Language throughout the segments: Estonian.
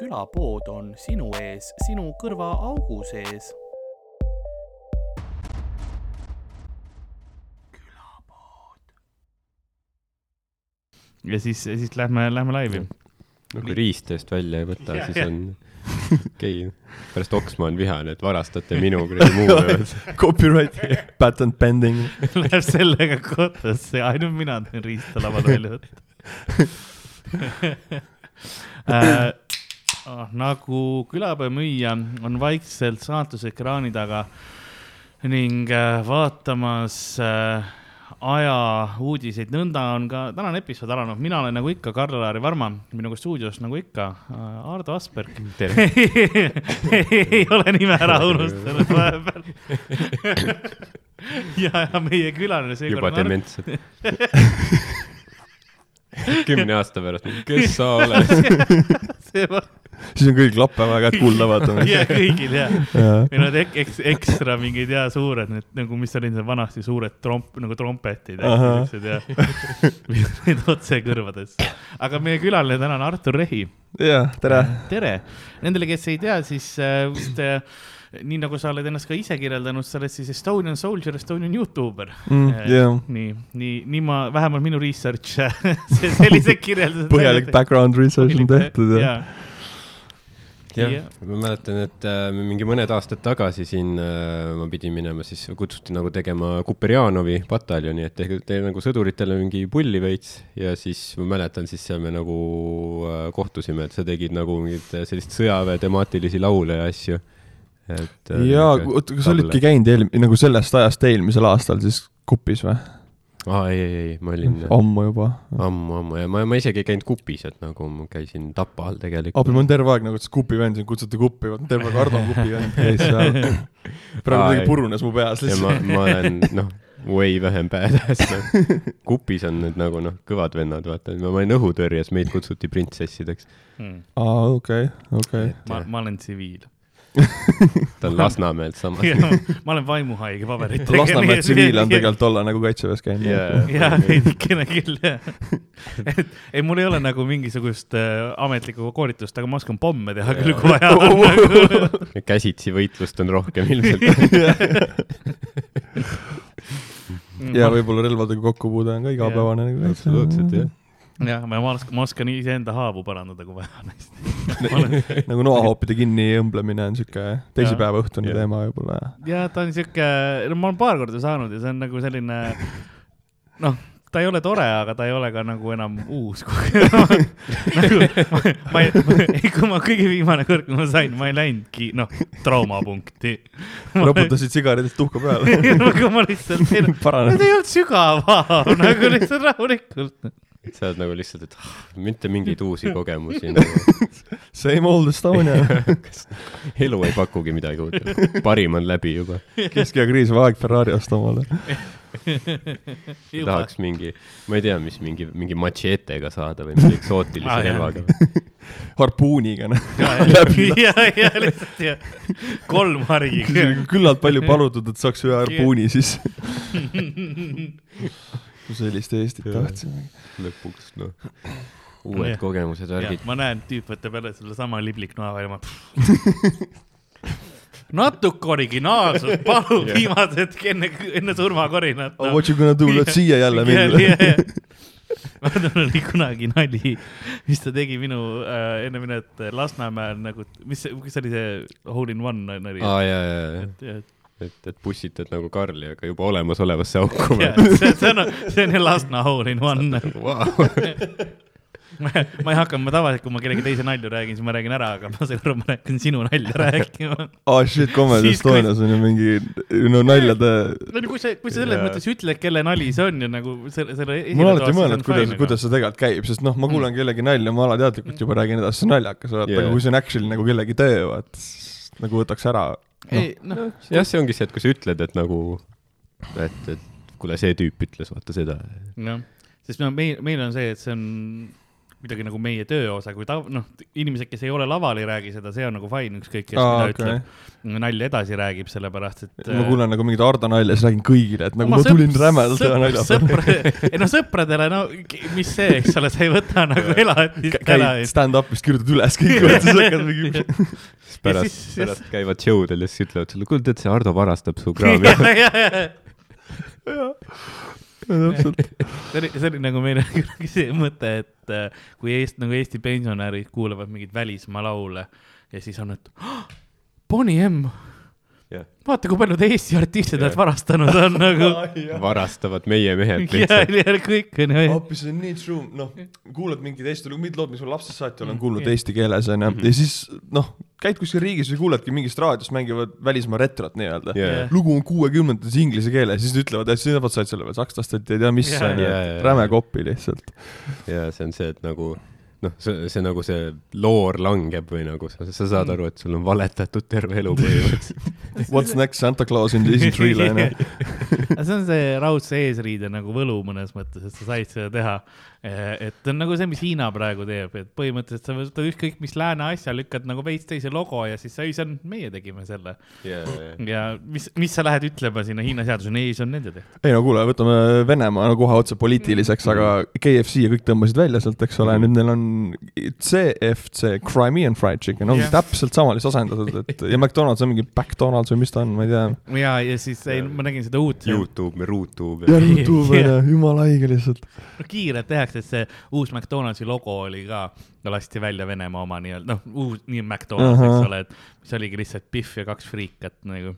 külapood on sinu ees, sinu kõrvaaugu sees. ja siis, siis lähme, lähme laivi. no kui riist eest välja ei võta, siis on okei okay.. pärast Oksmaa on vihane, et varastate minu kuradi muu. Copyright, patent pending. Läheb sellega kohtusse, ainult mina teen riista lavale välja võtta äh, nagu külapäevamüüja on vaikselt saatusekraani taga ning äh, vaatamas äh, aja uudiseid, nõnda on ka tänane episood alanud, mina olen nagu ikka Karl-Laari Varma, minuga stuudios nagu ikka äh, Ardo Asperg. ei ole nime ära unustanud vahepeal. Ja, ja meie külaline seekord. juba dementsed kümne aasta pärast, kes sa oled siis on kõigil klappe väga kuulda vaata. ja kõigil ja, ja. meil on ek, eks, ekstra mingid ja suured need nagu, mis olid seal vanasti suured tromp nagu trompetid siuksed ja need otse kõrvadesse. aga meie külaline täna on Artur Rehi. ja tere. tere, nendele, kes ei tea, siis äh, vist äh, nii nagu sa oled ennast ka ise kirjeldanud, sa oled siis Estonian Soldier, Estonian Youtuber mm,. Yeah. nii, nii, nii ma, vähemalt minu research sellised kirjeldused. põhjalik background research on tehtud ja, ja jah ja., ma mäletan, et äh, mingi mõned aastad tagasi siin äh, ma pidin minema, siis kutsuti nagu tegema Kuperjanovi pataljoni, et tehke te, nagu sõduritele mingi pulli veits ja siis ma mäletan, siis seal me nagu äh, kohtusime, et sa tegid nagu mingit sellist sõjaväe temaatilisi laule ja asju. Et äh,. jaa, oota, kas sa olidki käinud eel-, nagu sellest ajast eelmisel aastal siis Kupis või? aa, ei, ei, ei, ma olin. ammu juba. ammu, ammu ja ma, ma isegi ei käinud kupis, et nagu ma käisin Tapa all tegelikult. abi, ma olen terve aeg nagu, et kupi vend siin kutsuti kuppi, vaata terve aeg Ardo on kupi vend käis seal. praegu kuidagi purunes mu peas lihtsalt. ma, ma olen, noh, way vähem badass noh. kupis on need nagu noh, kõvad vennad, vaata, ma olin õhutõrjes, meid kutsuti printsessideks hmm.. aa, okei, okei. ma, ma olen tsiviil ta on Lasnamäelt samas. Ma olen vaimuhaige paberitega. Lasnamäe tsiviil on tegelikult olla nagu kaitseväes käinud. Yeah.. jaa, veidikene küll, jah. et ei, mul ei ole nagu mingisugust äh, ametlikku koolitust, aga ma oskan pomme teha küll, kui vaja on käsitsi võitlust on rohkem ilmselt. Ja võib-olla relvadega kokkupuude on ka igapäevane nagu absoluutselt, jah jah, ma oskan, ma oskan iseenda haavu parandada, kui vaja on. Hästi olen... nagu noahoopide kinni õmblemine on siuke teisipäeva õhtune teema võib-olla. ja ta on siuke, no ma olen paar korda saanud ja see on nagu selline noh ta ei ole tore, aga ta ei ole ka nagu enam uus nagu, ma, ma ei, kui ma kõige viimane kord, kui ma sain, ma ei läinudki, noh, traumapunkti. raputasid sigaretist tuhka peale. Nagu ma lihtsalt, need ei olnud sügav haav, nagu lihtsalt rahulikult sa oled nagu lihtsalt, et ah, mitte mingeid uusi kogemusi nagu. Same old Estonia elu ei pakugi midagi uut, parim on läbi juba. keskeakriis, aeg Ferrari osta omale tahaks mingi, ma ei tea, mis mingi, mingi matšeetega saada või mingi eksootilise ah, relvaga. harpuuniga, noh. ja, ja lihtsalt ja kolm hargi. küllalt palju palutud, et saaks ühe harpuuni siis kui sellist Eestit tahtsime. lõpuks noh, uued ja. kogemused, värgid. ma näen, tüüp võtab jälle sellesama libliknoa välja, ma natuke originaalsust, palun yeah. viimase hetke enne, enne surmakorinat no.. Oh, what you gonna do, let's siia jälle minna. ma mäletan, oli kunagi nali, mis ta tegi minu äh, enne minet Lasnamäel nagu, mis, mis oli see hole in one nali? aa, ja, ja, ja et, et pussitad nagu Karli, aga juba olemasolevasse auku yeah,. see, see on, see on Lasna hole in one wow. ma, ma ei hakka, ma tavaliselt, kui ma kellegi teise nalju räägin, siis ma räägin ära, aga ma seekord ma hakkan sinu nalja rääkima. aa oh, shit, Comedy Estonias on ju mingi, no naljade. no kui sa, kui sa selles mõttes ütled, kelle nali see on ja nagu selle, selle. ma olen alati mõelnud, kuidas, kuidas see tegelikult käib, sest noh, ma mm. kellegi nalja, ma alateadlikult juba räägin edasi, see on naljakas, vaata yeah., aga kui see on actually nagu kellegi töö, vaat nagu võtaks ära ei noh no, no, jah, see ongi see, et kui sa ütled, et nagu, et, et kuule, see tüüp ütles vaata seda. jah, sest no meil, meil on see, et see on midagi nagu meie tööosa, kui ta, noh, inimesed, kes ei ole laval, ei räägi seda, see on nagu fine, ükskõik, kes Aa, mida okay. ütleb. nalja edasi räägib, sellepärast et. ma kuulen nagu mingit Ardo nalja, siis räägin kõigile, et nagu ma, ma tulin rämedalt ühe nalja peale. ei no sõpradele, no mis see, eks ole, sa ei võta nagu elatist ära. stand-up'ist kirjutad üles kõik, siis hakkad mingi. pärast, pärast käivad show del ja siis ütlevad sulle, kuule, tead, see Ardo varastab su kraami. Täpselt. see oli, see oli nagu meil kunagi see mõte, et äh, kui Eesti, nagu Eesti pensionärid kuulavad mingeid välismaa laule ja siis on, et oh, Bonnie M yeah.. vaata, kui paljud Eesti artistid yeah. varastanud on nagu varastavad meie mehed lihtsalt. ja, ja kõik on ju. hoopis see on nii true, noh, kuulad mingid Eesti, mingid lood, mis ma lapsest saati olen kuulnud yeah. eesti keeles onju mm -hmm. ja siis noh, käid kuskil riigis või kuuledki mingist raadiost mängivad välismaa retrot nii-öelda yeah.. lugu on kuuekümnendates inglise keeles, siis nad ütlevad, et siis nemad said selle veel sakslast, et ei tea mis yeah., yeah, räme kopi lihtsalt. ja see on see, et nagu noh, see, see nagu see loor langeb või nagu sa, sa saad aru, et sul on valetatud terve elu põhimõtteliselt. What's next, Santa Claus in isn't real onju. see on see raudse eesriide nagu võlu mõnes mõttes, et sa said seda teha Eh, et on nagu see, mis Hiina praegu teeb, et põhimõtteliselt sa võtad ükskõik mis lääne asja, lükkad nagu veits teise logo ja siis sa, ei, see on, meie tegime selle yeah,. Yeah. ja mis, mis sa lähed ütlema sinna Hiina seadusele, ei, see on nende tehtud. ei no kuule, võtame Venemaa no kohe otse poliitiliseks, aga KFC ja kõik tõmbasid välja sealt, eks ole, nüüd neil on CFC, Crimean Fried Chicken, ongi yeah. täpselt sama lihtsalt asendatud, et ja McDonalds on mingi McDonalds või mis ta on, ma ei tea. ja, ja siis ei, ma nägin seda uut. Youtube, Rootube. ja Rootube, jumala haige lihtsalt. no kiirelt tehakse tehakse, et see uus McDonaldsi logo oli ka, lasti välja Venemaa oma nii-öelda, noh, uus, nii McDonalds uh, -huh. eks ole, et mis oligi lihtsalt Pihv ja kaks friikat nagu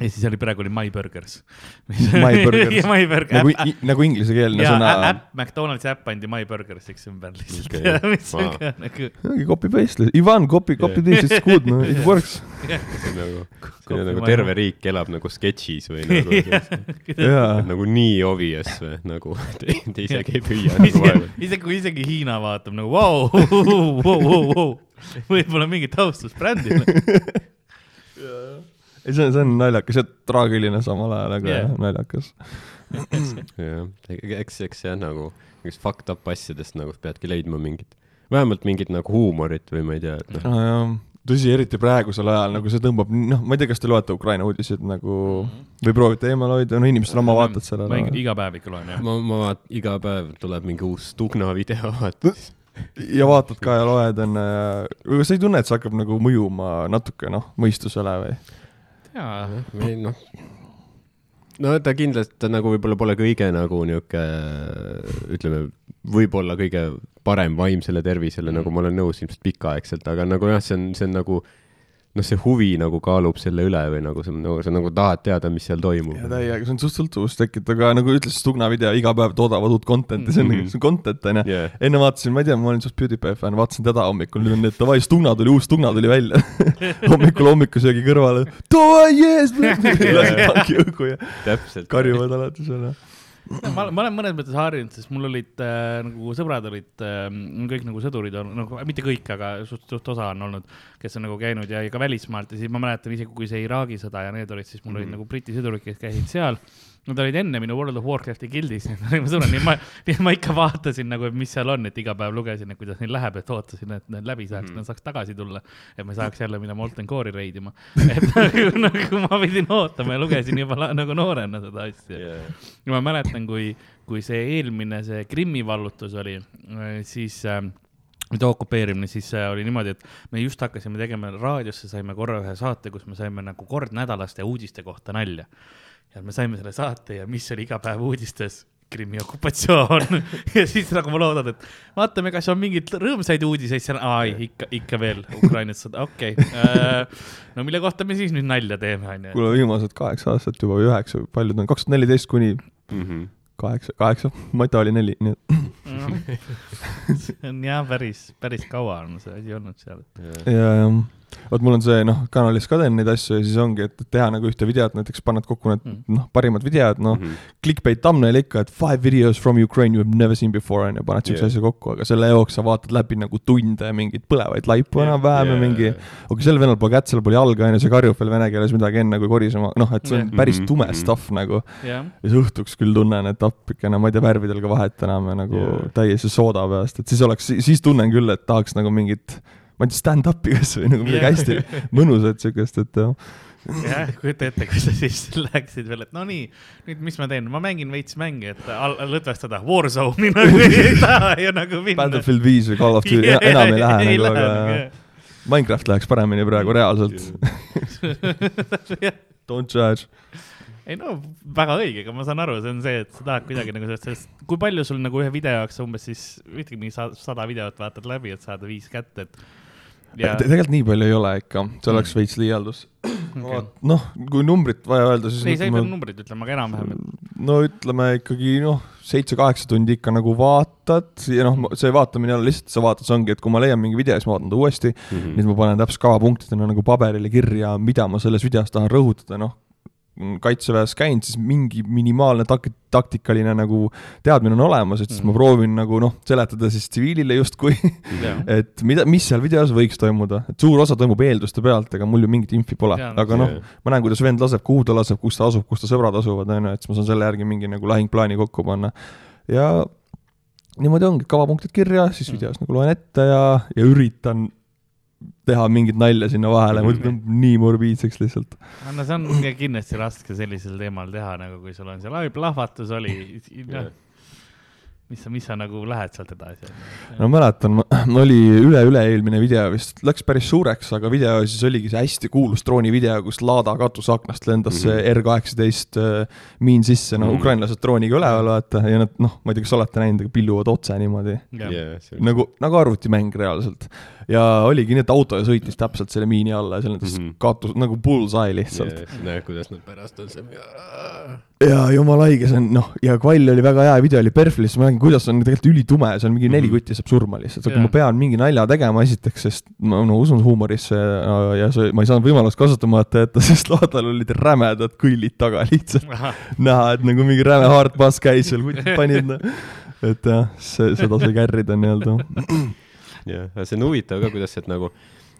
ja siis oli praegu oli My Burgers. My Burgers My Burger, nagu, nagu inglisekeelne sõna. äpp, McDonaldsi äpp pandi My Burgersiks ümber lihtsalt okay. mis on ka nagu. Copy paste, Ivan copy, copy this, it's good no,, it works. see on nagu, see on nagu terve riik elab nagu sketšis või nagu nagu nii obvious või nagu te, te isegi ei püüa nagu vaeva. isegi kui isegi Hiina vaatab nagu vau, vau, vau, vau, võib-olla mingi taustus brändile ei, see on, see on naljakas ja traagiline samal ajal, aga yeah. naljakas. jah, eks, eks jah, nagu mingist fucked up asjadest nagu peadki leidma mingit, vähemalt mingit nagu huumorit või ma ei tea, et noh no, tõsi, eriti praegusel ajal nagu see tõmbab, noh, ma ei tea, kas te loete Ukraina uudiseid nagu mm -hmm. või proovite eemal hoida, no inimestel on oma vaated sellele. ma iga päev ikka loen, jah. ma, ma vaat-, iga päev tuleb mingi uus Tugna video, vaata ja vaatad ka ja loed onju ja, aga sa ei tunne, et see hakkab nagu mõjuma natuke noh, mõistusele või? Jaa. või noh, no ta kindlasti, ta nagu võib-olla pole kõige nagu niuke, ütleme, võib-olla kõige parem vaimsele tervisele mm., nagu ma olen nõus ilmselt pikaaegselt, aga nagu jah, see on, see on nagu noh, see huvi nagu kaalub selle üle või nagu sa nagu, sa nagu tahad teada, mis seal toimub. ja täiega, see on suht sõltuvust tekitav, aga nagu ütles Stugna video, iga päev toodavad uut content'i, see on mm, -hmm. see on content onju. Yeah.. enne vaatasin, ma ei tea, ma olin suht PewDiePie fänn, vaatasin teda hommikul, nüüd on need davai, Stugna tuli, uus Stugna tuli välja. Hommikul hommikusöögi kõrvale, davai, yes, lasid tanki õhku ja karjuvad alati seal ma, ma olen mõnes mõttes harjunud, sest mul olid äh, nagu sõbrad olid äh, kõik nagu sõdurid on nagu mitte kõik, aga suht, suht osa on olnud, kes on nagu käinud ja ka välismaalt ja siis ma mäletan isegi, kui see Iraagi sõda ja need olid, siis mul mm -hmm. olid mhm. nagu Briti sõdurid, kes käisid seal Nad olid enne minu World of Warcrafti gildis, ma sõnan, nii ma, ma ikka vaatasin nagu, mis seal on, et iga päev lugesin, et kuidas neil läheb, et ootasin, et need läbi saaks mm., nad saaks tagasi tulla. et ma saaks jälle minna Molten Core'i reidima. et nagu, nagu ma pidin ootama ja lugesin juba nagu noorena seda asja yeah.. ja ma mäletan, kui, kui see eelmine, see Krimmi vallutus oli, siis äh, nüüd okupeerimine, siis oli niimoodi, et me just hakkasime tegema raadiosse, saime korra ühe saate, kus me saime nagu kord nädalas uudiste kohta nalja ja me saime selle saate ja mis oli iga päev uudistes Krimmi okupatsioon ja siis nagu ma loodan, et vaatame, kas on mingeid rõõmsaid uudiseid seal, aa ei, ikka, ikka veel Ukrainas sõda, okei okay. uh,. no mille kohta me siis nüüd nalja teeme, onju. kuule, viimased kaheksa aastat juba või üheksa, palju ta on, kaks tuhat neliteist kuni mm -hmm. Kaheksa, kaheksa, Mata oli neli, nii et see on jah, päris, päris kaua on see asi olnud seal. ja, jah vot mul on see noh, kanalis ka teen neid asju ja siis ongi, et teha nagu ühte videot, näiteks paned kokku need mm. noh, parimad videod, noh mm -hmm. clickbait thumbnail ikka, et five videos from Ukraine you have never seen before on ju, paned siukse yeah. asja kokku, aga selle jaoks sa vaatad läbi nagu tunde mingeid põlevaid laipu yeah. enam-vähem yeah. ja mingi. okei, sel venel pole kätt, seal pole jalga on ju, see karjub veel vene keeles midagi enne kui korisema, noh, et see on yeah. päris tume mhm. stuff nagu yeah.. ja siis õhtuks küll tunnen, et appikene, ma ei tea värvidel ka vahet enam ja nagu yeah. täiesti sooda peast, et siis oleks, siis tunnen küll, et tahaks nagu mingit ma ei tea, stand-up'i kasvõi nagu midagi hästi mõnusat siukest, et jah. jah, kujuta ette, kui sa siis läksid veel, et no nii, nüüd mis ma teen, ma mängin veits mänge, et lõdvestada Warzone'i nagu ei taha ju nagu minna. Battlefield viis või Call of Duty yeah, enam ei lähe ei nagu, aga yeah. Minecraft läheks paremini praegu reaalselt Don't judge ei no väga õige, aga ma saan aru, see on see, et sa tahad kuidagi nagu sellest, sellest, kui palju sul nagu ühe video jaoks umbes siis, ütleme mingi sada videot vaatad läbi, et saada viis kätte, et ja... Te. tegelikult nii palju ei ole ikka, see oleks mm. veits liialdus okay.. noh, kui numbrit vaja öelda, siis. ei, sa ei pea numbrit ütlema, aga enam-vähem. no ütleme ikkagi noh, seitse-kaheksa tundi ikka nagu vaatad ja noh, see vaatamine ei ole lihtsalt, sa vaatad, see ongi, et kui ma leian mingi video, siis ma vaatan ta uuesti mm. -hmm. siis ma panen täpselt kavapunktidena nagu paberile kirja, mida ma selles videos tahan rõhutada, noh kaitseväes käinud, siis mingi minimaalne tak-, taktikaline nagu teadmine on olemas, et siis mm. ma proovin nagu noh, seletada siis tsiviilile justkui et mida, mis seal videos võiks toimuda, et suur osa toimub eelduste pealt, ega mul ju mingit infi pole, aga noh, ma näen, kuidas vend laseb, kuhu ta laseb, kus ta asub, kus ta sõbrad asuvad, on ju, et siis ma saan selle järgi mingi nagu lahingplaani kokku panna. ja niimoodi ongi, kavapunktid kirja, siis mm. videos nagu loen ette ja, ja üritan teha mingit nalja sinna vahele, muidu läheb nii morbiidseks lihtsalt. no see on kindlasti raske sellisel teemal teha, nagu kui sul on seal, oi plahvatus oli, noh mis sa, mis sa nagu lähed sealt edasi? no mäletan, oli üle-üle-eelmine video vist, läks päris suureks, aga video siis oligi see hästi kuulus droonivideo, kus laada katuseaknast lendas see mm -hmm. R kaheksateist äh, miin sisse, no mm -hmm. ukrainlased drooniga üleval vaata ja nad noh, ma ei tea, kas olete näinud, aga pilluvad otse niimoodi yeah.. Yeah, nagu, nagu arvutimäng reaalselt ja oligi nii, et auto sõitis täpselt selle miini alla ja seal lendas mm -hmm. katus nagu bullseye lihtsalt yeah,. näed, kuidas nad pärast on see. ja jumala haige, see on noh, ja kvall oli väga hea, video oli perfect, siis ma nägin, kuidas on tegelikult ülitume, seal mingi neli mhm. kutti saab surma lihtsalt, aga yeah. ma pean mingi nalja tegema esiteks, sest ma no usun huumorisse ja, ja see, ma ei saanud võimalust kasutamata jätta, sest laadal olid rämedad kõllid taga lihtsalt. näha, et nagu mingi räme hardbass käis seal, kutid panid, noh. et jah, see, seda sai kärrida nii-öelda jah, aga see on huvitav ka, kuidas, et nagu,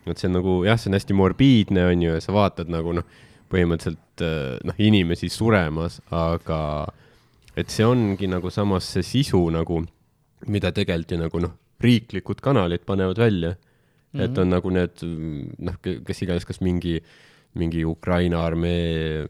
et see on nagu jah, see on hästi morbiidne, on ju, ja sa vaatad nagu noh, põhimõtteliselt äh, noh, inimesi suremas, aga et see ongi nagu samas see sisu nagu, mida tegelikult ju nagu noh, riiklikud kanalid panevad välja mm. -hmm. et on nagu need noh, kes iganes, kas mingi, mingi Ukraina armee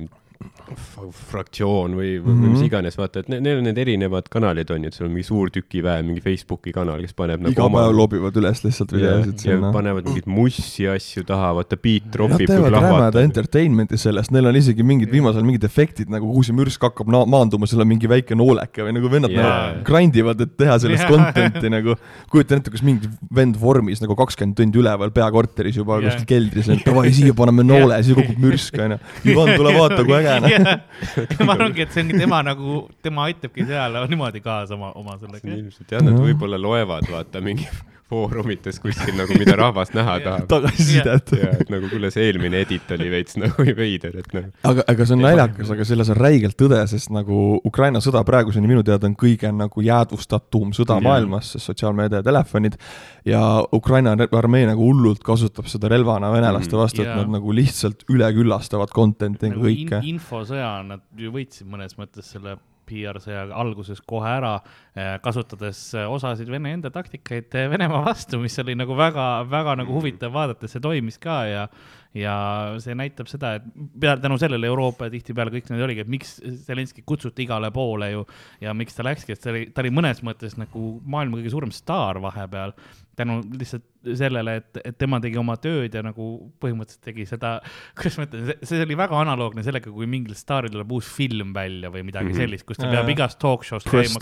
fraktsioon või, või mm -hmm. mis iganes, vaata, et neil on need erinevad kanalid on ju, et sul on mingi suur tükiväe, mingi Facebooki kanal, kes paneb nagu iga päev lobivad üles lihtsalt videosid sinna. panevad mingeid mussi asju taha, vaata beat tropib. Nad teevad rämeda entertainment'i sellest, neil on isegi mingid viimasel mingid efektid nagu, kuhu see mürsk hakkab maanduma, seal on mingi väike nooleke või nagu vennad yeah. nagu grind ivad, et teha sellest yeah. content'i nagu. kujutan ette, kus mingi vend vormis nagu kakskümmend tundi üleval peakorteris juba yeah. kuskil keldris, et davai, siia paneme noole, siis kukub mürsk onju. Ivan, tule vaata, kui äge noh ma arvangi, et see ongi tema nagu, tema aitabki seal niimoodi kaasa oma, oma sellega. ilmselt jah, nad võib-olla loevad, vaata mingi foorumites kuskil nagu, mida rahvas näha tahab. tagasisidet. ja, et nagu kuule, see eelmine edit oli veits nagu veider, et nagu. aga, aga see on naljakas, aga selles on räigelt tõde, sest nagu Ukraina sõda praeguseni minu teada on kõige nagu jäädvustatum sõda ja. maailmas, sest sotsiaalmeedia ja telefonid. ja Ukraina armee nagu hullult kasutab seda relvana venelaste mm, vastu mm,, et nad nagu lihtsalt üle küllastavad content'i nagu kõike in. infosõja nad ju võitsid mõnes mõttes selle PR-sõja alguses kohe ära, eh, kasutades eh, osasid Vene enda taktikaid eh, Venemaa vastu, mis oli nagu väga, väga nagu huvitav vaadata, see toimis ka ja, ja see näitab seda, et peale tänu sellele Euroopa tihtipeale kõik need oligi, et miks Zelenskõi kutsuti igale poole ju ja miks ta läkski, et ta oli, ta oli mõnes mõttes nagu maailma kõige suurem staar vahepeal tänu lihtsalt sellele, et, et tema tegi oma tööd ja nagu põhimõtteliselt tegi seda, kuidas ma ütlen, see oli väga analoogne sellega, kui mingil staaril tuleb uus film välja või midagi mm -hmm. sellist, kus ta peab igas talk show's käima.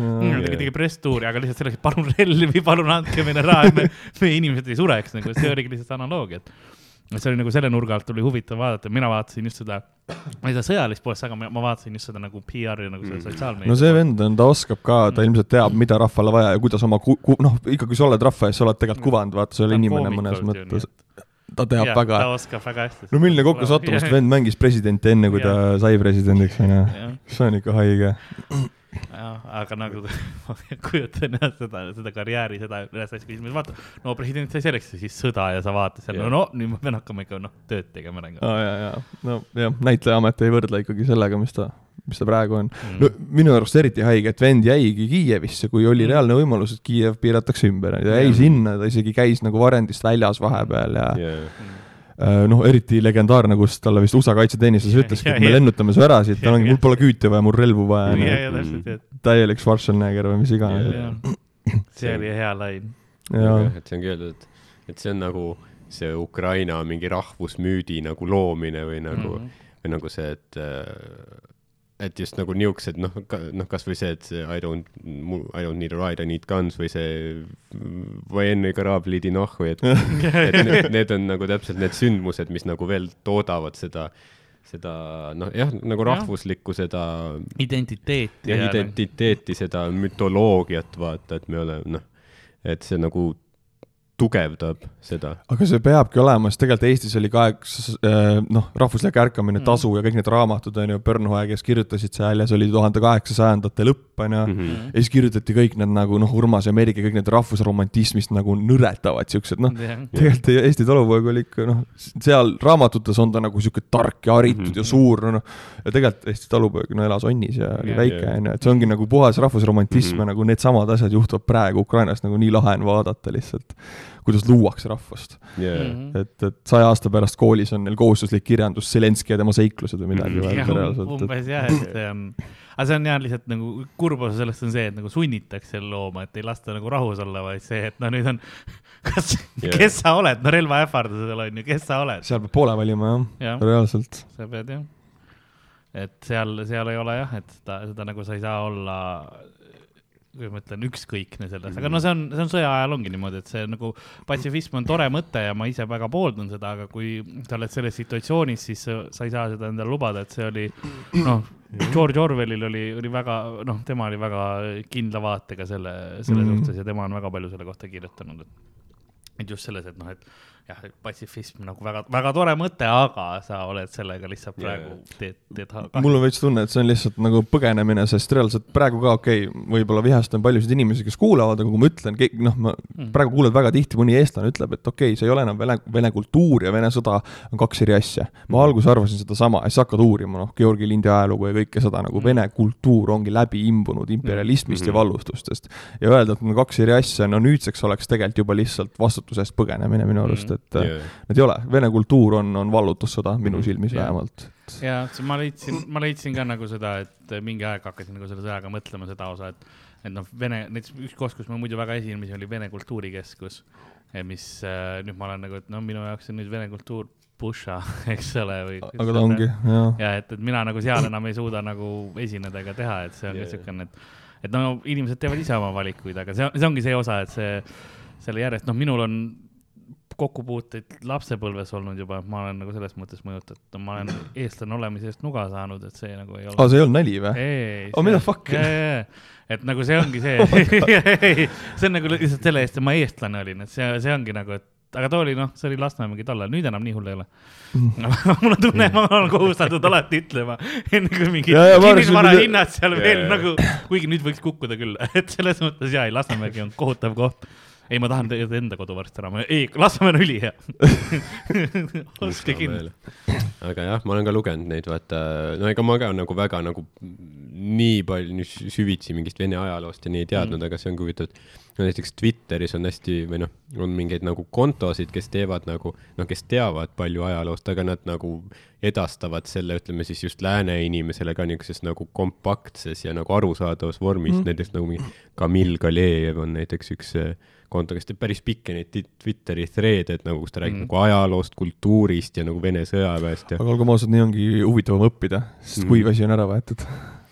Mm, ta tegi press tour'i, aga lihtsalt selleks, palun relvi, palun andke meile raha, et me, meie inimesed ei sureks, nagu see oligi lihtsalt analoogia, et see oli nagu selle nurga alt oli huvitav vaadata, mina vaatasin just seda, ma ei tea sõjalist poolest, aga ma, vaatasin just seda nagu PR-i nagu seda mm. sotsiaalmeediat. no see vend on, ta oskab ka, ta ilmselt teab, mida rahvale vaja ja kuidas oma ku-, ku-, noh, ikka kui sa oled rahva ees, sa oled tegelikult kuvand, vaata, sa oled inimene mõnes mõttes. ta teab ja, väga. ta oskab väga hästi. no milline kokkusattumus, et vend mängis presidenti enne, kui ja. ta sai presidendiks, onju. see on ikka haige jah, aga nagu ma kujutan jah seda, seda karjääri, seda üles asja küsima, vaata, no president sai selleks ja siis sõda ja sa vaatad seal, no, no nüüd ma pean hakkama ikka noh, tööd tegema. aa ja, ja, no jah, näitlejaamet ei võrdle ikkagi sellega, mis ta, mis ta praegu on. Mm.. no minu arust eriti haige, et vend jäigi Kiievisse, kui oli mm. reaalne võimalus, et Kiiev piiratakse ümber, ta jäi sinna, ta isegi käis nagu varendist väljas vahepeal ja yeah Äh, noh, eriti legendaarne, kus talle vist USA kaitseteenistus ütles, et me lennutame su ära siit, tal ongi, mul pole küüte vaja, mul relvu vaja. täielik Schwarzenegger või mis iganes. see oli hea lain. et see ongi öeldud, et, et see on nagu see Ukraina mingi rahvusmüüdi nagu loomine või nagu mm, -hmm. või nagu see, et et just nagu niisugused noh, noh, kasvõi see, et see I don't, I don't need a ride, I need guns või see Vojennõi karablidi nahhu, et, et need, need on nagu täpselt need sündmused, mis nagu veel toodavad seda, seda noh, jah, nagu rahvuslikku seda. identiteeti. jah, identiteeti, seda mütoloogiat, vaata, et me oleme noh, et see nagu tugevdab seda. aga see peabki olema, sest tegelikult Eestis oli ka aeg äh, noh, rahvuslik ärkamine mm., tasu ja kõik need raamatud on ju, Bernhoe, kes kirjutasid seal ja see oli tuhande kaheksasajandate lõpp on ju mm. -hmm. ja siis kirjutati kõik need nagu noh, Urmas ja Merike, kõik need rahvusromantismist nagu nõretavad siuksed, noh yeah.. tegelikult Eesti talupoeg oli ikka noh, seal raamatutes on ta nagu sihuke tark ja haritud mm -hmm. ja suur, noh. ja tegelikult Eesti talupoeg no elas onnis ja oli yeah, väike on ju, et see ongi nagu puhas rahvusromantism mm -hmm. ja nagu needsamad asjad juhtuvad praegu Ukrainas nagu nii lahe on vaadata lihtsalt kuidas luuakse rahvast yeah.. Mm -hmm. et, et saja aasta pärast koolis on neil kohustuslik kirjandus Zelenskõi ja tema seiklused või midagi mm. -hmm. umbes jah, et see on, aga see on jah lihtsalt nagu kurb osa sellest on see, et nagu sunnitakse looma, et ei lasta nagu rahus olla, vaid see, et no nüüd on, kas yeah., kes sa oled, no relvaähvardusel on ju, kes sa oled. seal peab poole valima jah ja., reaalselt. sa pead jah et seal, seal ei ole jah, et seda, seda nagu sa ei saa olla kui ma ütlen ükskõikne selles, aga no see on, see on sõja ajal ongi niimoodi, et see nagu patsifism on tore mõte ja ma ise väga pooldan seda, aga kui sa oled selles situatsioonis, siis sa ei saa seda endale lubada, et see oli noh, George Orwellil oli, oli väga noh, tema oli väga kindla vaatega selle, selle mm -hmm. suhtes ja tema on väga palju selle kohta kirjutanud, et et just selles, et noh, et jah, patsifism nagu väga, väga tore mõte, aga sa oled sellega lihtsalt praegu yeah. teed, teed kahju. mul on veits tunne, et see on lihtsalt nagu põgenemine, sest reaalselt praegu ka okei okay,, võib-olla vihastan paljusid inimesi, kes kuulavad, aga kui ma ütlen, noh, ma mm. praegu kuulen väga tihti, mõni eestlane ütleb, et okei okay,, see ei ole enam vene, vene kultuur ja Vene sõda on kaks eri asja. ma mm. alguses arvasin sedasama ja siis hakkad uurima, noh, Georgi lindi ajalugu ja kõike seda nagu mm. Vene kultuur ongi läbi imbunud imperialismist mm -hmm. ja vallustustest. ja öelda, et need on kaks eri asja, no nüüdseks oleks tegelikult juba lihtsalt vastutusest põgenemine minu arust -hmm et yeah. need ei ole, vene kultuur on, on vallutussõda minu mhm. silmis yeah. vähemalt. ja ma leidsin, ma leidsin ka nagu seda, et mingi aeg hakkasin nagu selle sõjaga mõtlema seda osa, et, et noh, vene, näiteks üks koht, kus ma muidu väga esinesin, oli Vene Kultuurikeskus, mis äh, nüüd ma olen nagu, et no minu jaoks on nüüd Vene kultuur Pusha, eks ole, või. aga ta ongi, jah. ja et, et mina nagu seal enam ei suuda nagu esineda ega teha, et see on yeah. niisugune, et, et no inimesed teevad ise oma valikuid, aga see, see ongi see osa, et see, selle järjest, noh, minul on kokkupuuteid lapsepõlves olnud juba, et ma olen nagu selles mõttes mõjutatud, ma olen eestlane olemisest nuga saanud, et see nagu ei ole. aa, see ei olnud nali või? oh, mida fuck? et nagu see ongi see see on nagu lihtsalt selle eest, et ma eestlane olin, et see, see ongi nagu, et aga too oli noh, see oli Lasnamäe mingi tollal, nüüd enam nii hull ei ole mm. mul on tunne, ma olen kohustatud alati ütlema, enne kui mingi kinnisvarahinnad seal veel nagu, kuigi nüüd võiks kukkuda küll, et selles mõttes jaa, ei Lasnamägi on kohutav koht ei, ma tahan teie enda kodu varsti ära, ei, Lasnamäe on ülihea ostke kinni. aga jah, ma olen ka lugenud neid, vaata, no ega ma ka nagu väga nagu nii palju süvitsi mingist Vene ajaloost ja nii ei teadnud mm., aga see on huvitav, et no näiteks Twitteris on hästi või noh, on mingeid nagu kontosid, kes teevad nagu, noh, kes teavad palju ajaloost, aga nad nagu edastavad selle, ütleme siis just lääne inimesele ka niisuguses nagu kompaktses ja nagu arusaadavas vormis mm., näiteks nagu Kamil Galejev on näiteks üks äh, konto, kes teeb päris pikki neid Twitteri thread'e, et nagu, kus ta räägib mm. nagu ajaloost, kultuurist ja nagu Vene sõjaväest ja. aga olgem ausad, nii ongi huvitavam õppida, sest mm. kuiv asi on ära võetud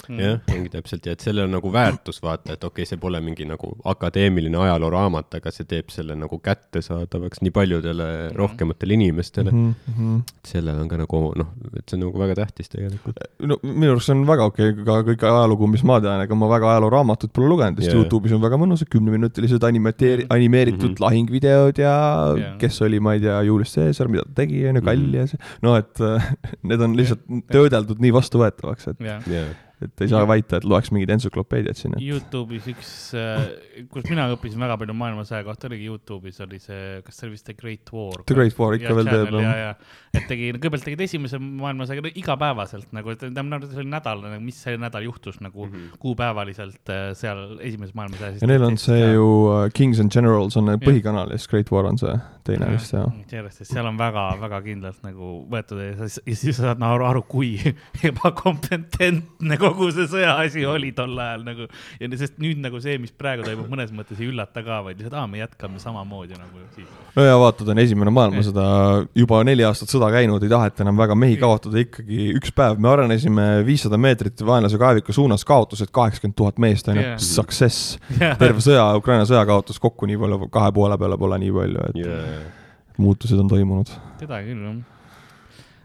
mm.. jah, ongi täpselt ja et sellel on nagu väärtus vaata, et okei okay,, see pole mingi nagu akadeemiline ajalooraamat, aga see teeb selle nagu kättesaadavaks nii paljudele mm. rohkematele inimestele mm. -hmm. sellel on ka nagu noh, et see on nagu väga tähtis tegelikult. no minu arust see on väga okei okay,, ka kõik ajalugu, mis ma tean, ega ma väga ajalooraamatut pole lugenud, sest yeah. Youtube'is on väga mõnusad kümneminutilised animateeri-, mhm. animeeritud mm -hmm. lahingvideod ja yeah. kes oli, ma ei tea, Julius Caesar, mida ta tegi, on ju, Kall ja see, no et need on lihtsalt töödeldud nii vastuvõetavaks, et yeah. Yeah et ei saa väita, et loeks mingit entsüklopeediat sinna. Youtube'is üks, äh, kus mina õppisin väga palju maailmasõja kohta, oligi Youtube'is oli see, kas see oli vist The Great War? The Great War ikka veel teeb, jah. et tegi, kõigepealt tegid esimese maailmasõjaga igapäevaselt nagu, et tähendab, see oli nädal, nagu mis see nädal juhtus nagu mm -hmm. kuupäevaliselt äh, seal esimeses maailmasõjas. ja neil on see seal. ju uh, Kings and Generals on põhikanal ja siis Great War on see teine ja, vist, jah. järjest, sest seal on väga-väga kindlalt nagu võetud ja siis sa saad aru, aru, kui ebakompetentne kogu see sõjaasi oli tol ajal nagu. ja sest nüüd nagu see, mis praegu toimub, mõnes mõttes ei üllata ka, vaid lihtsalt, aa, me jätkame samamoodi nagu siis. no ja vaatad, on esimene maailmasõda juba neli aastat sõda käinud, ei taheta enam väga mehi kaotada, ikkagi üks päev me arenesime viissada meetrit vaenlase kaeviku suunas, kaotused kaheksakümmend tuhat meest, on ju, success yeah.. terve sõja, Ukraina sõja kaotus kokku nii palju, kahe poole peale pole nii palju, et yeah. muutused on toimunud. seda küll, jah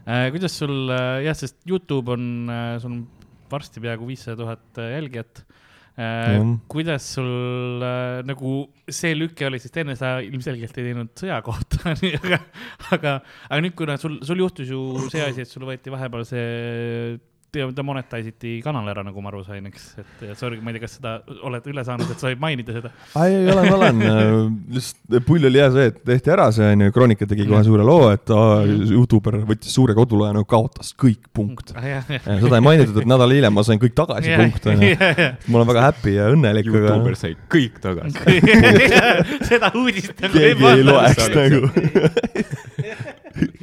äh,. kuidas sul äh,, jah, sest Youtube on äh,, sul on varsti peaaegu viissada tuhat äh, jälgijat äh,. kuidas sul äh, nagu see lüke oli, sest enne sa ilmselgelt ei teinud sõja kohta aga, aga, aga nüüd, kuna sul, sul juhtus ju see asi, et sul võeti vahepeal see ta monetize iti kanal ära, nagu ma aru sain, eks, et sorry, ma ei tea, kas seda oled üle saanud, et sa võid mainida seda? ei, ei ole, ma olen, lihtsalt pull oli jah see, et tehti ära see onju, Kroonika tegi kohe suure loo, et Youtuber võttis suure kodulaenu, kaotas kõik, punkt. seda ei mainitud, et nädal hiljem ma sain kõik tagasi, punkt onju. ma olen väga happy ja õnnelik. Youtuber sai kõik tagasi seda uudist nagu ei pannud. keegi ei loeks nagu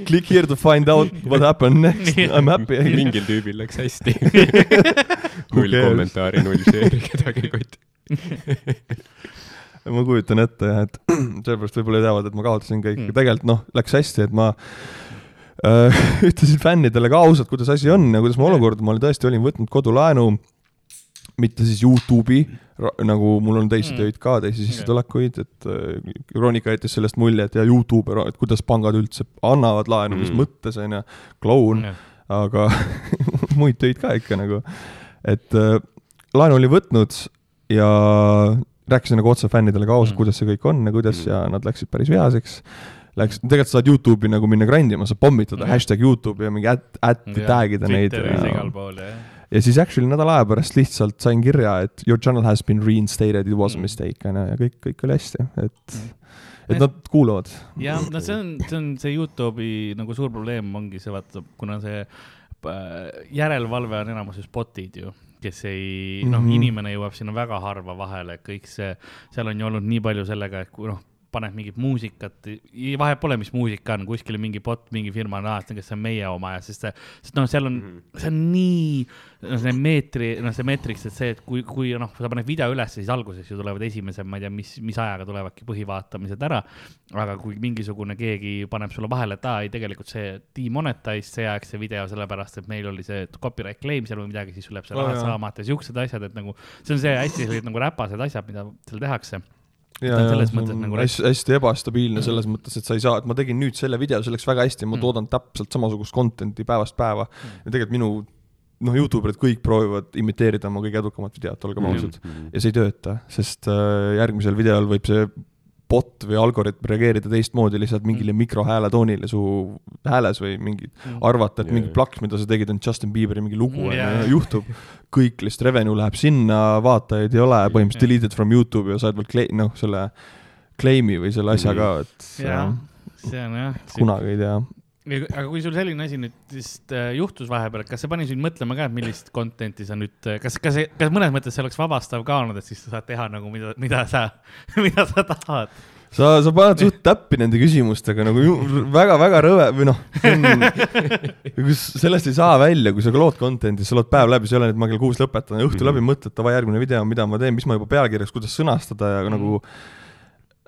Click here to find out what happened next, I m happy. mingil tüübil läks hästi. Null kommentaari, null share'i, kedagi ei koti ma kujutan ette jah, et sellepärast võib-olla teavad, et ma kaotasin kõik. Mm., tegelikult noh, läks hästi, et ma äh, ütlesin fännidele ka ausalt, kuidas asi on ja kuidas mu olukord, ma tõesti olin võtnud kodulaenu mitte siis Youtube'i, nagu mul on teisi mm. töid ka, teisi sissetulekuid, et äh, Kroonika jättis sellest mulje, et ja Youtuber, et kuidas pangad üldse annavad laenu mm., mis mõttes, on ju, kloun mm., aga muid töid ka ikka nagu. et äh, laenu oli võtnud ja rääkisin nagu otse fännidele ka ausalt mm., kuidas see kõik on ja kuidas mm. ja nad läksid päris vihaseks läks, tegelikult saad Youtube'i nagu minna grindima, saad pommitada mm. hashtag Youtube ja mingi at, at'i tag ida neid. Twitteris igal pool, jah ja siis actually nädala aja pärast lihtsalt sain kirja, et your channel has been reinstated, it was a mm. mistake, on ju, ja kõik, kõik oli hästi, et mm. et nad kuulavad. jah, no see on, see on see Youtube'i nagu suur probleem ongi see, vaata, kuna see äh, järelevalve on enamuses bot'id ju kes ei mm, -hmm. noh, mhm. inimene jõuab sinna väga harva vahele, kõik see, seal on ju olnud nii palju sellega, et kui noh, paned mingit muusikat, vahet pole, mis muusika on, kuskil mingi bot, mingi firma on, kas see on meie oma ja siis see, sest noh, seal on mm, -hmm. see on nii, noh, see meetri, noh, see meetriks, et see, et kui, kui noh, sa paned video üles, siis alguses ju tulevad esimesed, ma ei tea, mis, mis ajaga tulevadki põhivaatamised ära. aga kui mingisugune keegi paneb sulle vahele, et aa, ei, tegelikult see demonetize see aeg see video, sellepärast et meil oli see copyright claim seal või midagi, siis sul läheb see raha oh, saamata, siuksed asjad, et nagu see on see hästi sellised nagu räpased asjad, mida seal tehakse ja, ja selles mõttes nagu hästi, hästi ebastabiilne selles mõttes, et sa ei saa, et ma tegin nüüd selle video, see läks väga hästi, ma mm. toodan täpselt samasugust content'i päevast päeva mm. ja tegelikult minu noh, Youtuberid kõik proovivad imiteerida oma kõige edukamat videot, olgem mm. ausad mm. ja see ei tööta, sest äh, järgmisel videol võib see bot või algoritm reageerida teistmoodi lihtsalt mingile mm. mikrohääletoonile su hääles või mingi mm. arvata, et yeah. mingi plaks, mida sa tegid, on Justin Bieberi mingi lugu mm, yeah. ja juhtub. kõik lihtsalt revenue läheb sinna, vaatajaid ei ole, põhimõtteliselt yeah. deleted from Youtube'i ja saad veel claim, noh, selle claim'i või selle asja ka, et. jah, see on jah. kunagi ei tea aga kui sul selline asi nüüd vist äh, juhtus vahepeal, et kas see pani sind mõtlema ka, et millist content'i sa nüüd, äh, kas, kas, kas mõnes mõttes see oleks vabastav ka olnud, et siis sa saad teha nagu mida, mida sa, mida sa tahad? sa, sa paned suht täppi nende küsimustega nagu väga-väga rõve või noh, kus sellest ei saa välja, kui sa lood content'i, sa lood päev läbi, sa ei ole nüüd ma kell kuus lõpetan, õhtu mm läbi mõtled, davai, järgmine video, mida ma teen, mis ma juba pealkirjaks, kuidas sõnastada ja mm -hmm.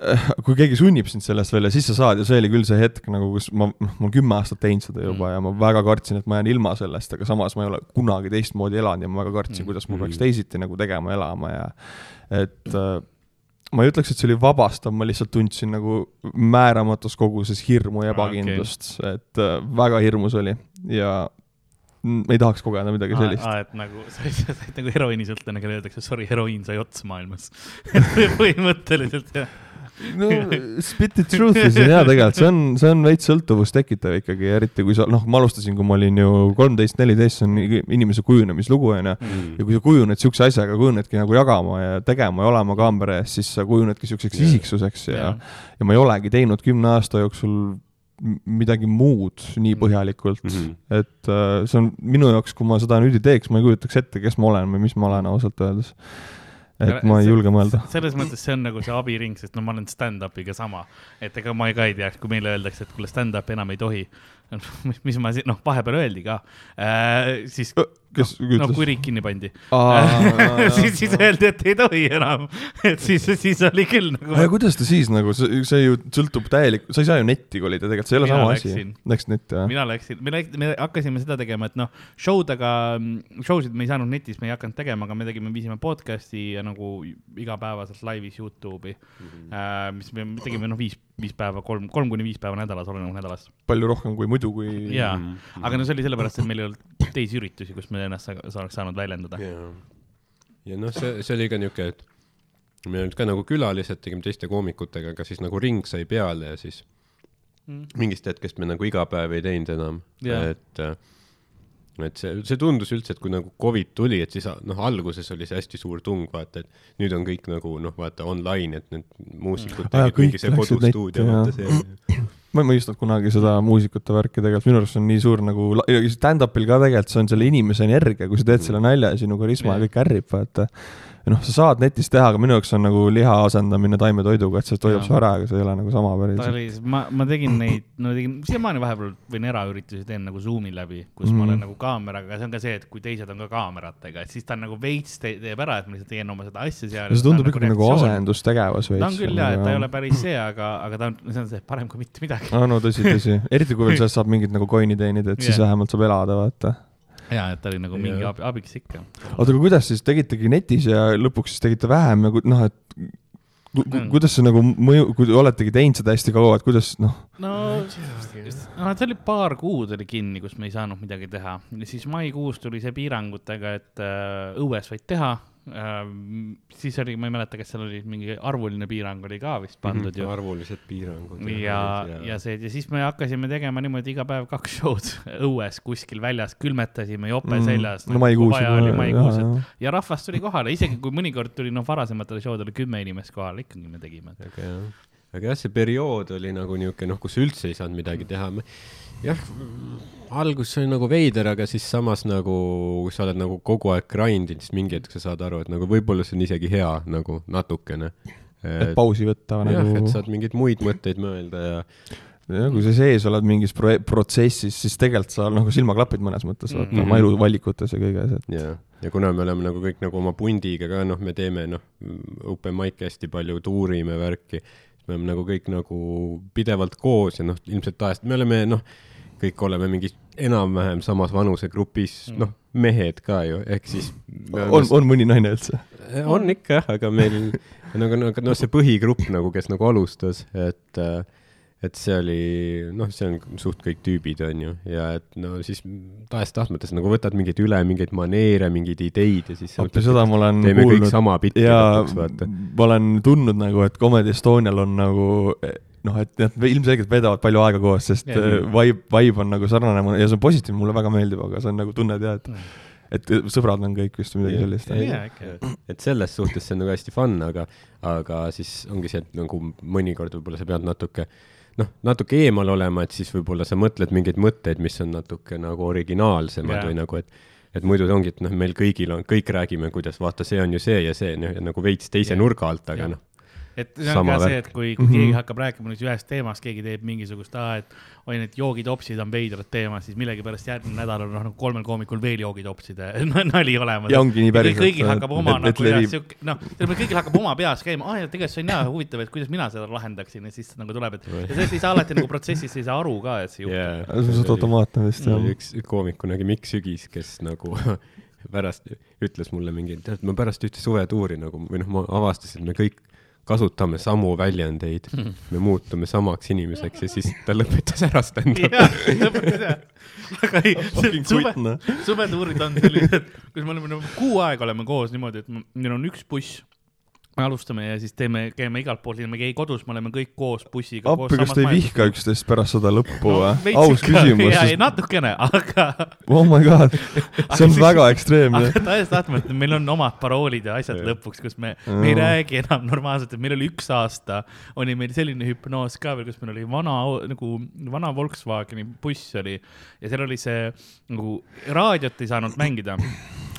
Nagu kui keegi sunnib sind sellest välja, siis sa saad ja see oli küll see hetk nagu, kus ma, noh, ma olen kümme aastat teinud seda juba mm. ja ma väga kartsin, et ma jään ilma sellest, aga samas ma ei ole kunagi teistmoodi elanud ja ma väga kartsin mm., kuidas mul peaks teisiti nagu tegema, elama ja et äh, ma ei ütleks, et see oli vabastav, ma lihtsalt tundsin nagu määramatus koguses hirmu ja ebakindlust okay., et äh, väga hirmus oli ja ei tahaks kogeda midagi sellist. et nagu sa said nagu heroiinisõltlane, kellele öeldakse sorry, heroiin sai otsa maailmas põhimõtteliselt jah no spit the truth is hea tegelikult, see on, see on veits sõltuvust tekitav ikkagi, eriti kui sa, noh, ma alustasin, kui ma olin ju kolmteist, neliteist, see on inimese kujunemislugu, onju. Mm. ja kui sa kujuned siukse asjaga, kujunedki nagu jagama ja tegema ja olema kaamera ees, siis sa kujunedki siukseks yeah. isiksuseks ja yeah., ja ma ei olegi teinud kümne aasta jooksul midagi muud nii mm. põhjalikult mm, -hmm. et uh, see on minu jaoks, kui ma seda nüüd ei teeks, ma ei kujutaks ette, kes ma olen või mis ma olen ausalt öeldes et ma ei julge mõelda. selles mõttes see on nagu see abiring, sest no ma olen stand-up'iga sama, et ega ma ka ei tea, kui meile öeldakse, et kuule, stand-up'i enam ei tohi, mis ma, noh, vahepeal öeldi ka. Äh,, siis kes no, no kui riik kinni pandi siis, siis öeldi, et ei tohi enam, et siis, siis oli küll nagu. aga kuidas ta siis nagu, see ju sõltub täielik, sa ei saa ju netti kolida, tegelikult see ei ole sama asi. Läksid netti, jah? mina läksin, me läksime, me hakkasime seda tegema, et noh, show dega, show sid me ei saanud netis, me ei hakanud tegema, aga me tegime, viisime podcast'i ja nagu igapäevaselt laivis Youtube'i mm, -hmm. äh, mis me tegime, noh, viis, viis päeva, kolm, kolm kuni viis päeva nädalas, olenevalt nädalast. palju rohkem kui muidu, kui. jaa aga no see oli sellepärast, et meil ei olnud teisi üritusi, kus me ennast oleks saanud väljendada. ja noh, see, see oli ka niuke, et meil olid ka nagu külalised, tegime teiste koomikutega, aga siis nagu ring sai peale ja siis mm. mingist hetkest me nagu iga päev ei teinud enam, et äh, et see, see tundus üldse, et kui nagu Covid tuli, et siis noh, alguses oli see hästi suur tung, vaata, et nüüd on kõik nagu noh, vaata online, et need muusikud tegid mingi see kodustuudio, vaata see ma ei mõistnud kunagi seda muusikute värki tegelikult, minu arust see on nii suur nagu, stand-up'il ka tegelikult see on selle inimese energia, kui sa teed selle nalja ja sinu karisma ja kõik ärrib, vaata noh, sa saad netis teha, aga minu jaoks on nagu liha asendamine taimetoiduga, et see toidab su ära, aga see ei ole nagu sama päris. ma, ma tegin neid, no tegin, siiamaani vahepeal võin eraüritusi teen nagu Zoomi läbi, kus mm. ma olen mhm. nagu kaameraga, aga see on ka see, et kui teised on ka kaameratega, et siis ta on nagu veits te, teeb ära, et ma lihtsalt teen oma seda asja seal. see tundub ikkagi nagu, nagu asendustegevus veits. ta on küll jah, et ta ei ole päris see, aga, aga ta on, see on see parem kui mitte midagi. No, no tõsi, tõsi, eriti kui veel sellest saab mingit nagu coin'i teenida, et yeah. siis vähemalt saab elada, vaata ja, et ta oli nagu mingi abi, abiks ikka. oota, aga kuidas siis tegitegi netis ja lõpuks siis tegite vähem ja noh, et ku, ku, kuidas see nagu mõju, kui oletegi teinud seda hästi kaua, et kuidas noh? no, no see oli paar kuud oli kinni, kus me ei saanud midagi teha ja siis maikuus tuli see piirangutega, et äh, õues võid teha. Siis oli, ma ei mäleta, kas seal oli mingi arvuline piirang oli ka vist pandud mm -hmm, ju. arvulised piirangud. ja, ja, ja see, ja siis me hakkasime tegema niimoodi iga päev kaks show'd õues kuskil väljas, külmetasime jope mm, seljas. no maikuus et ja rahvas tuli kohale, isegi kui mõnikord tuli, noh, varasematel show del kümme inimest kohale, ikkagi me tegime. aga jah, see periood oli nagu niisugune, noh, kus üldse ei saanud midagi teha. jah algus oli nagu veider, aga siis samas nagu, kui sa oled nagu kogu aeg grind inud, siis mingi hetk sa saad aru, et nagu võib-olla see on isegi hea nagu natukene. et pausi võtta jah, nagu. et saad mingeid muid mõtteid mõelda ja jah, kui sa sees oled mingis pro protsessis, siis tegelikult sa nagu silmaklapid mõnes mõttes mm -hmm. oma eluvalikutes ja kõiges, et. ja, ja kuna me oleme nagu kõik nagu oma pundiga ka, noh, me teeme noh, open mic'e hästi palju, tuurime värki, me oleme nagu kõik nagu pidevalt koos ja noh, ilmselt ajast, me oleme noh kõik oleme mingis enam-vähem samas vanusegrupis mm., noh, mehed ka ju, ehk siis. on, on mõni naine üldse? on ikka jah, aga meil nagu, nagu noh, see põhigrupp nagu, kes nagu alustas, et äh, et see oli, noh, see on suht kõik tüübid, on ju, ja et no siis tahes-tahtmates nagu võtad mingeid üle, mingeid maneere, mingeid ideid ja siis appi seda ma olen teeme kuulnud. kõik sama bitti lõpuks, vaata. ma olen tundnud nagu, et Comedy Estonial on nagu noh, et nad ilmselgelt veedavad palju aega koos, sest ja, äh, vibe, vibe on nagu sarnane ja see on positiivne, mulle väga meeldib, aga see on nagu tunned jah, et mm. et sõbrad on kõik vist midagi sellist. et selles suhtes see on nagu hästi fun, aga, aga siis ongi see, et nagu mõnikord võib-olla sa pead natuke noh, natuke eemal olema, et siis võib-olla sa mõtled mingeid mõtteid, mis on natuke nagu originaalsemad yeah. või nagu, et et muidu ongi, et noh, meil kõigil on, kõik räägime, kuidas vaata, see on ju see ja see, noh, nagu veits teise yeah. nurga alt, aga noh et see on ka see, et kui, kui mm -hmm. keegi hakkab rääkima nüüd ühest teemast, keegi teeb mingisugust, et oi, need joogitopsid on veidrad teemad, siis millegipärast järgmine nädal on noh, nagu kolmel koomikul veel joogitopside nali olemas. ja ongi nii päriselt. kõigil hakkab oma et, nagu jah, sihuke, noh, kõigil hakkab oma peas käima, aa ja tegelikult see on hea huvitav, et kuidas mina seda lahendaksin ja siis nagu tuleb, et ja sellest ei saa alati nagu protsessis ei saa aru ka, et see juhtub yeah.. see on suht automaatne vist jah. üks koomiku nägi Mikk Sügis, kes nagu pärast ütles mulle mingi, tead, ma pärast ühte suvetuuri nagu või noh, ma avastasin, et me kõik kasutame samu väljendeid, me muutume samaks inimeseks ja siis ta lõpetas ära stand-up'i. lõpetas jah, aga ei, suve, suvetuurid on sellised, kus me oleme nagu kuu aega oleme koos niimoodi, et meil on üks buss me alustame ja siis teeme, käime igalt poolt, me ei käi kodus, me oleme kõik koos bussiga. appi, kas te ei vihka üksteist pärast seda lõppu või no,? aus küsimus. Sest... natukene, aga oh my god, see on väga ekstreemne. aga täiesti tahtmata, meil on omad paroolid ja asjad lõpuks, kus me, me ei räägi enam normaalselt, et meil oli üks aasta, oli meil selline hüpnoos ka veel, kus meil oli vana, nagu vana Volkswageni buss oli ja seal oli see nagu raadiot ei saanud mängida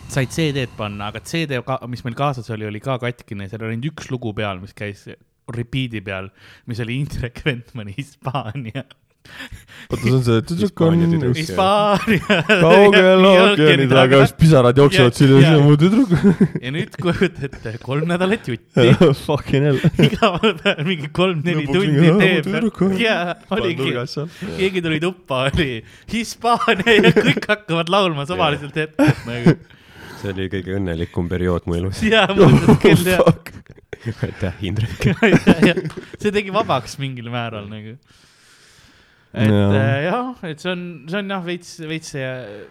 said CD-d panna, aga CD, mis meil kaasas oli, oli ka katkine, seal oli ainult üks lugu peal, mis käis repeat'i peal, mis oli Indrek Ventmani Hispaania oota, see on see tüdruk on Hispaania. kaugel ookeani taga, siis pisarad jooksevad siin ja siis on mu tüdruk. ja nüüd kujuta ette, kolm nädalat jutti Fucking hell. iga päev mingi kolm-neli tundi teeb. jaa, oligi. keegi tuli tuppa, oli Hispaania ja kõik hakkavad laulma suvaliselt nagu see oli kõige õnnelikum periood mu elus. jaa, mõttes küll jah. aitäh, Indrek see tegi vabaks mingil määral nagu. et ja. äh, jah, et see on, see on jah, veits, veits see,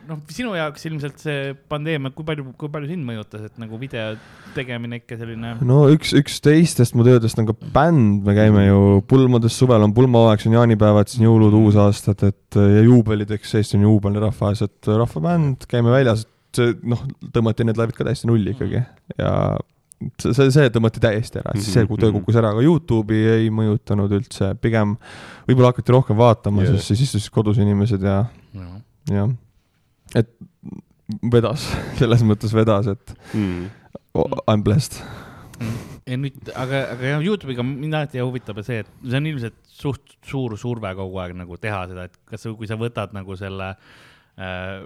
noh, sinu jaoks ilmselt see pandeemia, kui palju, kui palju sind mõjutas, et nagu video tegemine ikka selline. no üks, üks teistest mu töödest on ka bänd, me käime ju pulmades, suvel on pulmaaeg, siis on jaanipäevad, siis on jõulud, uusaastad, et ja juubelid, eks Eesti on juubelne rahvas, et rahvabänd, käime väljas, see noh, tõmmati need laivid ka täiesti nulli ikkagi ja see, see, tõmmati täiesti ära, et siis see, kui töö kukkus ära, aga Youtube'i ei mõjutanud üldse, pigem võib-olla hakati rohkem vaatama yeah., sest siis istusid kodus inimesed ja no., jah. et vedas, selles mõttes vedas, et mm. I m blessed mm. ja nüüd, aga, aga jah, Youtube'iga mind alati huvitab see, et see on ilmselt suht suur surve kogu aeg nagu teha seda, et kas, kui sa võtad nagu selle äh,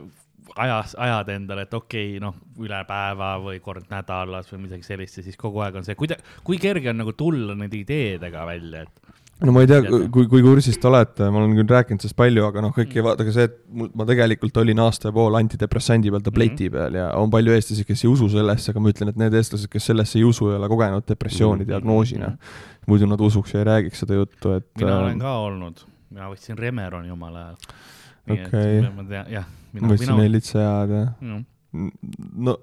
ajas, ajad endale, et okei okay,, noh, üle päeva või kord nädalas või midagi sellist ja siis kogu aeg on see, kuida-, kui kerge on nagu tulla nende ideedega välja, et no ma ei tea, kui, kui kursis te olete, ma olen küll rääkinud sellest palju, aga noh, kõik ei mm. vaata ka see, et mul, ma tegelikult olin aasta ja pool antidepressandi peal, tableti mm -hmm. peal ja on palju eestlasi, kes ei usu sellesse, aga ma ütlen, et need eestlased, kes sellesse ei usu, ei ole kogenud depressiooni mm -hmm. diagnoosina. muidu nad usuks ja ei räägiks seda juttu, et. mina olen äh, ka olnud, mina võtsin Remeroni omal ajal. okei okay., jah mõtlesin Helitsa ja no. no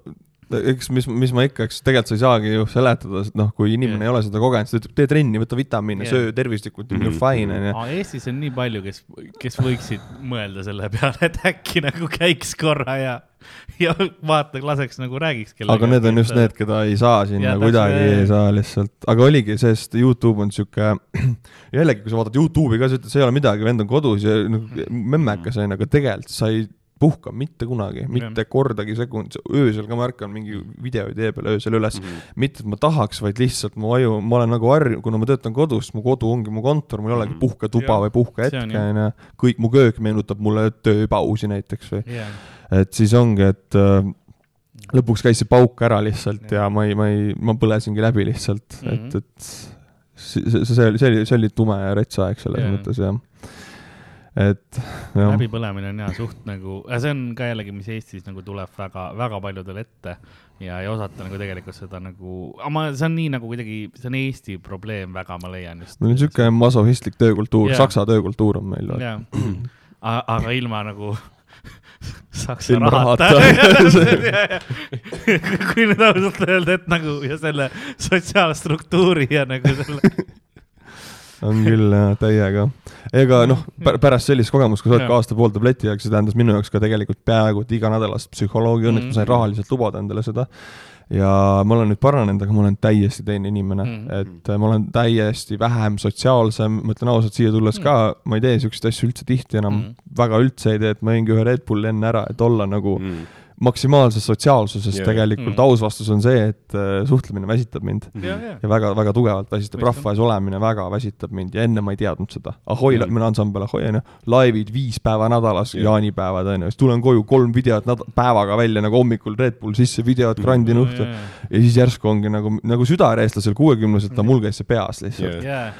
eks mis, mis ma ikka, eks tegelikult sa ei saagi ju seletada, et noh, kui inimene yeah. ei ole seda kogenud, siis ta ütleb, tee trenni, võta vitamiine yeah., söö tervislikult mm, -hmm. fine onju. Eestis on nii palju, kes, kes võiksid mõelda selle peale, et äkki nagu käiks korra ja, ja vaata, laseks nagu räägiks kellegagi. aga need on just need, keda ei saa sinna kuidagi, ei saa lihtsalt, aga oligi, sest Youtube on sihuke, jällegi, kui sa vaatad Youtube'i ka, sa ütled, see ei ole midagi, vend on kodus ja nagu memmekas onju, aga tegelikult sa ei puhka mitte kunagi, mitte ja. kordagi sekund, öösel ka märkan mingi videoidee peale öösel üles mm. -hmm. mitte, et ma tahaks, vaid lihtsalt mu aju, ma olen nagu harjunud, kuna ma töötan kodus, mu kodu ongi mu kontor, mul ei olegi mhm. puhketuba või puhkehetke, onju. kõik mu köök meenutab mulle tööpausi näiteks või yeah.. et siis ongi, et äh, lõpuks käis see pauk ära lihtsalt ja, ja ma ei, ma ei, ma põlesingi läbi lihtsalt mm, -hmm. et, et see, see, see oli, see oli, see oli tume ja rets aeg selles yeah. mõttes jah et läbipõlemine on ja suht nagu, see on ka jällegi, mis Eestis nagu tuleb väga, väga paljudel ette ja ei osata nagu tegelikult seda nagu, aga ma, see on nii nagu kuidagi, see on Eesti probleem väga, ma leian just. meil on niisugune masohhistlik töökultuur, saksa töökultuur on meil. jah, aga ilma nagu saksa rahata. kui nüüd ausalt öelda, et nagu ja selle sotsiaalstruktuuri ja nagu selle on küll jah, täiega. ega noh, pärast sellist kogemust, kui sa oled ka aasta-pool tableti jaoks, see tähendas minu jaoks ka tegelikult peaaegu et iganädalast psühholoogi, õnneks mm -hmm. ma sain mhm. rahaliselt lubada endale seda. ja ma olen nüüd paranenud, aga ma olen täiesti teine inimene mm, -hmm. et äh, ma olen täiesti vähem sotsiaalsem, ma ütlen ausalt, siia tulles mm -hmm. ka, ma ei tee siukseid asju üldse tihti enam mm, -hmm. väga üldse ei tee, et ma jõingi ühe Red Bulli enne ära, et olla nagu mm -hmm maksimaalsest sotsiaalsusest Jaa. tegelikult Mm. aus vastus on see, et äh, suhtlemine väsitab mind ja, ja. ja väga-väga tugevalt väsitab, rahva ees olemine väga väsitab mind ja enne ma ei teadnud seda. Ahoi Mm. mm., mina ansambel Ahoi onju, laivid viis päeva nädalas yeah., jaanipäevad onju, siis tulen koju kolm videot näd- päevaga välja nagu hommikul Red Bull sisse, videod grandin õhtul ja siis järsku ongi nagu, nagu südareestlasel kuuekümneselt, mul käis see peas lihtsalt Jah.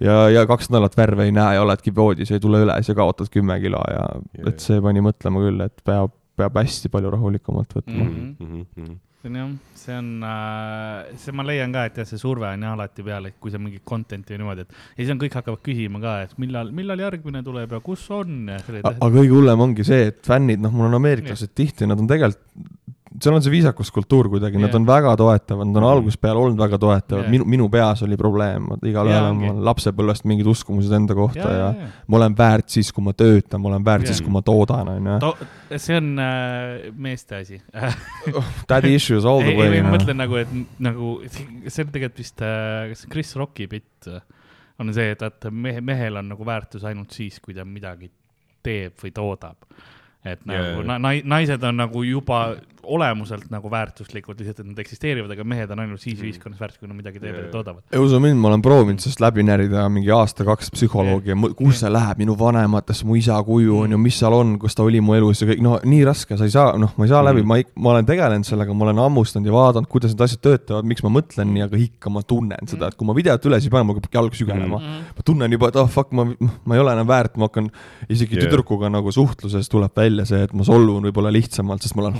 ja, ja, ja kaks nädalat värve ei näe ja oledki voodis, ei tule üles ja kaotad kümme kilo ja et see pani mõtlema küll, et peab, peab hästi palju rahulikumalt võtma Mhm. Mhm, mhm. see on jah, see on äh,, see ma leian ka, et jah, see surve on jah alati peal, et kui sa mingit content'i või niimoodi, et ja siis on kõik hakkavad küsima ka, et millal, millal järgmine tuleb ja kus on aga kõige hullem ongi see, et fännid, noh, mul on ameeriklased tihti, nad on tegelikult, seal on see viisakuskultuur kuidagi, nad Jah. on väga toetavad, nad on Mhm. algusest peale olnud väga toetavad Jah., minu, minu peas oli probleem, igalühel Jaa, on mul lapsepõlvest mingid uskumused enda kohta ja, ja, ja, ja ja. ma olen väärt siis, kui ma töötan, ma olen väärt Jah. siis, kui ma toodan, onju. To, see on äh, meeste asi Daddy issues all the way ei, ma mõtlen nagu, et nagu see on tegelikult vist äh,, kas Chris Rocki bitt äh, on see, et, et mehe, mehel on nagu väärtus ainult siis, kui ta midagi teeb või toodab. et nagu jaa. na, naised on nagu juba olemuselt nagu väärtuslikud, lihtsalt et nad eksisteerivad, aga mehed on ainult siis ühiskonnas väärtuslikud, kui nad midagi teevad Jaa, ja toodavad. ja usu mind, ma olen proovinud sellest läbi närida mingi aasta-kaks psühholoogi ja mu- kus see läheb, minu vanematesse, mu isa kuju on ju, mis seal on, kus ta oli mu elus ja kõik, no nii raske, sa ei saa, noh, ma ei saa läbi, Mhm. ma ei, ma olen tegelenud sellega, ma olen hammustanud ja vaadanud, kuidas need asjad töötavad, miks ma mõtlen nii, aga ikka ma tunnen seda, et kui ma videot üles ei pane, mul hakkab jalg sügelema Mhm. mm. ma tunnen juba, et oh fuck, ma, ma ei ole enam väärt, ma hakkan isegi yeah. tüdrukuga nagu suhtluses tuleb välja see, et ma sollun võib-olla lihtsamalt, sest ma olen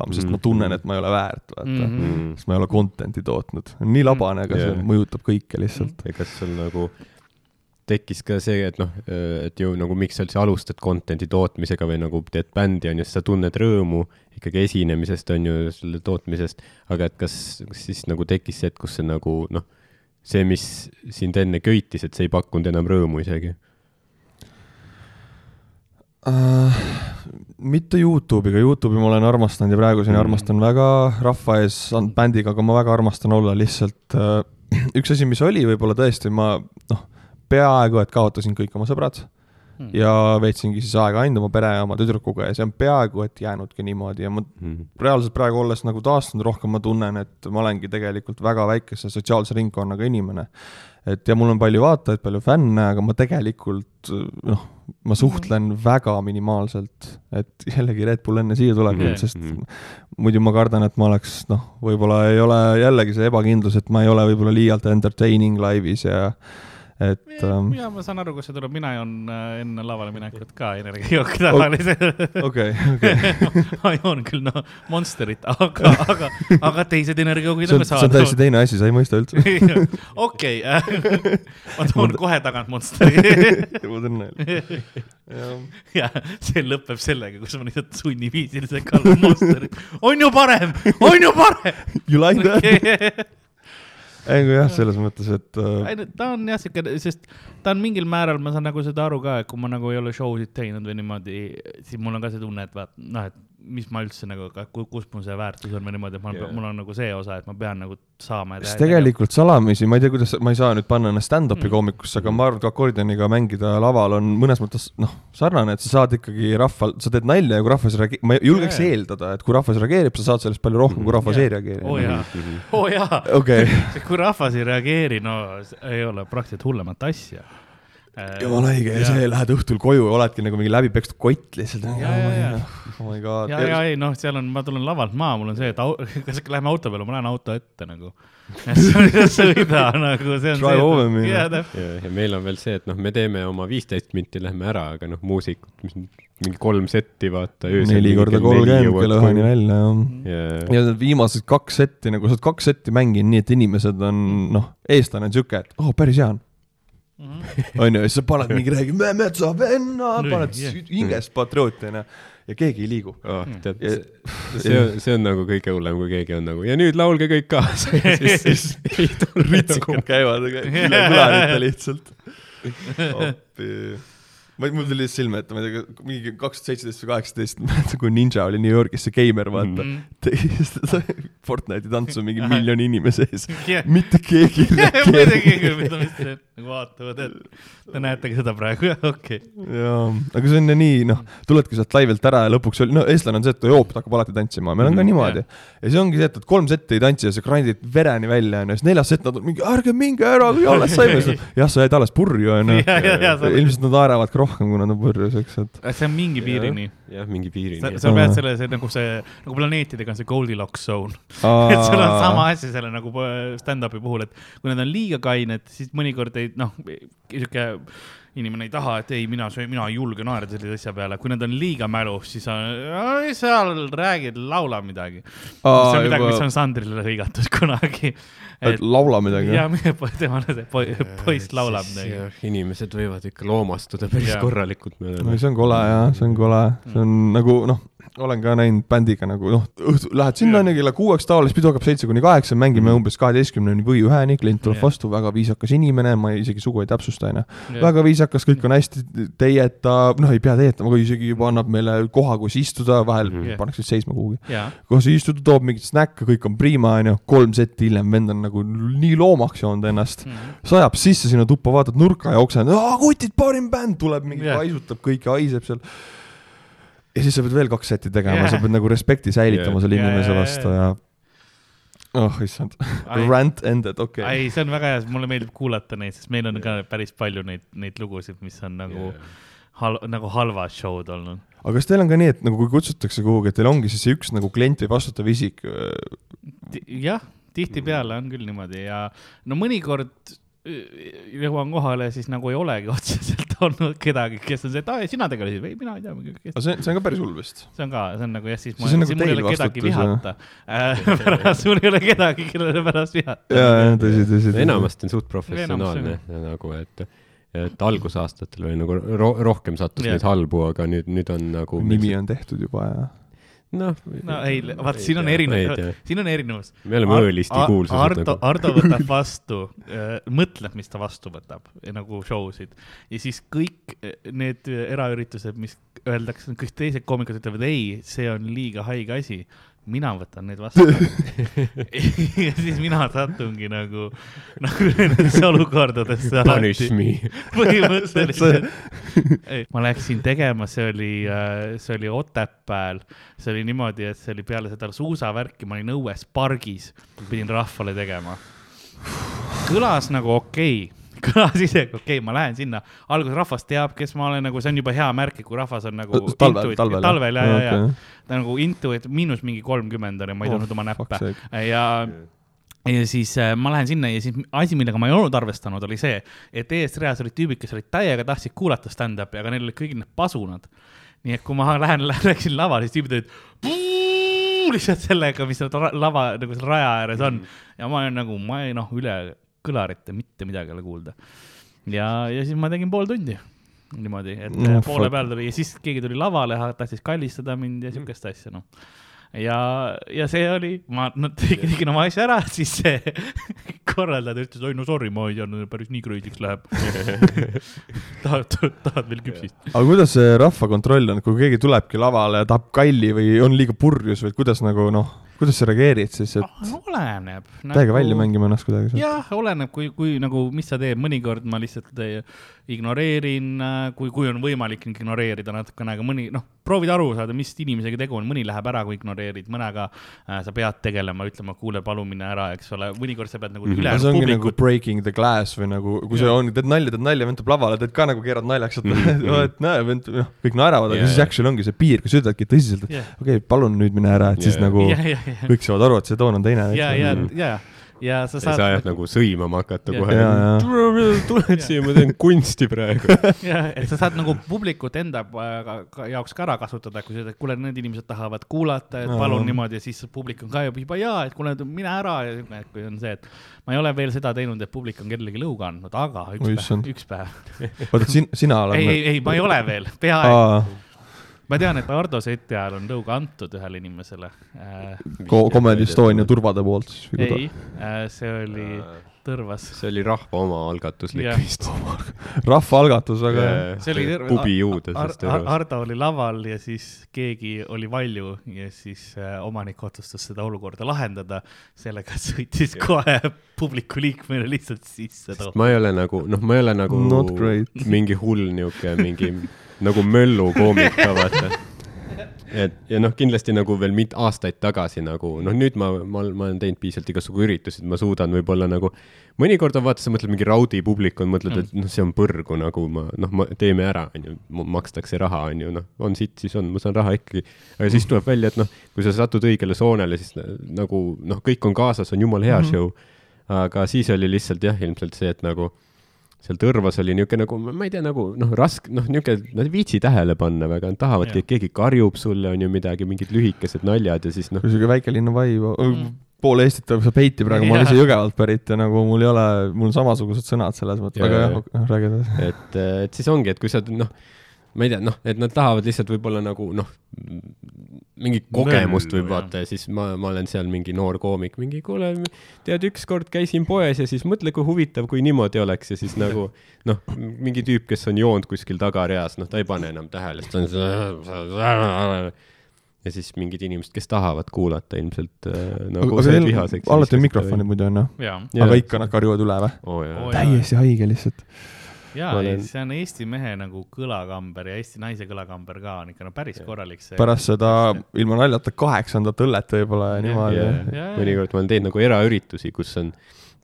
haavatavam, sest ma Mhm. tunnen, et ma ei ole väärt, vaata mm. -hmm Mhm. sest ma ei ole content'i tootnud, nii labane, aga see Jaa. mõjutab kõike lihtsalt. ja kas sul nagu tekkis ka see, et noh, et ju nagu miks sa üldse alustad content'i tootmisega või nagu teed bändi on ju, siis sa tunned rõõmu ikkagi esinemisest on ju, selle tootmisest, aga et kas, kas siis nagu tekkis see, et kus see nagu noh, see, mis sind enne köitis, et see ei pakkunud enam rõõmu isegi Uh, mitte Youtube'iga, Youtube'i ma olen armastanud ja praeguseni Mm. mm. armastan väga rahva ees bändiga, aga ma väga armastan olla lihtsalt uh, üks asi, mis oli võib-olla tõesti, ma noh, peaaegu et kaotasin kõik oma sõbrad Hmm. ja veetsingi siis aega ainult oma pere ja oma tüdrukuga ja see on peaaegu et jäänudki niimoodi ja ma mm.. reaalselt praegu olles nagu taastunud rohkem, ma tunnen, et ma olengi tegelikult väga väikese sotsiaalse ringkonnaga inimene. et ja mul on palju vaatajaid, palju fänne, aga ma tegelikult noh, ma suhtlen väga minimaalselt, et jällegi Red Bull enne siia tuleb Mhm. mm, sest Mhm. muidu ma kardan, et ma oleks noh, võib-olla ei ole jällegi see ebakindlus, et ma ei ole võib-olla liialt entertaining laivis ja et ähm, ja ma saan aru, kust see tuleb, mina joon äh, enne lavale minekut ka energiajooki tavaliselt. okei, okei, ma joon küll noh, Monsterit, aga, aga, aga teised energiajoogid on ka see on täiesti teine asi, sa ei mõista üldse. okei, ma toon kohe tagant Monsteri jõuad õnne. ja see lõpeb sellega, kus ma lihtsalt sunniviisiliselt kallan Monsterit. on ju parem, on ju parem. You like that? ei, jah, selles mõttes, et äh, ta on jah siuke, sest ta on mingil määral, ma saan nagu seda aru ka, et kui ma nagu ei ole show sid teinud või niimoodi, siis mul on ka see tunne, et vaat noh, et mis ma üldse nagu, kus mul see väärtus on või niimoodi, et ma Jaa. yeah., mul on nagu see osa, et ma pean nagu saama. siis tegelikult salamisi, ma ei tea, kuidas, ma ei saa nüüd panna ennast stand-up'i Mm. koomikusse, aga ma arvan, et akordioniga mängida laval on mõnes mõttes noh, sarnane, et sa saad ikkagi rahval, sa teed nalja ja kui rahvas reageerib, ma julgeks Jaa, jaa. eeldada, et kui rahvas reageerib, sa saad sellest palju rohkem, kui rahvas Jaa. ei reageeri. oo jaa, Mhm. oo jaa, okei, kui rahvas ei reageeri, no ei ole praktiliselt hullemat asja. Jumala õige ja see, lähed õhtul koju ja oledki nagu mingi läbipekstud kott lihtsalt. Jaa, jaa, jaa. oh my god. ja, ja ei noh, seal on, ma tulen lavalt maha, mul on see, et au, kas lähme auto peale, ma lähen auto ette nagu. sõida nagu, see on Drive over me. see. täpselt. ja, ja meil on veel see, et noh, me teeme oma viisteist minti, lähme ära, aga noh, muusikud, mis mingi kolm setti, vaata. neli korda kolmkümmend kella üheni välja, jah ja, ja need viimased kaks setti nagu sa oled kaks setti mänginud nii, et inimesed on noh, eestlane on siuke, et oh, päris hea on. onju, ja siis sa paned mingi räägi, me metsavenna, paned hingest patriooti onju ja keegi ei liigu. oh, tead Ja-, see on, see on nagu kõige hullem, kui keegi on nagu ja nüüd laulge kõik kaasa ja siis, siis ei tule nagu ritsikad käivad üle kõlarite lihtsalt. appi. Vaid mul tuli silme ette, ma ei tea, mingi kaks tuhat seitseteist või kaheksateist, mäletan, kui Ninja oli New Yorgis, see geimer, vaata mm. -hmm. tegi seda Fortnite'i tantsu mingi miljoni inimese ees yeah.. mitte keegi ei reageerinud. ma ei tea, keegi, ma ütlesin, nagu vaatavad, et te näetegi seda praegu, jah, okei okay.. jaa, aga see on ju nii, noh, tuledki sealt laivilt ära ja lõpuks oli, no eestlane on see, et ta joobib, ta hakkab alati tantsima, meil on ka mhm. niimoodi yeah.. ja see ongi see, et, et kolm setti ei tantsi ja sa grind'id vereni välja, onju, siis neljas sett nad on mingi, ärge minge ära, alles saime jah, sa jäid alles purju, onju. ilmselt nad naeravad ka rohkem, kui nad on purjus, eks, et. see on mingi piirini. jah, mingi piirini. sa pead selle, see nagu see, nagu planeetidega on see Goldilocks zone. et sul on sama asi selle nagu stand-up'i puhul, et kui nad on liiga kained, siis mõnikord ei, noh, sihuke inimene ei taha, et ei, mina, mina ei julge naerda sellise asja peale, kui nad on liiga mälus, siis on, seal räägid, laula midagi. see on midagi, mis on Sandrile hõigatud kunagi. Et laula midagi? jaa, tema see poiss laulab midagi. inimesed võivad ikka loomastuda päris ja. korralikult. no see on kole jah, see on kole, see on nagu noh olen ka näinud bändiga nagu noh, õhtu, lähed sinna onju kella kuueks tavaliselt, pidu hakkab seitse kuni kaheksa, mängime mm. umbes kaheteistkümneni või üheni, klient tuleb vastu, väga viisakas inimene, ma ei, isegi sugu ei täpsusta onju väga viisakas, kõik on hästi, teieta, noh, ei pea teietama, kui isegi juba annab meile koha, kus istuda, vahel yeah. pannakse seisma kuhugi kus istuda, toob mingit snäkke, kõik on prima onju, kolm setti hiljem vend on nagu nii loomaks joonud ennast mm.. sajab sisse sinna tuppa, vaatad nurka ja oksendad, kutid, parim bänd, tuleb mingi yeah. paisutab kõike, haiseb seal ja siis sa pead veel kaks seti tegema yeah., sa pead nagu respekti säilitama yeah. selle inimese yeah, vastu ja oh issand, rant ended, okei okay.. ei, see on väga hea, mulle meeldib kuulata neid, sest meil on ka päris palju neid, neid lugusid, mis on nagu yeah. hal-, nagu halvad show'd olnud. aga kas teil on ka nii, et nagu kui kutsutakse kuhugi, et teil ongi siis üks nagu klient või vastutav isik? jah, tihtipeale on küll niimoodi ja no mõnikord jõuan kohale, siis nagu ei olegi otseselt olnud kedagi, kes on see, et aa, sina tegelesid või mina ei tea. aga see, see on ka päris hull vist. see on ka, see on nagu jah, siis, ma, siis nagu mul ei ole kedagi vihata äh, pärast mul ei ole kedagi, kellele pärast vihata. ja, ja tõsi, tõsi, enamasti on suht professionaalne nagu, et et algusaastatel oli nagu ro rohkem sattus neid halbu, aga nüüd, nüüd on nagu. nimi on tehtud juba ja noh. no ei, vaat siin on erinevus, siin on erinevus. me oleme õõlisti kuulsused. Ardo nagu., Ardo võtab vastu äh,, mõtleb, mis ta vastu võtab, nagu show sid ja siis kõik äh, need eraüritused, mis öeldakse, kõik teised koomikud ütlevad ei, see on liiga haige asi mina võtan neid vastu ja siis mina satungi nagu, nagu nendesse olukordadesse. Punish me. põhimõtteliselt ma läksin tegema, see oli, äh, see oli Otepääl, see oli niimoodi, et see oli peale seda suusavärki, ma olin õues pargis, pidin rahvale tegema. kõlas nagu okei okay kõlas isegi, okei okay,, ma lähen sinna, alguses rahvas teab, kes ma olen, nagu see on juba hea märk, kui rahvas on nagu talvel, talvel, talvel ja, ja, ja, ja ta nagu into, et miinus mingi kolmkümmend oli, ma ei tundnud oh, oma näppe. ja ja siis äh, ma lähen sinna ja siis asi, millega ma ei olnud arvestanud, oli see, et ees reas olid tüübid, kes olid täiega tahtsid kuulata stand-up'i, aga neil olid kõigil need pasunad. nii et kui ma lähen, läksin lavale, siis tüübid olid lihtsalt sellega, mis seal lava nagu seal raja ääres on. Mm. ja ma olen nagu, ma ei noh, üle kõlarit ja mitte midagi ei ole kuulda. ja, ja siis ma tegin pool tundi niimoodi, et no, poole fuck. peal tuli ja siis keegi tuli lavale, tahtis kallistada mind ja siukest asja, noh. ja, ja see oli, ma no, tegin, tegin oma asja ära, siis see korraldaja ütles, oi no sorry, ma ei teadnud, päris nii krõidiks läheb tahad, tahad veel küpsist? aga kuidas see rahvakontroll on, kui keegi tulebki lavale ja tahab kalli või on liiga purjus või kuidas nagu noh kuidas sa reageerid siis, et ah, oleneb nagu.... täiega välja mängima ennast kuidagi? jah, oleneb, kui, kui nagu, mis sa teed, mõnikord ma lihtsalt ignoreerin, kui, kui on võimalik ignoreerida natukene, aga mõni, noh, proovid aru saada, mis inimesega tegu on, mõni läheb ära, kui ignoreerid, mõnega äh, sa pead tegelema, ütlema, kuule, palun mine ära, eks ole, mõnikord sa pead nagu mm -hmm. ülejäänud publikut. nagu breaking the glass või nagu, kui ja. sa on, teed nalja, teed nalja, vend tuleb lavale, teed ka nagu keerad naljaks, et -hmm. et näe, vend, noh, kõik naeravad, aga yeah. siis actually ongi see piir, kui sa ütledki tõsiselt, et yeah. okei okay,, palun nüüd mine ära, et yeah. siis nagu yeah, yeah, yeah. kõik saavad aru, et see toon on teine. ja, ja, ja ja sa saad. ei saa jah nagu sõimama hakata kohe. tuled siia, ma teen kunsti praegu. ja, et sa saad nagu publikut enda jaoks ka ära kasutada, kui sa ütled, kuule, need inimesed tahavad kuulata, et palun niimoodi ja siis publik on ka juba jaa, et kuule, mine ära ja kui on see, et ma ei ole veel seda teinud, et publik on kellelegi lõuga andnud, aga üks Oi, päev, üks päev. oota, sina oled? ei, ei, ei, ma ei ole veel, peaaegu ma tean, et Ardo seti ajal on lõuga antud ühele inimesele äh, Ko. Comedy Estonia turvade poolt siis? ei, äh, see oli, Tõrvas. see oli rahva omaalgatuslik yeah. vist. rahvaalgatus, aga yeah.. see oli pubi juudes Ar. Ar Ardo oli laval ja siis keegi oli valju ja siis äh, omanik otsustas seda olukorda lahendada sellega, et sõitis yeah. kohe publiku liikmele lihtsalt sisse. ma ei ole nagu, noh, ma ei ole nagu mingi hull niuke, mingi nagu möllukoomik ka vaata et ja noh, kindlasti nagu veel mit-, aastaid tagasi nagu noh, nüüd ma, ma, ma olen teinud piisavalt igasugu üritusi, et ma suudan võib-olla nagu, mõnikord on vaata, sa mõtled mingi raudi publik on, mõtled et noh, see on põrgu nagu ma noh, teeme ära, onju, makstakse raha, onju, noh, on sitt, siis on, ma saan raha ikkagi. aga siis tuleb välja, et noh, kui sa satud õigele soonele, siis nagu noh, kõik on kaasas, on jumala hea mm -hmm. show. aga siis oli lihtsalt jah, ilmselt see, et nagu seal Tõrvas oli niisugune nagu, ma ei tea, nagu noh, raske, noh, niisugune, nad ei viitsi tähele panna väga, nad tahavadki, et keegi karjub sulle, on ju midagi, mingid lühikesed naljad ja siis noh. niisugune väikelinna vibe mm., pool Eestit tuleb sa peiti praegu, ma olen ise Jõgevalt pärit ja nagu mul ei ole, mul on samasugused sõnad selles mõttes, aga jah, räägi edasi. et, et siis ongi, et kui sa noh ma ei tea, noh, et nad tahavad lihtsalt võib-olla nagu noh, mingit kogemust võib vaata ja siis ma, ma olen seal mingi noor koomik, mingi kuule, tead, ükskord käisin poes ja siis mõtle, kui huvitav, kui niimoodi oleks. Ja siis nagu noh, mingi tüüp, kes on joonud kuskil tagareas, noh, ta ei pane enam tähele, sest ta on ja siis mingid inimesed, kes tahavad kuulata ilmselt äh, nagu aga see vihaseks. alati on mikrofonid muidu onju, aga ikka nad karjuvad üle või? Oh,? täiesti haige lihtsalt jaa olen..., see on Eesti mehe nagu kõlakamber ja Eesti naise kõlakamber ka on ikka no päris korralik see. pärast seda ilma naljata kaheksandat õllet võib-olla ja niimoodi. mõnikord ma olen teinud nagu eraüritusi, kus on,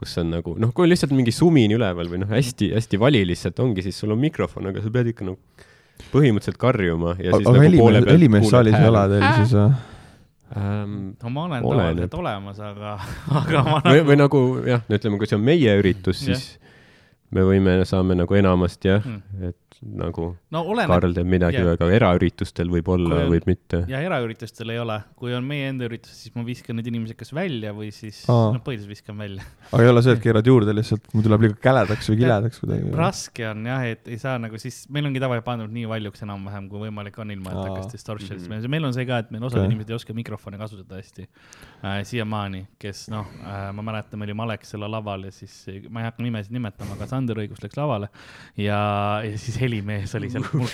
kus on nagu noh, kui on lihtsalt mingi sumin üleval või noh, hästi-hästi vali lihtsalt ongi, siis sul on mikrofon, aga sa pead ikka nagu põhimõtteliselt karjuma ja siis aga nagu poole pealt helimees saalis ei ole teil siis või? No ma olen tavaliselt olemas, aga, aga ma nagu. või, või nagu jah, no ütleme, kui see on meie üritus, siis me võime, saame nagu enamasti jah mm., et nagu no, oleneb, Karl teeb midagi aga eraüritustel võib olla, võib mitte. ja eraüritustel ei ole, kui on meie enda üritus, siis ma viskan need inimesed kas välja või siis, noh, põhiliselt viskan välja. aga ei ole see, et keerad juurde lihtsalt, mul tuleb liiga käledaks või kiledaks kuidagi? raske on jah, et ei saa nagu siis, meil ongi tavaliselt pandud nii valjuks enam-vähem, kui võimalik on, ilma et hakkaks distortion'ist mm -hmm. meil on see ka, et meil osad okay. inimesed ei oska mikrofoni kasutada hästi äh, siiamaani, kes noh äh,, ma mäletan, me olime Alexela laval ja siis ma ei hakka nimesid nimetama, aga Sander Õigus läks lavale ja, ja siis helimees oli seal mul,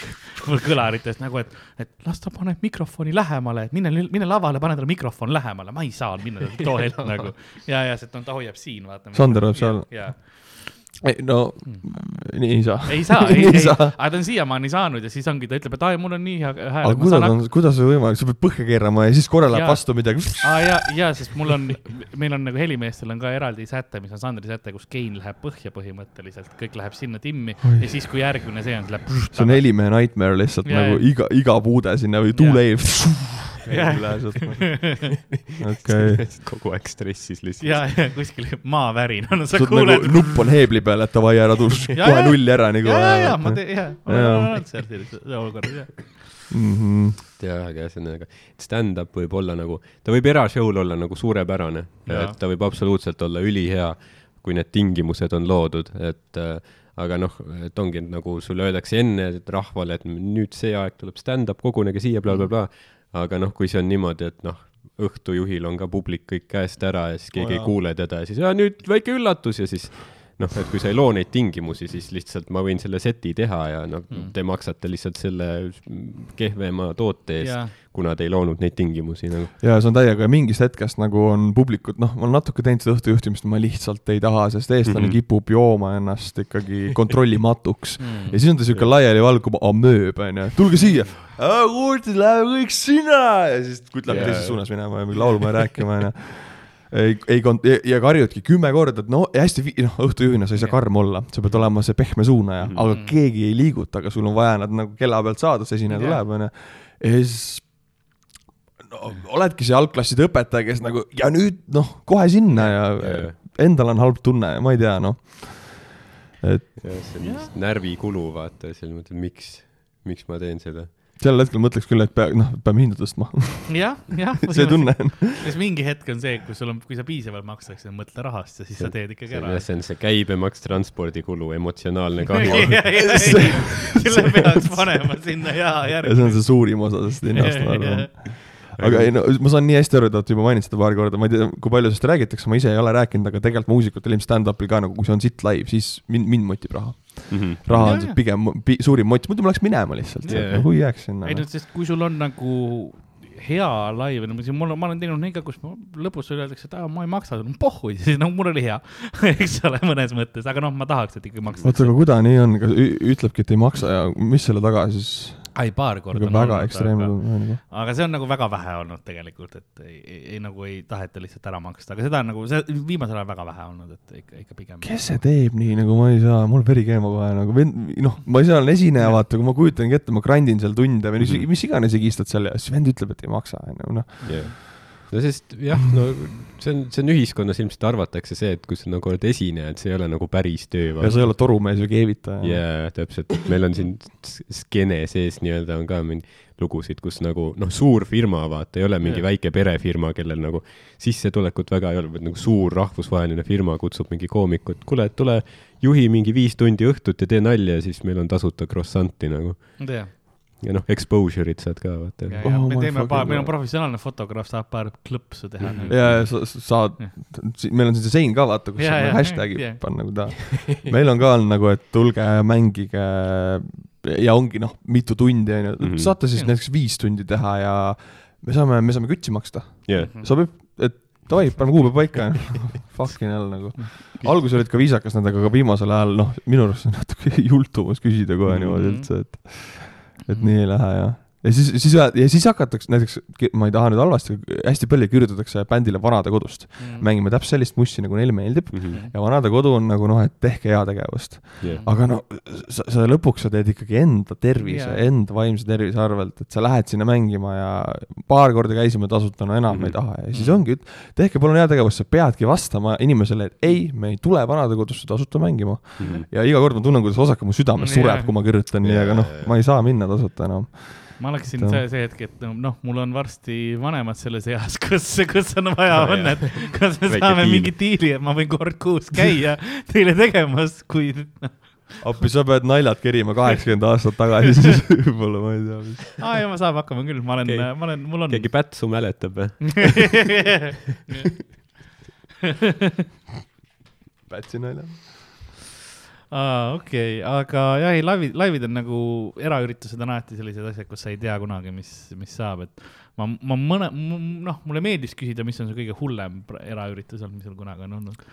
mul kõlarites nagu, et, et las ta paneb mikrofoni lähemale, et mine, mine lavale, pane talle mikrofon lähemale, ma ei saa minna too hetk nagu. ja, ja, sest ta hoiab siin, vaata. Sander on seal no nii ei saa. ei saa, ei, ei, aga ta on siiamaani saanud ja siis ongi, ta ütleb, et aa, mul on nii hea hääl. aga kuidas on, kuidas see võimalik, sa pead põhja keerama ja siis korra läheb vastu midagi. aa ja, ja sest mul on, meil on nagu helimeestel on ka eraldi säte, mis on Sandri säte, kus gain läheb põhja põhimõtteliselt, kõik läheb sinna timmi Oi. ja siis, kui järgmine see on, siis läheb. see on helimehe nightmare lihtsalt ja, nagu iga, iga puude sinna või tuuleiv okei. kogu aeg stressis lihtsalt. ja, ja kuskil maavärin on, sa kuuled nagu,. nupp on heebli peal, et davai, ära tuus, kohe nulli ära nagu. ja, ja, ja ma teen, ja, ma olen olnud seal sellises olukorras, jah mm -hmm. jah, aga ühesõnaga, stand-up võib olla nagu, ta võib erashow'l olla nagu suurepärane, et ta võib absoluutselt olla ülihea, kui need tingimused on loodud, et äh, aga noh, et ongi nagu sulle öeldakse enne rahvale, et nüüd see aeg tuleb stand-up, kogunege siia bla,, blablabla aga noh, kui see on niimoodi, et noh, õhtujuhil on ka publik kõik käest ära ja siis keegi oh, ei kuule teda ja siis nüüd väike üllatus. Ja siis noh, et kui sa ei loo neid tingimusi, siis lihtsalt ma võin selle seti teha ja noh mm., te maksate lihtsalt selle kehvema toote eest yeah., kuna te ei loonud neid tingimusi nagu. ja see on täiega, mingist hetkest nagu on publikut, noh, ma olen natuke teinud seda õhtujuhtimist, ma lihtsalt ei taha, sest eestlane mm -hmm. kipub jooma ennast ikkagi kontrollimatuks mm. ja siis on ta siuke laialivalguv amööb, onju, tulge siia. kuulge, lähme kõik sinna ja siis läheb yeah. teises suunas minema ja laulma ja rääkima, onju ei, ei kont-, ja karjudki kümme korda, et no hästi, noh, õhtujuhina sa ei saa karm olla, sa pead olema see pehme suunaja mm, -hmm. aga keegi ei liiguta, aga sul on vaja nad nagu kella pealt saada, see esineja tuleb, onju. ja siis no, oledki see algklasside õpetaja, kes nagu ja nüüd noh, kohe sinna ja, ja endal on halb tunne ja ma ei tea, noh. et. jah, see on lihtsalt närvikulu, vaata, selles mõttes, miks, miks ma teen seda sel hetkel mõtleks küll, et pea, noh, peame hinda tõstma. jah, jah. see tunne on. sest mingi hetk on see, kui sul on, kui sa piisavalt makstakse, mõtle rahast ja siis see, sa teed ikkagi ära. see on see käibemaks, transpordikulu, emotsionaalne kahju selle peaks panema sinna ja järgi. ja see on see suurim osa sellest hinnast, ma arvan aga ei no ma saan nii hästi aru, te olete juba maininud seda paar korda, ma ei tea, kui palju sellest räägitakse, ma ise ei ole rääkinud, aga tegelikult muusikutel ilmselt stand-up'il ka nagu, kui see on sitt live, siis mind, mind motib raha mm. -hmm. raha on ja, pigem pi, suurim mott, muidu ma läheks minema lihtsalt yeah., nagu jääks sinna. ei no sest kui sul on nagu hea laiv, mul on, ma olen teinud neid ka, kus ma, lõpus öeldakse, et aa, ma ei maksa, pohhu, siis no mul oli hea eks ole, mõnes mõttes, aga noh, ma tahaks, et ikkagi makstakse. oota, aga kuida nii on, ütlebki, et ei maksa ja mis selle taga siis? Ai, paar korda. väga ekstreemne. Nagu. aga see on nagu väga vähe olnud tegelikult, et ei, ei, ei nagu ei taheta lihtsalt ära maksta, aga seda on nagu, see viimasel ajal väga vähe olnud, et ikka, ikka pigem. kes see teeb nii, nagu ma ei saa, mul veri keema kohe nagu, noh, ma ise olen esineja, vaata, kui ma kujutangi ette, ma grandin seal tunde või mm -hmm. mis iganes higistad seal ja siis vend ütleb, et ei maksa, onju, noh yeah no sest jah, no see on, see on ühiskonnas ilmselt arvatakse see, et kui sa nagu oled esineja, et see ei ole nagu päris töö. ja sa ei ole torumees või keevitaja. jaa, täpselt, meil on siin skeene sees nii-öelda on ka mingi lugusid, kus nagu noh, suur firma, vaata, ei ole mingi yeah. väike perefirma, kellel nagu sissetulekut väga ei ole, vaid nagu suur rahvusvaheline firma kutsub mingi koomikut, kuule, tule juhi mingi viis tundi õhtut ja tee nalja ja siis meil on tasuta croissant'i nagu. jah ja noh, exposure'it saad ka vaata. Oh, me teeme paar, meil on professionaalne fotograaf, saab paar klõpsu teha mm. -hmm. ja, ja sa saad, meil on siin see sein ka vaata, kus ja, saab nagu hashtag'i yeah. panna, kui tahad. meil on ka olnud nagu, et tulge mängige ja ongi noh, mitu tundi onju, mhm. saate siis näiteks viis tundi teha ja me saame, me saame kütsi maksta yeah.. sobib, et davai, paneme kuupäeva paika Fucking hell nagu. alguses olid ka viisakas nad, aga viimasel ajal noh, minu arust on natuke jultumus küsida kohe niimoodi mhm. üldse, et et nii ei lähe jah ja siis, siis ja siis hakatakse näiteks, ma ei taha nüüd halvasti, hästi palju kirjutatakse bändile Vanadekodust mm. -hmm. mängime täpselt sellist mussi, nagu neile meeldib mm. -hmm. ja Vanadekodu on nagu noh, et tehke heategevust yeah.. aga no sa, sa lõpuks sa teed ikkagi enda tervise yeah., enda vaimse tervise arvelt, et sa lähed sinna mängima ja paar korda käisime tasuta, no enam mm -hmm. ei taha ja siis mhm. ongi, tehke palun heategevust, sa peadki vastama inimesele, et ei, me ei tule Vanadekodusse tasuta mängima mm. -hmm. ja iga kord ma tunnen, kuidas osake mu südames yeah. sureb, kui ma kirjutan yeah. nii, aga noh, ma ei saa minna tasuta enam ma oleksin see, see hetk, et noh, mul on varsti vanemad selles eas, kus, kus on vaja on, et kas me saame diil. mingi diili, et ma võin kord kuus käia teile tegemas, kui noh appi, sa pead naljad kerima kaheksakümmend aastat tagasi, siis võib-olla ma ei tea mis. aa ja ma saan hakkama küll, ma olen okay., ma olen, mul on. keegi Pätsu mäletab või Pätsi naljad aa, okei okay., aga jah, ei laivid, laivid on nagu, eraüritused on alati sellised asjad, kus sa ei tea kunagi, mis, mis saab, et ma, ma mõne, noh, mulle meeldis küsida, mis on see kõige hullem eraüritus olnud, mis sul kunagi on olnud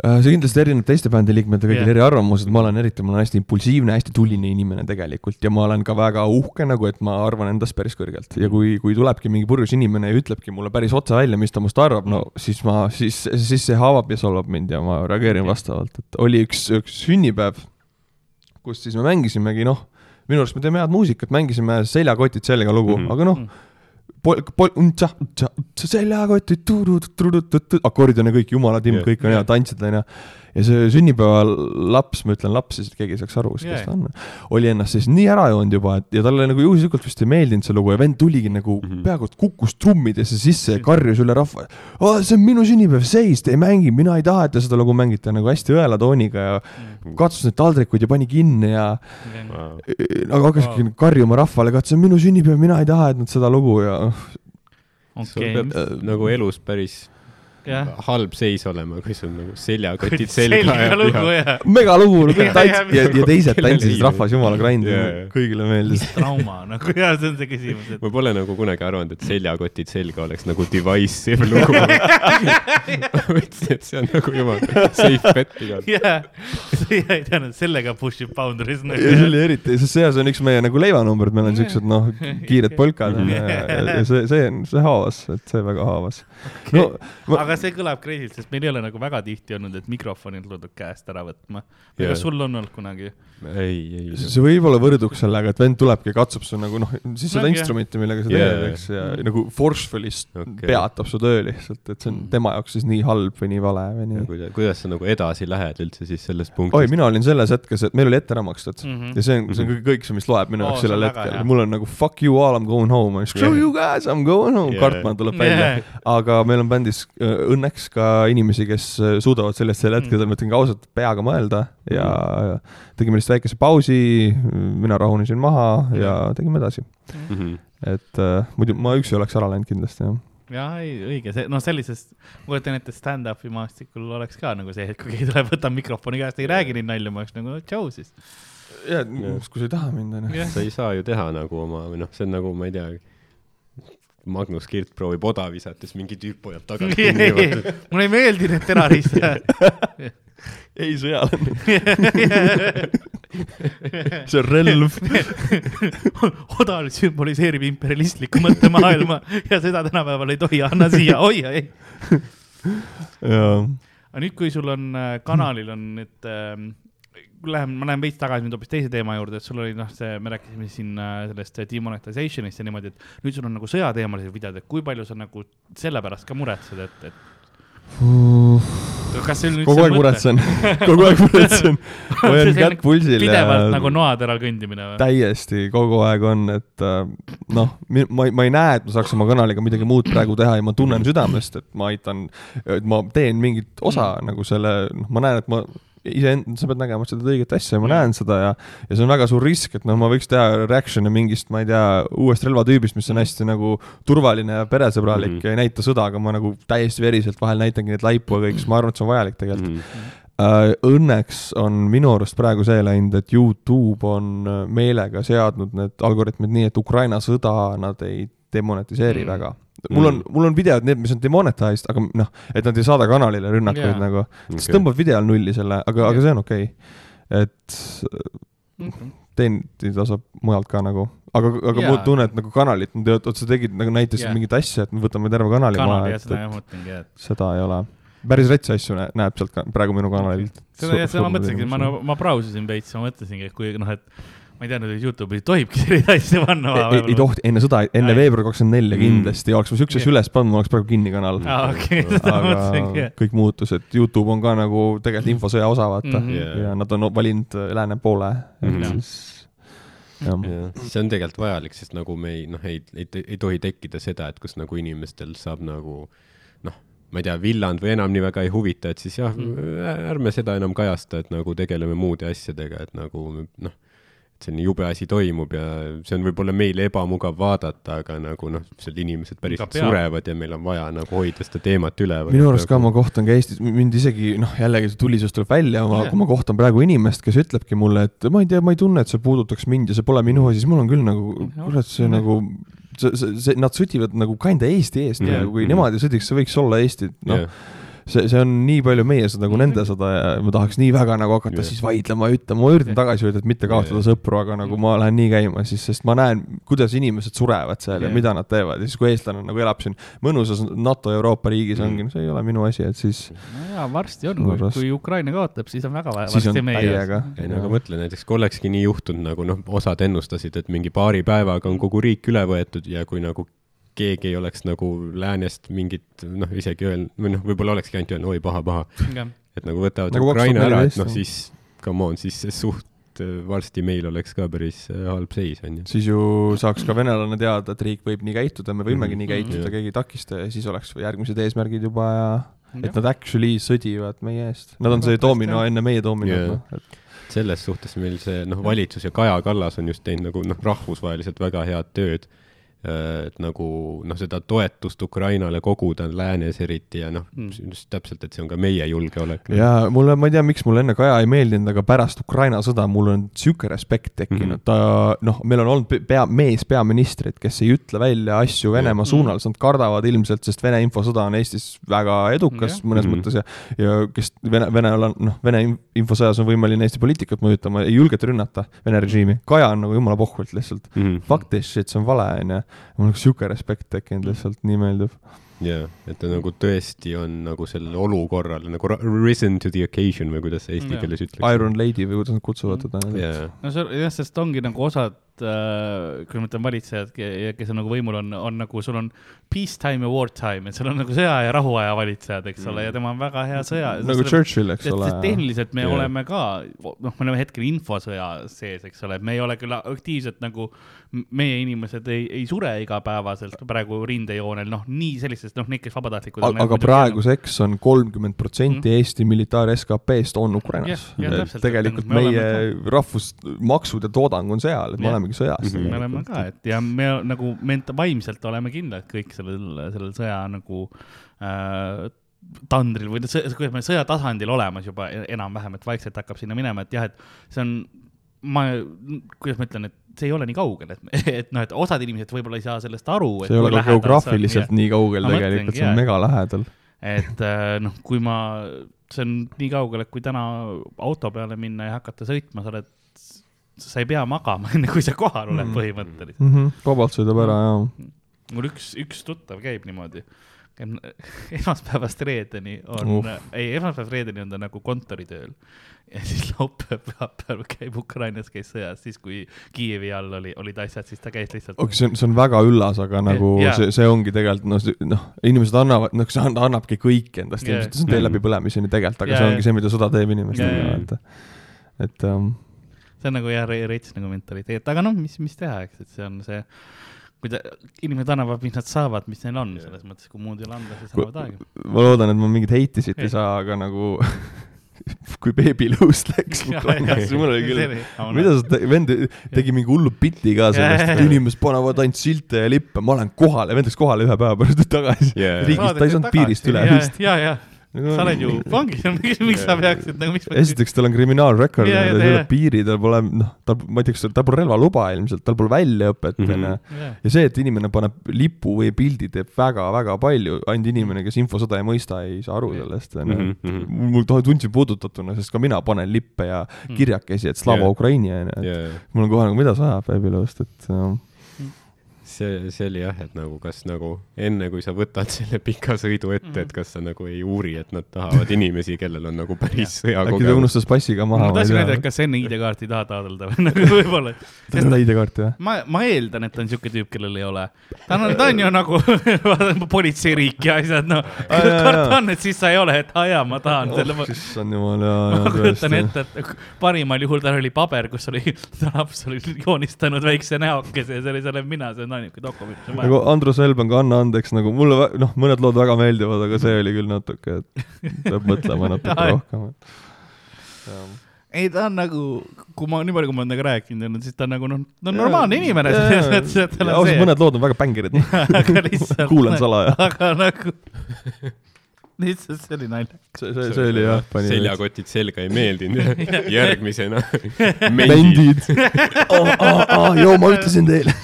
see kindlasti erineb teiste bändi liikmete kõigil yeah. eriarvamused, ma olen eriti, ma olen hästi impulsiivne, hästi tuline inimene tegelikult ja ma olen ka väga uhke nagu, et ma arvan endast päris kõrgelt. Ja kui, kui tulebki mingi purjus inimene ja ütlebki mulle päris otse välja, mis ta must arvab, no siis ma, siis, siis see haavab ja solvab mind ja ma reageerin vastavalt, et oli üks, üks sünnipäev, kus siis me mängisimegi, noh, minu arust me teeme head muusikat, mängisime seljakotid selga lugu mm, -hmm. aga noh mm pol-, pol-, seljakotid, akordion ja kõik, jumala timm, kõik on hea, tantsid onju ja see sünnipäevalaps, ma ütlen laps, siis keegi ei saaks aru, kes yeah. ta on, oli ennast siis nii ära joonud juba, et ja talle nagu juhuslikult vist ei meeldinud see lugu ja vend tuligi nagu mm -hmm. peaaegu et kukkus trummidesse sisse ja karjus üle rahva. see on minu sünnipäev, seis, te ei mängi, mina ei taha, et te seda lugu mängite nagu hästi õelatooniga ja mm -hmm. katsus neid taldrikuid ja pani kinni ja wow. aga hakkaski wow. karjuma rahvale, et see on minu sünnipäev, mina ei taha, et nad seda lugu ja okay.. nagu elus päris halb seis olema, kui sul nagu seljakotid selga ja megalugu, tants- ja, ja teised tantsisid rahvas jumala grind'i yeah., kõigile meeldis. trauma nagu ja see on see küsimus et.... ma pole nagu kunagi arvanud, et seljakotid selga oleks nagu divisive lugu. Ma mõtlesin, et see on nagu jumala safe bet igal juhul. jaa, ei teadnud, sellega push ib boundaries nagu. ja see oli eriti, sest see on üks meie nagu leivanumbrid, meil on siuksed noh, kiired polkad ja, ja see, see, see haavas, et see väga haavas. Okay.. no ma... aga see kõlab crazy'lt, sest meil ei ole nagu väga tihti olnud, et mikrofoni on tuldud käest ära võtma. kas sul on olnud kunagi? ei, ei. see võib olla võrduks sellega, et vend tulebki, katsub su nagu noh, siis seda instrumenti, millega sa teed, eks, ja mm. nagu forcefully okay. peatab su töö lihtsalt, et see on mm. tema jaoks siis nii halb või nii vale või nii. kuidas, sa nagu edasi lähed üldse siis sellest punktist? oi, mina olin selles hetkes, et meil oli ette ära makstud mm -hmm. ja see on, see on kõik see, mis loeb minu jaoks oh, sellel hetkel. mul on nagu fuck you all, I m going home, screw yeah. you guys, I m going home yeah., Kartman tuleb välja aga meil on bändis äh, õnneks ka inimesi, kes äh, suudavad sellistel hetkedel mm., ma ütlen ka ausalt, peaga mõelda ja mm. tegime lihtsalt väikese pausi, mina rahunesin maha ja tegime edasi mm. -hmm. et äh, muidu ma üksi oleks ära läinud kindlasti, jah jah, ei õige, see noh, sellisest, ma kujutan ette, stand-up'i maastikul oleks ka nagu see, et kui keegi tuleb, võtab mikrofoni käest, ei räägi neid nalju, ma oleks nagu tšau siis. ja, kui sa ei taha mind, onju. sa ei saa ju teha nagu oma või noh, see on nagu, ma ei tea, Magnus Kirt proovib oda visata, siis mingi tüüp hoiab tagant kinni. mulle ei meeldi need terrorist. Ei sõjaline see on relv. Oda sümboliseerib imperialistlikku mõttemaailma ja seda tänapäeval ei tohi, anna siia, hoia, ei. aga nüüd, kui sul on äh, kanalil on nüüd äh, läheme, ma lähen veits tagasi nüüd hoopis teise teema juurde, et sul oli noh, see, me rääkisime siin äh, sellest demonetization'ist ja niimoodi, et nüüd sul on nagu sõjateemalised videod, et kui palju sa nagu selle pärast ka muretsed, et, et kas see on kogu aeg muretsen kogu aeg muretsen. hoian kätt pulsil. pidevalt ja... nagu noateral kõndimine või? täiesti, kogu aeg on, et äh, noh, ma, ma ei näe, et ma saaks oma kanaliga midagi muud praegu teha ja ma tunnen südamest, et ma aitan, et ma teen mingit osa mm. nagu selle, noh, ma näen, et ma iseend-, sa pead nägema seda õiget asja ja ma näen seda ja, ja see on väga suur risk, et noh, ma võiks teha reaction'e mingist, ma ei tea, uuest relvatüübist, mis on hästi nagu turvaline ja peresõbralik mm -hmm. ja ei näita sõda, aga ma nagu täiesti veriselt vahel näitangi neid laipu ja kõik, siis ma arvan, et see on vajalik tegelikult mm. -hmm. Uh, õnneks on minu arust praegu see läinud, et Youtube on meelega seadnud need algoritmid nii, et Ukraina sõda nad ei demonetiseeri mm. väga mul on, mm. mul on videod, need, mis on demonetized, aga noh, et nad ei saada kanalile rünnakuid yeah. nagu, siis okay. tõmbab videol nulli selle, aga yeah., aga see on okei okay.. et okay. teenida tasub mujalt ka nagu, aga, aga yeah. ma tunnen, et nagu kanalit, oot sa tegid nagu näitasid yeah. mingit asja, et me võtame terve kanali maha, et, et, et seda ei ole päris rets asju näeb sealt ka praegu minu kanalilt. seda, seda ma mõtlesingi, ma, ma brausisin veits, ma mõtlesingi, et kui noh, et ma ei teadnud, et Youtube'is tohibki selliseid asju panna. ei, ei tohti, enne sõda, enne veebruar kakskümmend neli mm. kindlasti oleks ma siukse asja üles pannud, oleks praegu kinni kanal ah,. Okay, aga kõik muutus, et Youtube on ka nagu tegelikult infosõja osa, vaata mm. -hmm. Yeah. ja nad on valinud lääne poole, et mm -hmm. siis Ja. see on tegelikult vajalik, sest nagu me ei, noh, ei, ei, ei tohi tekkida seda, et kus nagu inimestel saab nagu noh, ma ei tea, villand või enam nii väga ei huvita, et siis jah mm., ärme seda enam kajasta, et nagu tegeleme muude asjadega, et nagu noh selline jube asi toimub ja see on võib-olla meile ebamugav vaadata, aga nagu noh, seal inimesed päriselt surevad ja meil on vaja nagu hoida seda teemat üleval. minu arust ka ma kohtan ka Eestis, mind isegi noh, jällegi see tulisus tuleb välja, kui ma kohtan praegu inimest, kes ütlebki mulle, et ma ei tea, ma ei tunne, et see puudutaks mind ja see pole minu asi, siis mul on küll nagu, kurat, see nagu see, see, see, nad sõdivad nagu kinda Eesti eest ja kui nemad ei sõdiks, see võiks olla Eesti, noh. Yeah see, see on nii palju meie sõda kui nende sõda ja ma tahaks nii väga nagu hakata yeah. siis vaidlema ja ütlema, ma üritan tagasi öelda, et mitte kaotada yeah. sõpru, aga nagu ma lähen nii käima siis, sest ma näen, kuidas inimesed surevad seal yeah. ja mida nad teevad ja siis, kui eestlane nagu elab siin mõnusas NATO Euroopa riigis mm. ongi, no see ei ole minu asi, et siis. no jaa, varsti on, kui Ukraina kaotab, siis on väga vaja. siis on täiega. ei no aga mõtle näiteks, kui olekski nii juhtunud, nagu noh, osad ennustasid, et mingi paari päevaga on kogu riik üle võetud ja kui nagu keegi ei oleks nagu läänest mingit noh, isegi öelnud, või noh, võib-olla olekski ainult öelnud oi paha-paha. et nagu võtavad nagu Ukraina ära, et noh, siis come on, siis suht äh, varsti meil oleks ka päris äh, halb seis, on ju. siis ju saaks ka venelane teada, et riik võib nii käituda, me võimegi mm -hmm. nii käituda mm, -hmm. keegi ei takista ja siis oleks järgmised eesmärgid juba ja et nad actually sõdivad meie eest. Nad on see domino enne meie dominot yeah., noh, et selles suhtes meil see noh, valitsus ja Kaja Kallas on just teinud nagu noh, rahvusvaheliselt väga head tööd et nagu noh, seda toetust Ukrainale koguda läänes eriti ja noh mm., täpselt, et see on ka meie julgeolek. ja mulle, ma ei tea, miks mulle enne Kaja ei meeldinud, aga pärast Ukraina sõda mul on sihuke respekt tekkinud mm, -hmm. ta noh, meil on olnud pea, meespeaministrid, kes ei ütle välja asju Venemaa mm -hmm. suunal, sest nad kardavad ilmselt, sest Vene infosõda on Eestis väga edukas mm -hmm. mõnes mm -hmm. mõttes ja, ja kes Vene, Vene, noh, Vene infosõjas on võimeline Eesti poliitikat mõjutama, ei julgeta rünnata Vene režiimi. Kaja on nagu jumala pohvult lihtsalt mm -hmm.. Fuck this shit, see on vale, onju mul on sihuke respekt tekkinud lihtsalt, nii meeldib. Jaa, et ta nagu tõesti on nagu sellele olukorrale nagu risen to the occasion või kuidas eesti keeles ütleks. Iron Lady või kuidas nad kutsuvad teda yeah.. no see jah, sest ongi nagu osad äh,, kui ma mõtlen valitsejad, kes on nagu võimul, on, on nagu sul on peacetime ja wartime, et sul on nagu sõja ja rahuaja valitsejad, eks ole mm., ja tema on väga hea sõja. nagu Churchill, eks ole. tehniliselt me yeah. oleme ka, noh, me oleme hetkel infosõja sees, eks ole, et me ei ole küll aktiivselt nagu, meie inimesed ei, ei sure igapäevaselt praegu rindejoonel, noh, nii sellistes, noh, need, kes vabatahtlikud on. aga praeguseks on kolmkümmend protsenti mhm. Eesti militaar SKP-st on Ukrainas. tegelikult meie rahvusmaksud ja toodang on seal, et me olemegi olemegi sõjas mm. -hmm. me oleme ka, et ja me nagu ment-, vaimselt oleme kindlad kõik sellel, sellel sõja nagu äh, tandril või kuidas me sõja tasandil olemas juba enam-vähem, et vaikselt hakkab sinna minema, et jah, et see on, ma, kuidas ma ütlen, et see ei ole nii kaugel, et, et noh, et osad inimesed võib-olla ei saa sellest aru. see ei ole ka geograafiliselt nii kaugel ma tegelikult, see on mega lähedal. et äh, noh, kui ma, see on nii kaugel, et kui täna auto peale minna ja hakata sõitma, sa oled, sa ei pea magama, enne kui sa kohal oled mm. põhimõtteliselt mm. -hmm. vabalt sõidab ära, jaa. mul üks, üks tuttav käib niimoodi esmaspäevast reedeni on uh., ei, esmaspäevast reedeni on ta nagu kontoritööl ja siis laupäev, pühapäev käib Ukrainas, käis sõjas, siis kui Kiievi all oli, olid asjad, siis ta käis lihtsalt. okei see on, see on väga üllas, aga nagu yeah. see, see ongi tegelikult noh, noh, inimesed annavad, noh, see annabki kõik endast yeah. ilmselt, see on tee läbipõlemiseni tegelikult, aga yeah, see ongi see, mida sõda teeb inimestega yeah., et, et um.... see on nagu jah, reits nagu mentaliteet, aga noh, mis, mis teha, eks, et see on see kui ta, inimesed annavad, mis nad saavad, mis neil on, selles mõttes, kui muud ei ole anda, siis annavad aega. ma loodan, et ma mingit heiti siit ei. saa, aga nagu kui beebilõust läks Ukrainas, mul oli küll, mida sa, vend tegi mingi hullu biti ka sellest, et inimesed panevad ainult silte ja lippe, ma lähen kohale, vend läks kohale ühe päeva pärast tagasi. Yeah.. riigist, ta ei saanud piirist üle. vist. ja, ja, Nagu sa oled ju vangis, miks, miks sa peaksid nagu, miks esiteks, tal on kriminaalrekord, tal ei ole piiri, tal pole, noh, tal, ma ei tea, kas tal pole relvaluba ilmselt, tal pole väljaõpet, mhm. onju. ja see, et inimene paneb lipu või pildi, teeb väga-väga palju, ainult inimene, kes infosõda ei mõista, ei saa aru sellest, onju. Mhm, mhm. mul tundsin puudutatuna, sest ka mina panen lippe ja kirjakesi, et Slava Ukraini, onju, et mul on kohe nagu, mida sa ajad, Babylost, et noh see, see oli jah, et nagu kas nagu enne, kui sa võtad selle pika sõidu ette, et mhm. kas sa nagu ei uuri, et nad tahavad inimesi, kellel on nagu päris sõjakogemus. äkki ta unustas passi ka maha. ma tahtsin öelda, et kas enne ID-kaarti ei taha taotleda või nagu võib-olla. tal ei ole ID-kaarti või? ma, ma eeldan, et ta on siuke tüüp, kellel ei ole. ta on, ta on ju nagu politseiriik ja asjad, noh. karta on, et siis sa ei ole, et aa jaa, ma tahan oh, selle. issand jumal, jaa, jaa. ma kujutan ette, et parimal juhul tal oli paber, kus oli, ta laps oli joonistanud väikse näokese ja see oli selle mina, see on ainuke dokument, mis on vaja. nagu Andrus Elban ka, anna andeks, nagu mulle, noh, mõned lood väga meeldivad, aga see oli küll natuke, et peab mõtlema natuke rohkem, et ei, ta on nagu, kui ma, nii palju, kui ma olen temaga rääkinud, siis ta on nagu noh, no normaalne inimene selles mõttes, et tal on see. mõned lood on väga bängirid kuulan salaja. aga nagu lihtsalt see oli naljakas. see, see, see oli jah. seljakotid selga ei meeldinud järgmisena mendid. oh, oh, oh, joo, ma ütlesin teile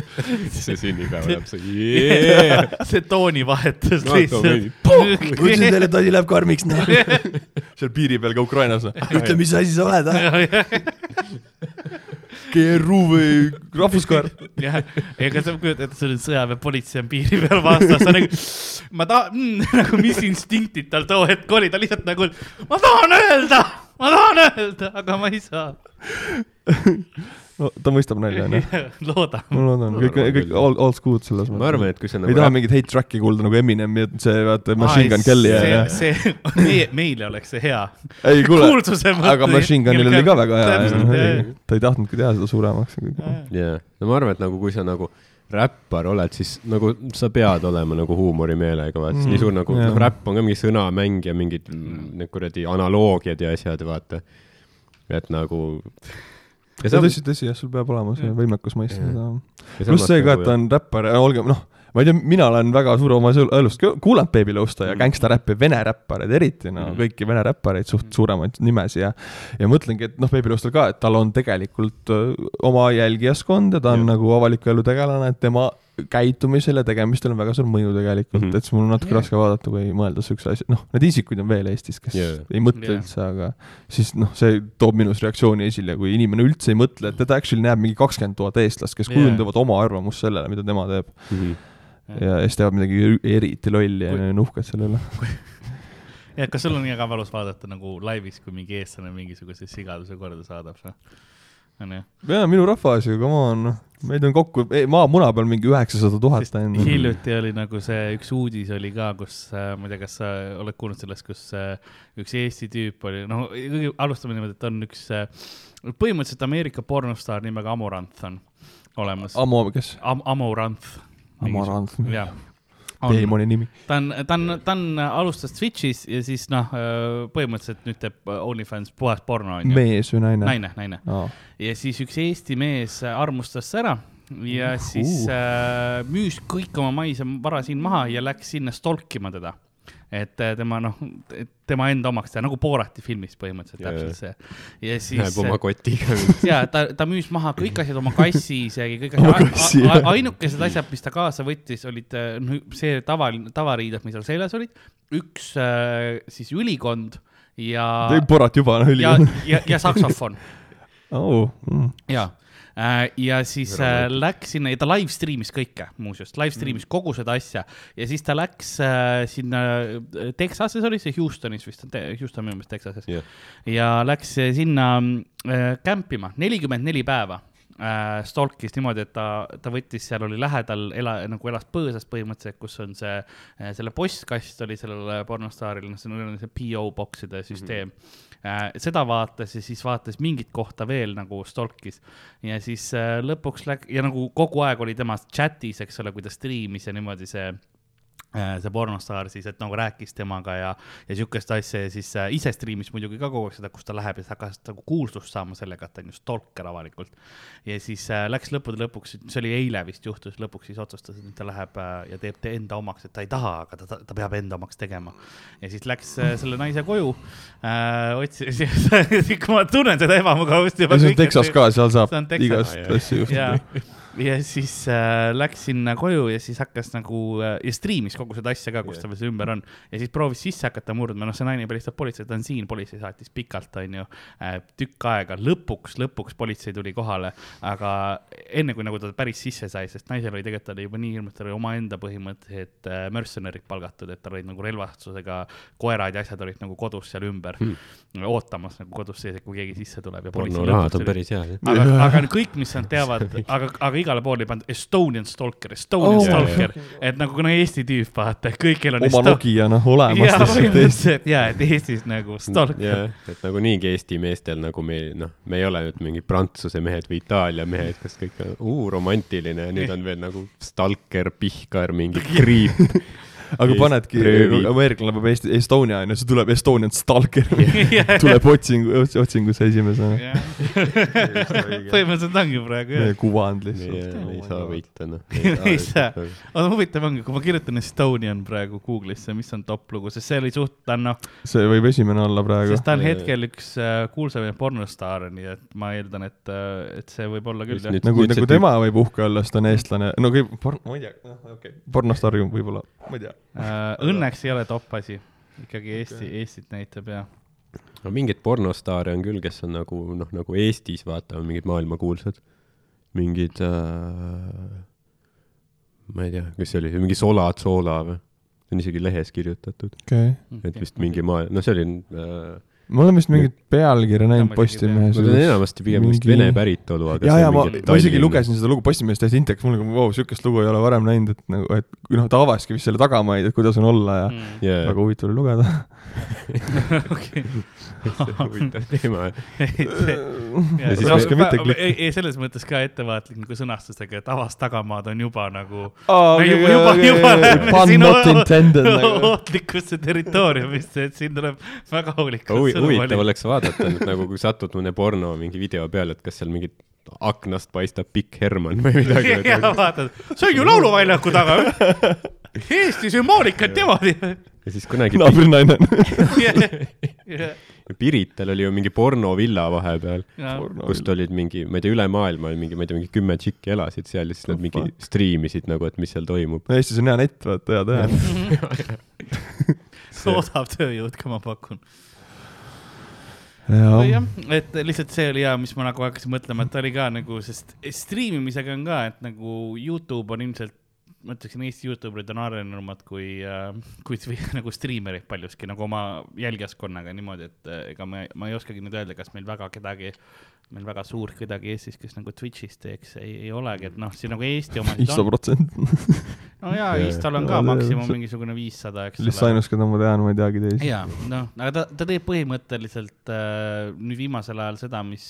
see sünnipäev läheb see yeah. see toonivahetus no, lihtsalt. ütlesin teile, et asi läheb karmiks, noh. seal piiri peal ka Ukrainas, noh. ütle, mis asi sa oled, ah. GRU või rahvuskaar. jah, ega sa kujutad ette, sul on sõjaväepolitsei on piiri peal vastas, sa nagu, ma tahan mm,, nagu mis instinktid tal too hetk oli, ta lihtsalt nagu, ma tahan öelda, ma tahan öelda, aga ma ei saa no ta mõistab nalja, onju. loodan. ma loodan, kõik, kõik all, all school'd selles mõttes. ma arvan, et kui sa nagu ei taha mingit hate track'i kuulda nagu Eminemi, et see vaata Machine Gun Kelly ja, ja. see, meie, meile oleks see hea. ei kuule, aga Machine Gunil oli ka väga hea, ta ei tahtnudki teha seda suuremaks. jaa, no ma arvan, et nagu kui sa nagu räppar oled, siis nagu sa pead olema nagu huumorimeelega, vaata mm,, nii suur nagu, noh, räpp on ka mingi sõnamäng ja mingid need kuradi analoogiad ja asjad, vaata. et nagu tõsi, tõsi, jah, sul peab olema see võimekus mõista seda. pluss see ka, et ta on räppar, olgem, noh, ma ei tea, mina olen väga suur oma elust kuulanud Baby Losta ja mm. gängstaräppi, vene räppareid eriti, no mm. kõiki vene räppareid, suht mm. suuremaid nimesi ja ja mõtlengi, et noh, Baby Lostal ka, et tal on tegelikult oma jälgijaskond ja ta on ja. nagu avaliku elu tegelane, et tema käitumisel ja tegemistel on väga suur mõju tegelikult mm, -hmm. et siis mul on natuke yeah. raske vaadata, kui mõelda siukse asja, noh, need isikuid on veel Eestis, kes yeah. ei mõtle yeah. üldse, aga siis noh, see toob minus reaktsiooni esile, kui inimene üldse ei mõtle, et teda actually näeb mingi kakskümmend tuhat eestlast, kes yeah. kujundavad oma arvamust sellele, mida tema teeb mm. -hmm. ja siis teevad midagi eriti lolli ja on uhked selle üle ja kas sul on ka valus vaadata nagu laivis, kui mingi eestlane mingisuguse sigaduse korda saadab, noh? On ju. jaa, minu rahvas ju, come on, noh. meid on kokku, maamuna peal mingi üheksasada tuhat on. hiljuti oli nagu see üks uudis oli ka, kus äh,, ma ei tea, kas sa oled kuulnud sellest, kus äh, üks Eesti tüüp oli, noh, alustame niimoodi, et on üks äh, põhimõtteliselt Ameerika pornostaar nimega Amoranth on olemas. Amo, kes Am? Amoranth. Amoranth. jah teemoni nimi. ta on, ta on, ta on, alustas Twitch'is ja siis noh, põhimõtteliselt nüüd teeb OnlyFans puhas porno onju. mees või naine? naine, naine oh.. ja siis üks Eesti mees armustas ta ära ja siis uh. äh, müüs kõik oma maise vara siin maha ja läks sinna stalkima teda et äh, tema noh, tema enda omaks teha, nagu Borati filmis põhimõtteliselt ja, täpselt see. ja siis. Läheb oma kotiga ja ta, ta müüs maha kõik asjad oma kassi isegi, kõik asjad. ainukesed asjad, mis ta kaasa võttis, olid no, see tavaline, tavariided, mis tal seljas olid, üks äh, siis ülikond ja. Borat juba on ülikond. ja, ja, ja saksofon oh.. Mm. ja ja siis äh, läks sinna ja ta live stream'is kõike, muuseas, live stream'is mm. kogu seda asja ja siis ta läks äh, sinna Texases oli see, Houstonis vist, Houston minu meelest Texases yeah. ja läks sinna kämpima nelikümmend neli päeva äh, stalkis niimoodi, et ta, ta võttis, seal oli lähedal, ela, nagu elas põõsas põhimõtteliselt, kus on see, selle postkast oli sellel pornostaaril, noh, see on see PO box'ide süsteem mm. -hmm Äh, seda vaatas ja siis vaatas mingit kohta veel nagu stalkis. Ja siis äh, lõpuks läks ja nagu kogu aeg oli tema chat'is, eks ole, kui ta striimis ja niimoodi see Äh, see pornostaar siis, et nagu rääkis temaga ja, ja sihukest asja ja siis äh, ise striimis muidugi ka kogu aeg seda, kus ta läheb ja siis hakkas nagu kuulsust saama sellega, et ta on ju stalker avalikult. ja siis äh, läks lõppude lõpuks, see oli eile vist juhtus, lõpuks siis otsustas, et ta läheb äh, ja teeb ta enda omaks, et ta ei taha, aga ta, ta, ta peab enda omaks tegema. ja siis läks äh, selle naise koju äh,, otsis ma tunnen seda ebamugavust juba. see on Texas ka, seal saab igast asju juhtuda ja siis äh, läks sinna koju ja siis hakkas nagu äh, ja striimis kogu seda asja ka, kus yeah. ta veel ümber on. ja siis proovis sisse hakata murdma, noh, see naine helistab politsei, ta on siin, politsei saatis pikalt, onju äh,, tükk aega. lõpuks, lõpuks politsei tuli kohale, aga enne kui nagu ta päris sisse sai, sest naisel oli tegelikult oli juba nii hirmus, tal oli omaenda põhimõtteliselt äh, mercenary'd palgatud, et tal olid nagu relvastusega koerad ja asjad olid nagu kodus seal ümber hmm. ootamas nagu kodus sees, et kui keegi sisse tuleb. pornorahad on päris head. aga, aga kõik, mis nad teavad, aga, aga igale poole pandud Estonian Stalker, Estonian oh, Stalker, et nagu kuna Eesti tüüp, vaata, kõigil on. oma Nokia noh olemas lihtsalt ja, et Eestis nagu Stalker. jah, et nagu niigi Eesti meestel nagu me noh, me ei ole nüüd mingid Prantsuse mehed või Itaalia mehed, kes kõik on, uu, romantiline. Ja nüüd on veel nagu Stalker, Pihkar, mingi kriip aga panedki, ameeriklane peab Eesti, Estonia onju, siis tuleb Estonian Stalker tuleb otsingu, otsingusse esimesena põhimõtteliselt ongi praegu jah. kuvand lihtsalt. ei saa võita noh. ei saa, aga huvitav ongi, kui ma kirjutan Estonian praegu Google'isse, mis on top lugu, sest see oli suht, ta on noh. see võib esimene olla praegu. sest ta on hetkel üks äh, kuulsamaid pornostaare, nii et ma eeldan, et, äh, et see võib olla küll jah. nagu, nagu tema võib uhke olla, sest ta on eestlane, no kui porn, ma ei tea, noh okei okay., pornostaar võib-olla, ma ei tea õnneks ei ole top asi, ikkagi Eesti okay., Eestit näitab ja. no mingeid pornostaare on küll, kes on nagu noh, nagu Eestis vaata, on mingid maailmakuulsad, mingid äh,, ma ei tea, kes see oli, mingi Sola Zola või, see on isegi lehes kirjutatud. Okay.. et vist mingi maa, no see oli äh, ma olen vist mingit pealkirja näinud Postimehes. Nad on enamasti pigem vist mingi... vene päritolu, aga ja, ja ma, ma isegi lugesin seda lugu Postimehes täiesti intekas, mul nagu vau, siukest lugu ei ole varem näinud, et nagu, et noh, ta avaski vist selle tagamaid, et kuidas on olla ja mm. yeah. väga huvitav oli lugeda okei. huvitav teema. ja siis oska mitte klikki. ei, selles mõttes ka ettevaatlik nagu sõnastusega, et avast tagamaad on juba nagu oh,. juba, juba, juba läheme sinu ohtlikusse territooriumisse, et siin tuleb väga hoolikalt huvitav oleks vaadata nüüd nagu, kui satud mõne porno mingi video peale, et kas seal mingid aknast paistab pikk Herman või midagi. ja vaatad, see on ju lauluväljaku taga. Eesti sümboolikat niimoodi. ja siis kunagi. naabrinaine Pirital oli ju mingi pornovilla vahepeal, kust olid mingi, ma ei tea, üle maailma oli mingi, ma ei tea, mingi kümme tšikki elasid seal ja siis nad mingi striimisid nagu, et mis seal toimub. no Eestis on hea net, vaata, hea teha. odav tööjõud ka, ma pakun jah, et lihtsalt see oli hea, mis ma nagu hakkasin mõtlema, et ta oli ka nagu, sest striimimisega on ka, et nagu Youtube on ilmselt ma ütleksin, Eesti Youtuberid on arenenumad kui äh,, kui nagu striimerid paljuski nagu oma jälgijaskonnaga niimoodi, et äh, ega ma, ma ei oskagi nüüd öelda, kas meil väga kedagi, meil väga suurt kedagi Eestis, kes nagu Twitch'is teeks, ei, ei olegi, et noh, siin nagu Eesti on. issand protsent. no jaa, Istal on ka maksimum mingisugune viissada, eks ole. lihtsalt ainus, keda ma tean, ma ei teagi teisi. jaa, noh, aga ta, ta teeb põhimõtteliselt äh, nüüd viimasel ajal seda, mis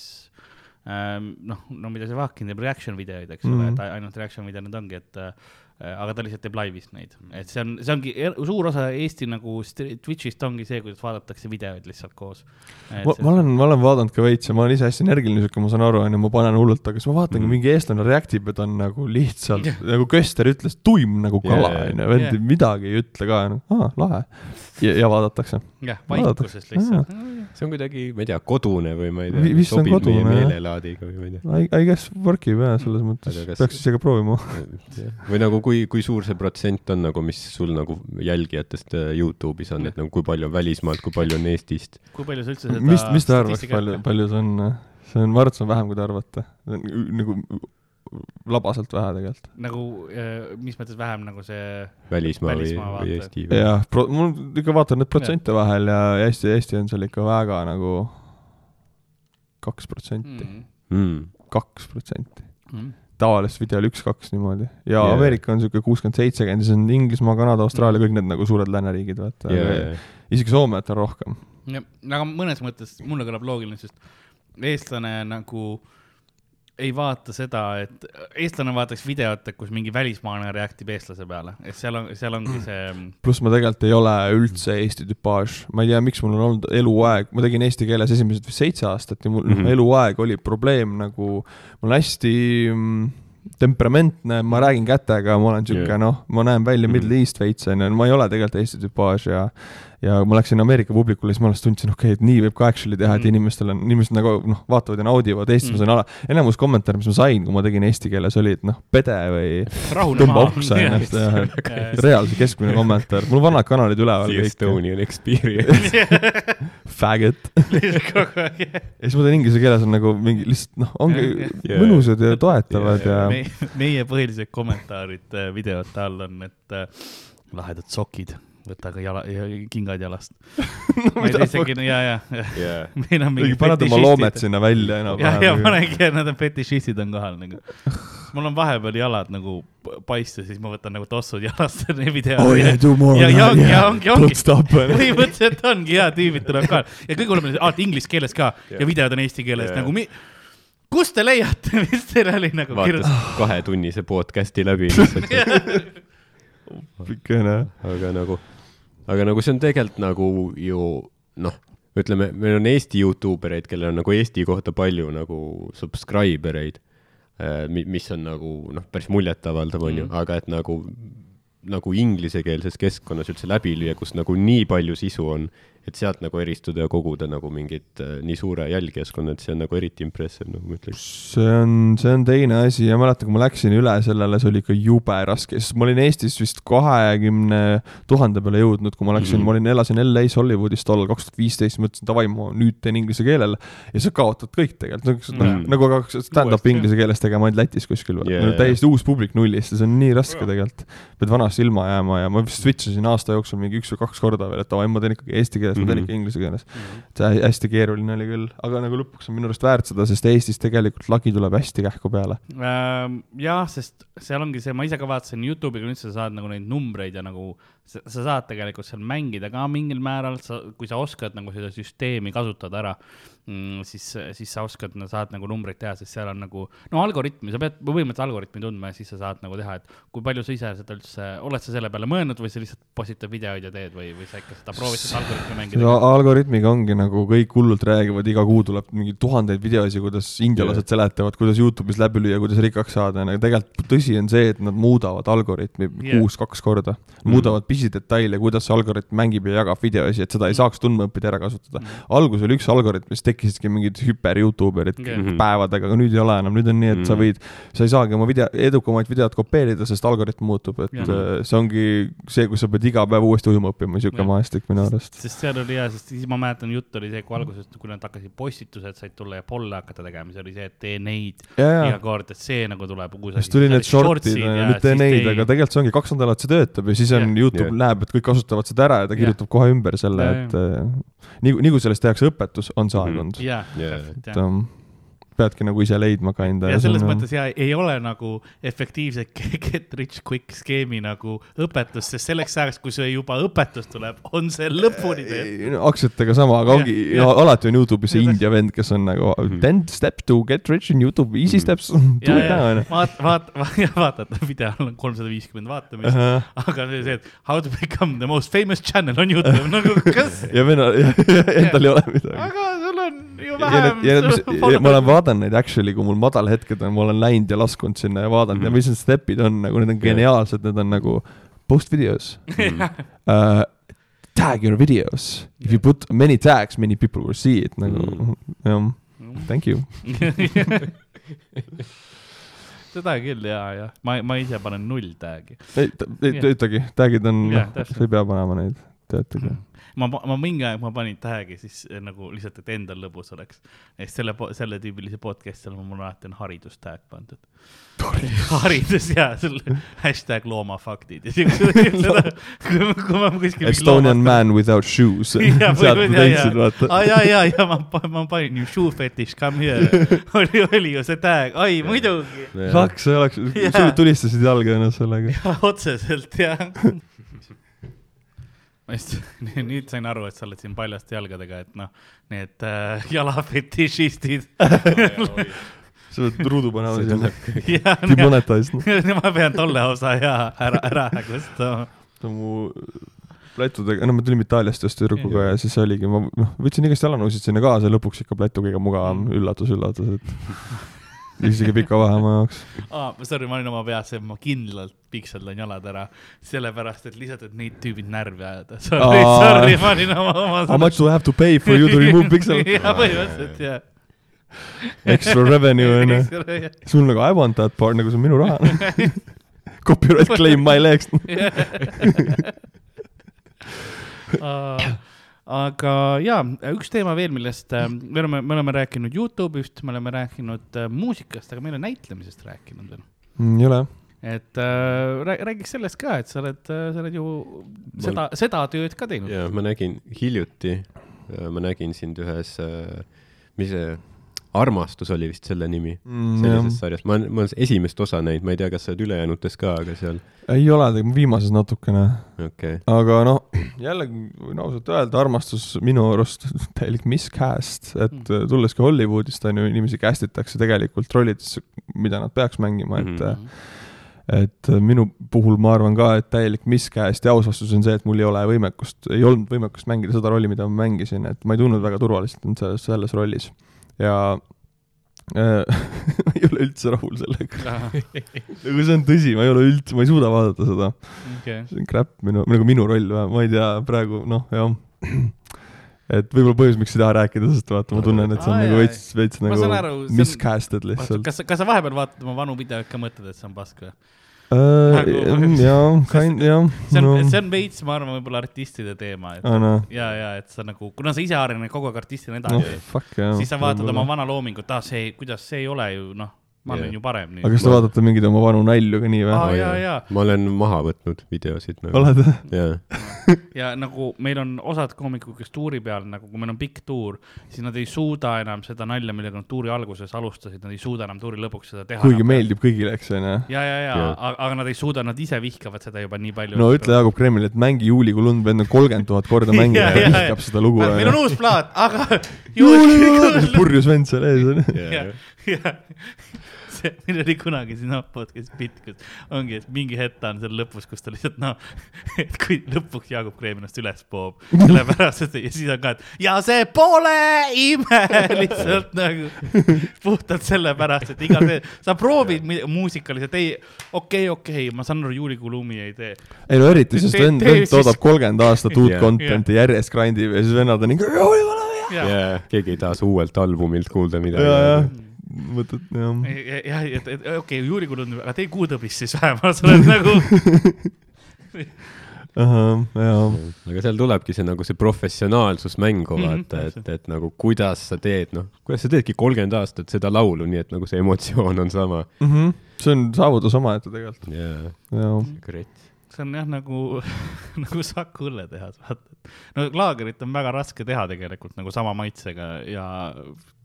ähm, noh, no mida see Vahkin teeb, reaction videoid, eks ole mm -hmm., et ainult reaction videod ongi, et äh, Äh, aga ta lihtsalt teeb laivis neid, et see on, see ongi suur osa Eesti nagu Twitch'ist ongi see, kuidas vaadatakse videoid lihtsalt koos. ma, ma olen, ma olen vaadanud ka veits ja ma olen ise hästi energiline sihuke, ma saan aru, onju, ma panen hullult, aga siis ma vaatan mm, -hmm. mingi eestlane react ib ja ta on nagu lihtsalt yeah. nagu Köster ütles, tuim nagu kala, onju, vend yeah. midagi ei ütle ka, aa, lahe. ja, ja vaadatakse. jah, vaikuses lihtsalt. see on kuidagi, ma ei tea, kodune või ma ei tea, sobib kodune, meie meelelaadiga või ma ei tea. I, I guess work ib jah, selles mõttes, peaks ise ka proovima või nagu kui kui, kui suur see protsent on nagu, mis sul nagu jälgijatest äh, Youtube'is on, et nagu kui palju on välismaalt, kui palju on Eestist? kui palju sa üldse seda mis, mis te arvate, palju, palju see on? see on, ma arvan, et see on vähem, kui te arvate. nagu labaselt vähe tegelikult. nagu, äh, mis mõttes vähem nagu see välismaa, välismaa või, või Eesti või...? jah, mul ikka vaatan neid protsente ja. vahel ja Eesti, Eesti on seal ikka väga nagu kaks protsenti. Mm. kaks protsenti mm tavaliselt videol üks-kaks niimoodi ja yeah. Ameerika on niisugune kuuskümmend, seitsekümmend, siis on Inglismaa, Kanada, Austraalia, kõik need nagu suured lääneriigid, vaata yeah,. Yeah. isegi Soomet on rohkem. jah, aga mõnes mõttes mulle kõlab loogiline, sest eestlane nagu ei vaata seda, et eestlane vaataks videot, kus mingi välismaalane react ib eestlase peale, et seal on, seal ongi see. pluss ma tegelikult ei ole üldse Eesti tüpaaž, ma ei tea, miks mul on olnud eluaeg, ma tegin eesti keeles esimesed vist seitse aastat ja mul mm -hmm. eluaeg oli probleem nagu, mul hästi mm, temperamentne, ma räägin kätega, ma olen sihuke yeah. noh, ma näen välja mhm. Middle East veits onju, ma ei ole tegelikult Eesti tüpaaž ja ja ma läksin Ameerika publikule, siis ma alles tundsin, okei okay,, et nii võib ka actually teha, et mm. inimestel on, inimesed nagu noh, vaatavad ja naudivad, Eestis mm. ma sain ala, enamus kommentaare, mis ma sain, kui ma tegin eesti keeles, oli, et noh, pede või tõmba oksa ennast ja reaalse keskmine kommentaar, mul vanad kanalid üleval kõik. Estonian experience Faggot ja siis ma teen inglise keeles on nagu mingi lihtsalt noh, ongi yeah. mõnusad ja toetavad yeah, yeah. ja. meie põhilised kommentaarid äh, videote all on, et äh, lahedad sokid võta ka jala, kingad jalast no, ma ei tea isegi, ja, ja, ja yeah. meil on mingi paned oma loomed sinna välja enam-vähem. ja, ja panengi, nad on fetišistid on kohal nagu. mul on vahepeal jalad nagu paista, siis ma võtan nagu tossud jalast selle video. oh yeah, do more. ja, ja ongi, ja ongi, ongi. põhimõtteliselt ongi hea, tüübid tulevad ka ja kõige hullem on alati inglise keeles ka yeah. ja videod on eesti keeles yeah. nagu mi-, kust te leiate, mis teil oli nagu kirjas? kahetunnise podcast'i läbi lihtsalt pikkene. aga nagu aga nagu see on tegelikult nagu ju noh, ütleme, meil on Eesti Youtube ereid, kellel on nagu Eesti kohta palju nagu subscriber eid, äh, mis on nagu noh, päris muljetavaldav, on ju, mm. aga et nagu, nagu inglisekeelses keskkonnas üldse läbi lüüa, kus nagu nii palju sisu on et sealt nagu eristuda ja koguda nagu mingit äh, nii suure jälgijaskonna, et see on nagu eriti impressive, nagu ma ütleks. see on, see on teine asi ja mäletan, kui ma läksin üle sellele, see oli ikka jube raske, sest ma olin Eestis vist kahekümne tuhande peale jõudnud, kui ma läksin mm, -hmm. ma olin, elasin LA-s Hollywoodis tollal kaks tuhat viisteist, mõtlesin davai, ma nüüd teen inglise keelele ja sa kaotad kõik tegelikult, noh mm. nagu aga stand-up'i inglise keeles tegema ainult Lätis kuskil yeah., täiesti uus publik nullist ja see on nii raske tegelikult. pead vanast ilma jääma ja ma vist switch isin aasta jooksul mingi üks või kaks korda veel, et davai, ma teen ikkagi eesti keeles keeles, ma teen ikka inglise keeles mm. -hmm. see hästi keeruline oli küll, aga nagu lõpuks on minu arust väärt seda, sest Eestis tegelikult lagi tuleb hästi kähku peale ähm,. jah, sest seal ongi see, ma ise ka vaatasin Youtube'iga, nüüd sa saad nagu neid numbreid ja nagu sa, sa saad tegelikult seal mängida ka mingil määral, sa, kui sa oskad nagu seda süsteemi kasutada ära mm,, siis, siis sa oskad, saad nagu numbreid teha, sest seal on nagu, no algoritmi, sa pead põhimõtteliselt algoritmi tundma ja siis sa saad nagu teha, et kui palju sa ise seda üldse, oled sa selle peale mõelnud või sa lihtsalt postitad videoid ja teed või, või sa ikka seda proovid seda algoritmi mängida no,? algoritmiga ongi nagu kõik hullult räägivad, iga kuu tuleb mingi tuhandeid videosid, kuidas indialased seletavad, kuidas Youtube'is läbi lüüa, kuidas rikkaks saada, aga tegelikult tõsi on see, et nad muudavad algoritmi yeah. kuus kaks korda, muudavad mm. Pisidetaile, kuidas see algoritm mängib ja jagab videosi, et seda ei mm. saaks tundma õppida ära kasutada mm. alguses oli üks algoritm, mis tekkisidki mingid hüper Youtuberid okay. Mhm. päevadega, aga nüüd ei ole enam, nüüd on nii, et mm. sa võid, sa ei saagi oma video, edukamaid videot kopeerida, sest algoritm muutub, et ja. Äh, see ongi see, kus sa pead iga päev uuesti ujuma õppima, sihuke maastik minu arust. sest seal oli hea, sest siis ma mäletan, jutt oli see, kui alguses, kui nad hakkasid postitused said tulla ja polle hakata tegema, siis oli see, et tee neid iga kord, et see nagu tuleb siis tuli need short'id, mitte neid, aga tegelikult see ongi kaks nädalat see töötab ja siis on Youtube näeb, et kõik kasutavad seda ära ja ta kirjutab yeah. kohe ümber selle, et äh, nii, nii kui sellest tehakse õpetus, on see aegunud mm. -hmm. yeah, yeah. et um, peadki nagu ise leidma ka enda. ja selles mõttes ja ei ole nagu efektiivset get rich quick skeemi nagu õpetust, sest selleks ajaks, kui see juba õpetus tuleb, on see lõpuni tehtud. aktsiatega sama, aga ongi, no alati on Youtube'is see India vend, kes on nagu mhm. ten steps to get rich in Youtube, easy mhm. steps, do it now, onju. vaat-, vaat-, vaata, et videol on kolmsada viiskümmend vaatamist uh, -huh. aga see, see, et how to become the most famous channel on Youtube, nagu kas ja venna, endal ei ole midagi. aga sul on ju vähem. ma olen vaadanud vaatan neid actually, kui mul madalhetked on, ma olen läinud ja laskunud sinna ja vaadanud mm -hmm. ja mis need step'id on nagu, need on geniaalsed, need on nagu post videos mm. -hmm. Uh, tag your videos. If you put many tags, many people will see it nagu mm., jah, mm. thank you seda küll ja, ja ma, ma ise panen null tag'i. ei, ei töötagi, tag'id on, sa ei pea panema neid, töötage mm ma, ma mingi aeg ma panin tag'i siis eh, nagu lihtsalt, et endal lõbus oleks. ja siis selle, selle tüübilise podcast'i all mul alati on haridustag pandud. haridus ja selle hashtag loomafaktid ja siuksed, kui, kui ma kuskil. Estonian loomast... man without shoes. sealt ma tundsin, vaata. aa ja, ja, ja ma, ma panin ju shoe fetish, come here oli, oli ju see tag, ai muidugi. Faks, sa oleks, tulistasid jalga ennast sellega. otseselt jah ma just nüüd sain aru, et sa oled siin paljaste jalgadega, et noh, need äh, jalafetišistid sa pead ruudu panema sinna. Demonetized. ma pean tolle osa ja ära, ära hägustama. no mu plätudega, no me tulime Itaaliast just tüdrukuga ja siis oligi, ma noh, võtsin igast jalanõusid sinna kaasa lõpuks ikka plätu kõige mugavam, üllatus, üllatus, et isegi pika vahemaa jaoks. aa, sorry, ma olin oma peas, et ma kindlalt pikseldan jalad ära, sellepärast et lihtsalt, et neid tüübid närvi ajada. Sorry, sorry, ma olin oma, oma. How much do I have to pay for you to remove pixel? jah, põhimõtteliselt jah. Extra revenue onju. sul nagu I want that part, nagu see on minu raha Copyright claim my legs uh, aga ja üks teema veel, millest äh, me oleme, me oleme rääkinud Youtube'ist, me oleme rääkinud äh, muusikast, aga me ei ole näitlemisest rääkinud veel mm,. ei ole et äh, räägiks sellest ka, et sa oled, äh, sa oled ju ma... seda, seda tööd ka teinud. ja ma nägin hiljuti, ma nägin sind ühes, mis see armastus oli vist selle nimi mm, sellises sarjas, ma olen, ma olen esimest osa näinud, ma ei tea, kas sa oled ülejäänutes ka, aga seal. ei ole, viimases natukene. Okay.. aga noh, jällegi võin ausalt öelda, armastus minu arust täielik miscast, et mm. tulleski Hollywoodist on ju, inimesi cast itakse tegelikult rollidesse, mida nad peaks mängima, et mm -hmm et minu puhul ma arvan ka, et täielik miscast ja aus vastus on see, et mul ei ole võimekust, ei olnud võimekust mängida seda rolli, mida ma mängisin, et ma ei tundnud väga turvaliselt selles, selles rollis ja äh, ma ei ole üldse rahul sellega. Nagu see on tõsi, ma ei ole üldse, ma ei suuda vaadata seda. Okay.. see on crap minu, nagu minu roll, ma ei tea, praegu noh, jah. Et võib-olla põhjus, miks ei taha rääkida, sest vaata, ma tunnen, et see on Aa, nagu veits, veits nagu miscasted lihtsalt. kas, kas sa vahepeal vaatad oma vanu videoid ka, mõtled, et see on pask või? Uh, jaa, kind, jah. see on no., see on veits, ma arvan, võib-olla artistide teema, et oh, no. ja, ja et sa nagu, kuna sa ise arened kogu aeg artistina edasi no,, siis sa vaatad oma vana loomingut, ah see, kuidas see ei ole ju noh ma olen yeah. ju parem aga kas te vaatate mingeid oma vanu nalju ka nii või ah,? jaa, jaa. ma olen maha võtnud videosid nagu.. oled või? jaa. ja nagu meil on osad koomikud, kes tuuri peal nagu, kui meil on pikk tuur, siis nad ei suuda enam seda nalja, millega nad tuuri alguses alustasid, nad ei suuda enam tuuri lõpuks seda teha. kuigi meeldib kõigile, eks on ju. ja, ja, ja, ja., aga nad ei suuda, nad ise vihkavad seda juba nii palju. no ütle Jaagup Kremlile, et mängi Juulikuu lund, vend on kolmkümmend tuhat korda mänginud ja, ja vihkab seda lugu. meil on uus plaat, aga. purjus vend seal ees on ju see, meil oli kunagi siin noh, podcast'is bitt, kus ongi, et mingi hetk on seal lõpus, kus ta lihtsalt noh, et kui lõpuks Jaagup Kreem ennast üles poob, sellepärast et ja siis on ka, et ja see pole ime! Lihtsalt nagu puhtalt sellepärast, et iga see, sa proovid muusikaliselt, ei, okei okay,, okei okay,, ma saan aru, Juulikuu Lumi ei tee. ei no eriti, sest vend, vend toodab kolmkümmend aastat uut content'i järjest grind ib ja siis vennad on ikka. jaa, keegi ei taha su uuelt albumilt kuulda midagi mõtled, jah. jah, et, et okei okay,, juulikuu tundub, aga tee kuutõbist siis vähemalt, sa oled nagu ahah, jaa. aga seal tulebki see nagu see professionaalsus mängu mm, -hmm, vaata, et, et nagu kuidas sa teed, noh, kuidas sa teedki kolmkümmend aastat seda laulu, nii et nagu see emotsioon on sama mm. -hmm. see on saavutus omaette tegelikult. jaa, jaa. See on jah nagu nagu Saku õlletehas, vaata. no laagerit on väga raske teha tegelikult nagu sama maitsega ja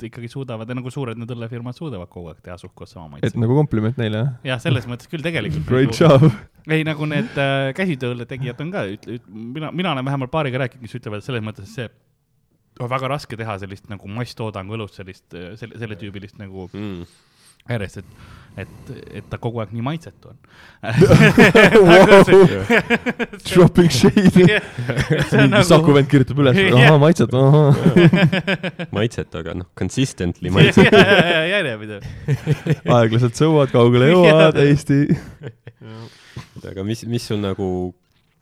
ikkagi suudavad ja nagu suured need õllefirmad suudavad kogu aeg teha suht-koht sama maitsega. et nagu kompliment neile, jah? jah, selles mõttes küll tegelikult. Great nagu, job! ei, nagu need äh, käsitööõlle tegijad on ka, mina, mina olen vähemalt paariga rääkinud, kes ütlevad selles mõttes, et see on väga raske teha sellist nagu masstoodangu õlust, sellist, selle, selle tüübilist nagu mm järjest, et, et, et ta kogu aeg nii maitsetu on Dropping shade nagu... Saku vend kirjutab üles, ahah, maitsetu, ahah. maitsetu, aga noh, consistently maitsetu järjepidev. aeglaselt sõuad, kaugele jõuad, Eesti. aga mis, mis sul nagu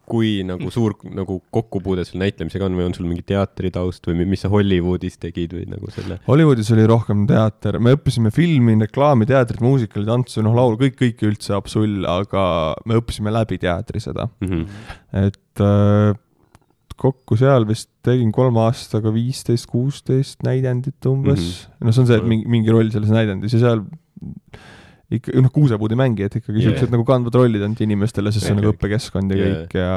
kui nagu suur nagu kokkupuude sul näitlemisega on või on sul mingi teatritaust või mis sa Hollywoodis tegid või nagu selle? Hollywoodis oli rohkem teater, me õppisime filmi, reklaami, teatrit, muusikali, tantsu, noh, laulu, kõik, kõike üldse absol, aga me õppisime läbi teatri seda mm. -hmm. et äh, kokku seal vist tegin kolme aastaga viisteist, kuusteist näidendit umbes mm. -hmm. no see on see, et mingi, mingi roll selles näidendis ja seal ikka, noh, kuusepuudimängijad ikkagi yeah. siuksed nagu kandvad rollid ainult inimestele, sest see on nagu õppekeskkond ja yeah. kõik ja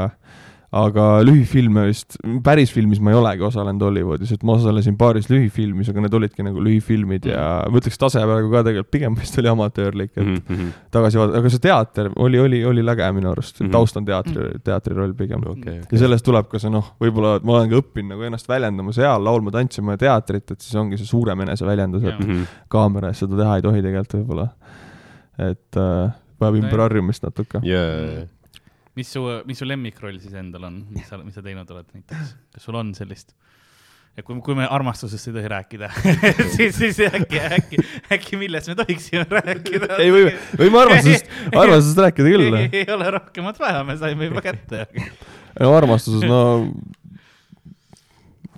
aga lühifilme vist, päris filmis ma ei olegi osalenud Hollywoodis, et ma osalesin paaris lühifilmis, aga need olidki nagu lühifilmid ja mm. ma ütleks tase praegu ka tegelikult pigem vist oli amatöörlik, et mm -hmm. tagasi vaadata, aga see teater oli, oli, oli läge minu arust mm, -hmm. taust on teatri mm, -hmm. teatriroll pigem okay,. Okay. ja sellest tuleb ka see noh, võib-olla ma olen ka õppinud nagu ennast väljendama seal, laulma, tantsima ja teatrit, et siis ongi see suurem eneseväljendus, et mm -hmm. kaamera ees seda teha ei tohi tegelikult võib-olla et äh, vajab ümber harjumist natuke yeah.. mis su, mis su lemmikroll siis endal on, mis sa, mis sa teinud oled näiteks, kas sul on sellist? ja kui, kui me armastusest ei tohi rääkida siis, siis äkki, äkki, äkki millest me tohiksime rääkida? ei, võime, võime armastusest, armastusest rääkida küll. ei ole rohkemat vaja, me saime juba kätte. no armastuses, no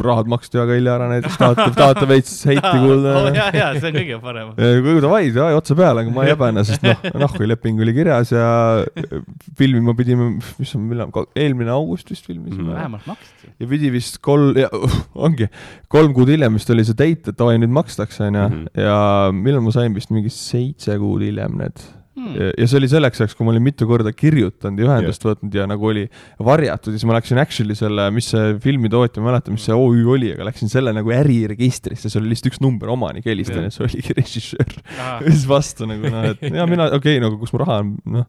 rahad maksti väga hilja ära näiteks, tahate, tahate veits heiti kuulda oh,. ja, ja see on kõige parem. kui davai, davai otse peale, aga ma ei häbene, sest noh, nahku leping oli kirjas ja filmima pidime, mis on, millal, eelmine august vist filmisime mm,. vähemalt maksti. ja pidi vist kolm, ongi, kolm kuud hiljem vist oli see date, et davai, nüüd makstakse, onju. Mhm. ja millal ma sain vist mingi seitse kuud hiljem need Hmm. ja see oli selleks ajaks, kui ma olin mitu korda kirjutanud ja ühendust yeah. võtnud ja nagu oli varjatud ja siis ma läksin actually selle, mis see filmitootja, ma ei mäleta, mis see OÜ oli, aga läksin selle nagu äriregistrisse, seal oli lihtsalt üks number, omanik helistan yeah. ja see oligi režissöör. ja siis vastu nagu noh, et ja mina, okei okay,, nagu kus mu raha on, noh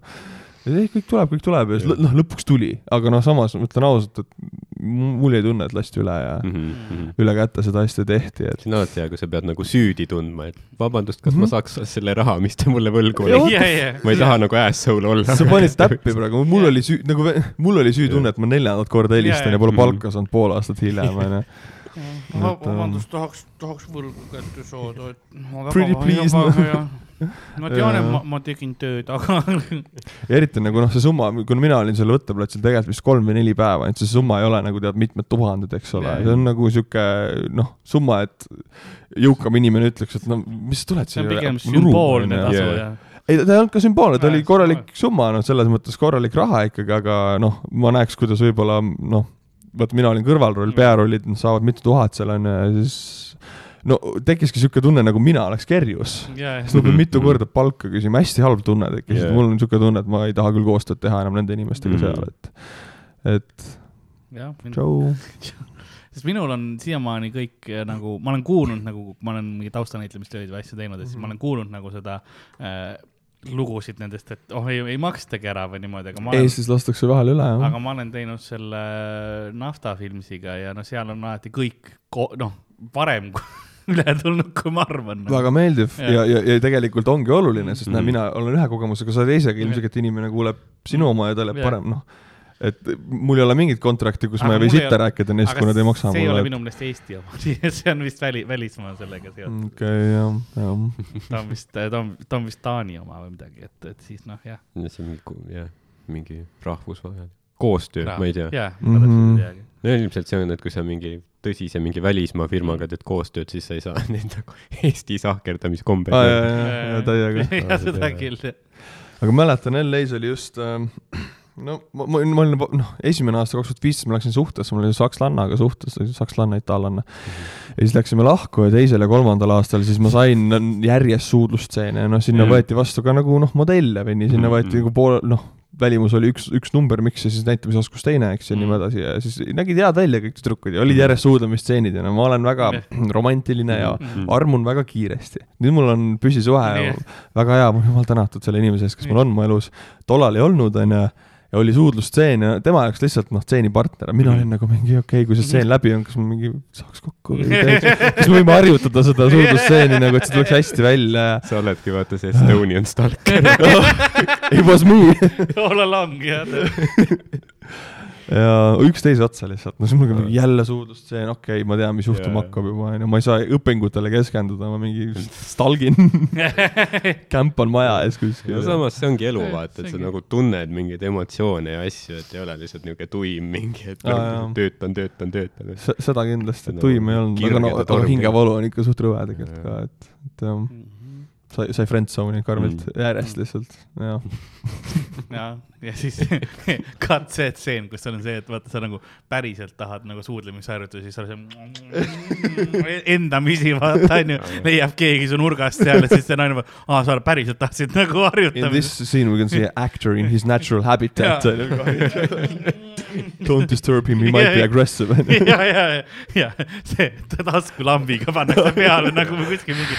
ei, kõik tuleb, kõik tuleb ja siis noh, lõpuks tuli, aga noh, samas ma ütlen ausalt, et mul jäi tunne, et lasti üle ja mm -hmm. üle käte seda asja tehti, et. see on alati hea, kui sa pead nagu süüdi tundma, et vabandust, kas mm -hmm. ma mhm. saaks selle raha, mis te mulle võlgu olete. ma ei taha nagu asshole olla. sa panid täppi praegu, mul oli süü, nagu mul oli süütunne, et ma neljandat korda helistan ja pole palka saanud pool aastat hiljem, onju vabandust, tahaks, tahaks võlgu kätte saada, et. Pretty please no.. Ma tean, et ma, ma tegin tööd, aga ja eriti nagu noh, see summa, kui mina olin seal võtteplatsil tegelikult vist kolm või neli päeva, et see summa ei ole nagu tead mitmed tuhanded, eks ole, see on nagu sihuke noh, summa, et jõukam inimene ütleks, et no mis sa tuled siia. see on pigem sümboolne tasu, jah. Ei, ta ei olnud ka sümboolne, ta oli korralik summa, noh, selles mõttes korralik raha ikkagi, aga noh, ma näeks, kuidas võib-olla noh vaata, mina olin kõrvalroll, pearollid saavad mitu tuhat seal onju ja siis no tekkiski siuke tunne, nagu mina oleks kerjus yeah.. siis ma pean mitu mhm. korda palka küsima, hästi halb tunne tekkis yeah., mul on siuke tunne, et ma ei taha küll koostööd teha enam nende inimestega mm. seal, et, et jah, tšau. sest minul on siiamaani kõik eh, nagu, ma olen kuulnud nagu, ma olen mingi taustanäitlemistööd või asju teinud ja siis mm -hmm. ma olen kuulnud nagu seda äh, lugusid nendest, et oh ei, ei makstagi ära või niimoodi, aga ma olen. Eestis lastakse vahele üle, jah. aga ma olen teinud selle Nafta Filmsiga ja no seal on alati kõik, noh, varem üle tulnud, kui ma arvan no.. väga meeldiv ja, ja, ja, ja tegelikult ongi oluline, sest mm -hmm. näe, mina olen ühe kogemusega, sa teisega ilmselgelt inimene kuuleb sinu oma ja ta läheb parem, noh et mul ei ole mingit kontrakti, kus aga ma ei või sitta rääkida neist, kui nad ei maksa mulle. see ei ole minu meelest Eesti oma see on vist väli, välismaa sellega seotud. okei okay,, jah, jah. ta on vist, ta on, ta on vist Taani oma või midagi, et, et siis noh, jah. see on mingi, jah, mingi rahvusvaheline koostöö, ma ei tea. jah, ma täpselt ei mhm. teagi. No ilmselt see on, et kui sa mingi tõsise mingi välismaa firmaga teed koostööd, siis sa ei saa neid nagu Eesti sahkerdamiskombeid. aa, jaa, jaa, jaa, täiega. jah, seda küll, jah. aga mäletan, LA-s oli just äh, no ma, ma, ma olin, noh, esimene aasta, kaks tuhat viisteist ma läksin suhtesse, mul oli sakslannaga suhtes, sakslanna, itaallanna mm. -hmm. ja siis läksime lahku ja teisel ja kolmandal aastal siis ma sain järjest suudlustseene ja noh, sinna yeah. võeti vastu ka nagu noh, modelle või nii, sinna mm -hmm. võeti nagu pool, noh, välimus oli üks, üks number, miks ja siis näitamisoskus teine, eks, mm. nii edasi ja siis nägid head välja kõik tüdrukud ja olid mm. järjest suudlemisstseenid ja no ma olen väga romantiline ja mm. armun väga kiiresti. nüüd mul on püsisuhe väga hea, jumal tänatud selle inimese eest, kes mul on mu elus. tollal ei olnud, onju ja oli suudlusstseen ja tema jaoks lihtsalt noh, stseenipartner, mina olin nagu mingi okei okay,, kui see stseen läbi on, kas ma mingi saaks kokku või kas me võime harjutada seda suudlusstseeni nagu, et see tuleks hästi välja. sa oledki vaata see Estonian stalker. It was me. All along, jah ja üksteise otsa lihtsalt, no siis mul oli jälle suudlustseen, okei okay,, ma tean, mis juhtuma yeah. hakkab juba, onju, ma ei saa õpingutele keskenduda, ma mingi stalgin. Kämp on maja ees kuskil. no samas see ongi elu, vaata, et sa nagu tunned mingeid emotsioone ja asju, et ei ole lihtsalt niisugune tuim mingi, et ah, töötan, töötan, töötan. seda kindlasti, et tuim ei olnud, aga no, hingevalu on ikka suht rõve tegelikult ka, et, et jah. Mm sai, sai friendzone'i karmilt mm. järjest lihtsalt, jah. ja, ja siis cut see tseen, kus sul on see, et vaata, sa nagu päriselt tahad nagu suudlemisharjutusi, siis sa oled endamisi, vaata onju, leiab keegi su nurgast seal ja siis see naine vaatab, aa, sa päriselt tahtsid nagu harjutada. In this scene we can see actor in his natural habitat Don't disturb him, he might ja, be aggressive. ja, ja, ja see taskulambiga pannakse peale nagu kuskil mingi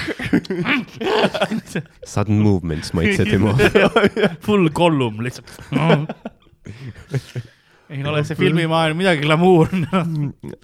Sudden movements might set him off. Full Gollum lihtsalt ei ole see filmimaailm midagi glamuurne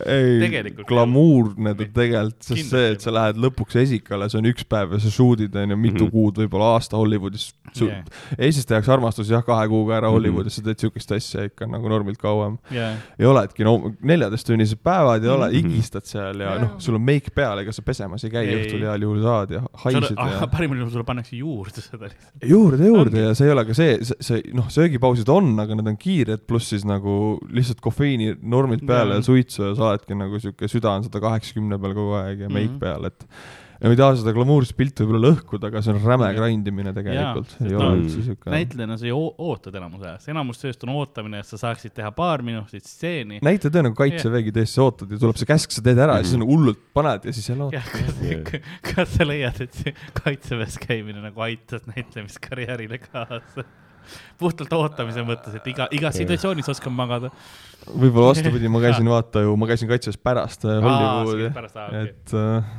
ei, glamuurne ta tegelikult, sest Kindlasti. see, et sa lähed lõpuks esikale, see on üks päev ja sa shoot'id onju mitu mm -hmm. kuud, võib-olla aasta Hollywoodis yeah.. Eestis tehakse armastus jah, kahe kuuga ära mhm. Hollywoodis mm, -hmm. sa teed siukest asja ikka nagu normilt kauem yeah.. ei oledki, no neljateisttunnised päevad ei ole mm, -hmm. higistad seal ja yeah. noh, sul on meik peal, ega sa pesemas ei käi ei. õhtul heal juhul saad ja haisid ja. parimal juhul sulle pannakse juurde seda lihtsalt. juurde, juurde ja see ei ole ka see, see, see noh, söögipausid on, aga need on kiired, pluss siis nagu lihtsalt kofeiini normilt peale ja suitsu ja sa oledki nagu sihuke süda on sada kaheksakümne peal kogu aeg ja meik mm -hmm. peal, et ja ma ei taha seda glamuurset pilti võib-olla lõhkuda, aga see on räme grind imine tegelikult. üldse siuke. näitlejana sa ju ootad enamus ajast, enamus tööst on ootamine, et sa saaksid teha paar minutit stseeni. näitleja töö nagu kaitsevägi tõesti, sa ootad ja tuleb see käsk, sa teed ära ja siis on hullult paned ja siis jälle ootad. kas sa leiad, et see kaitseväes käimine nagu aitas näitlemiskarjäärile kaasa? Puhtalt ootamise mõttes, et iga, igas situatsioonis oskan magada. võib-olla vastupidi, ma käisin vaata ju, ma käisin kaitseväes pärast Hollywoodi, et äh,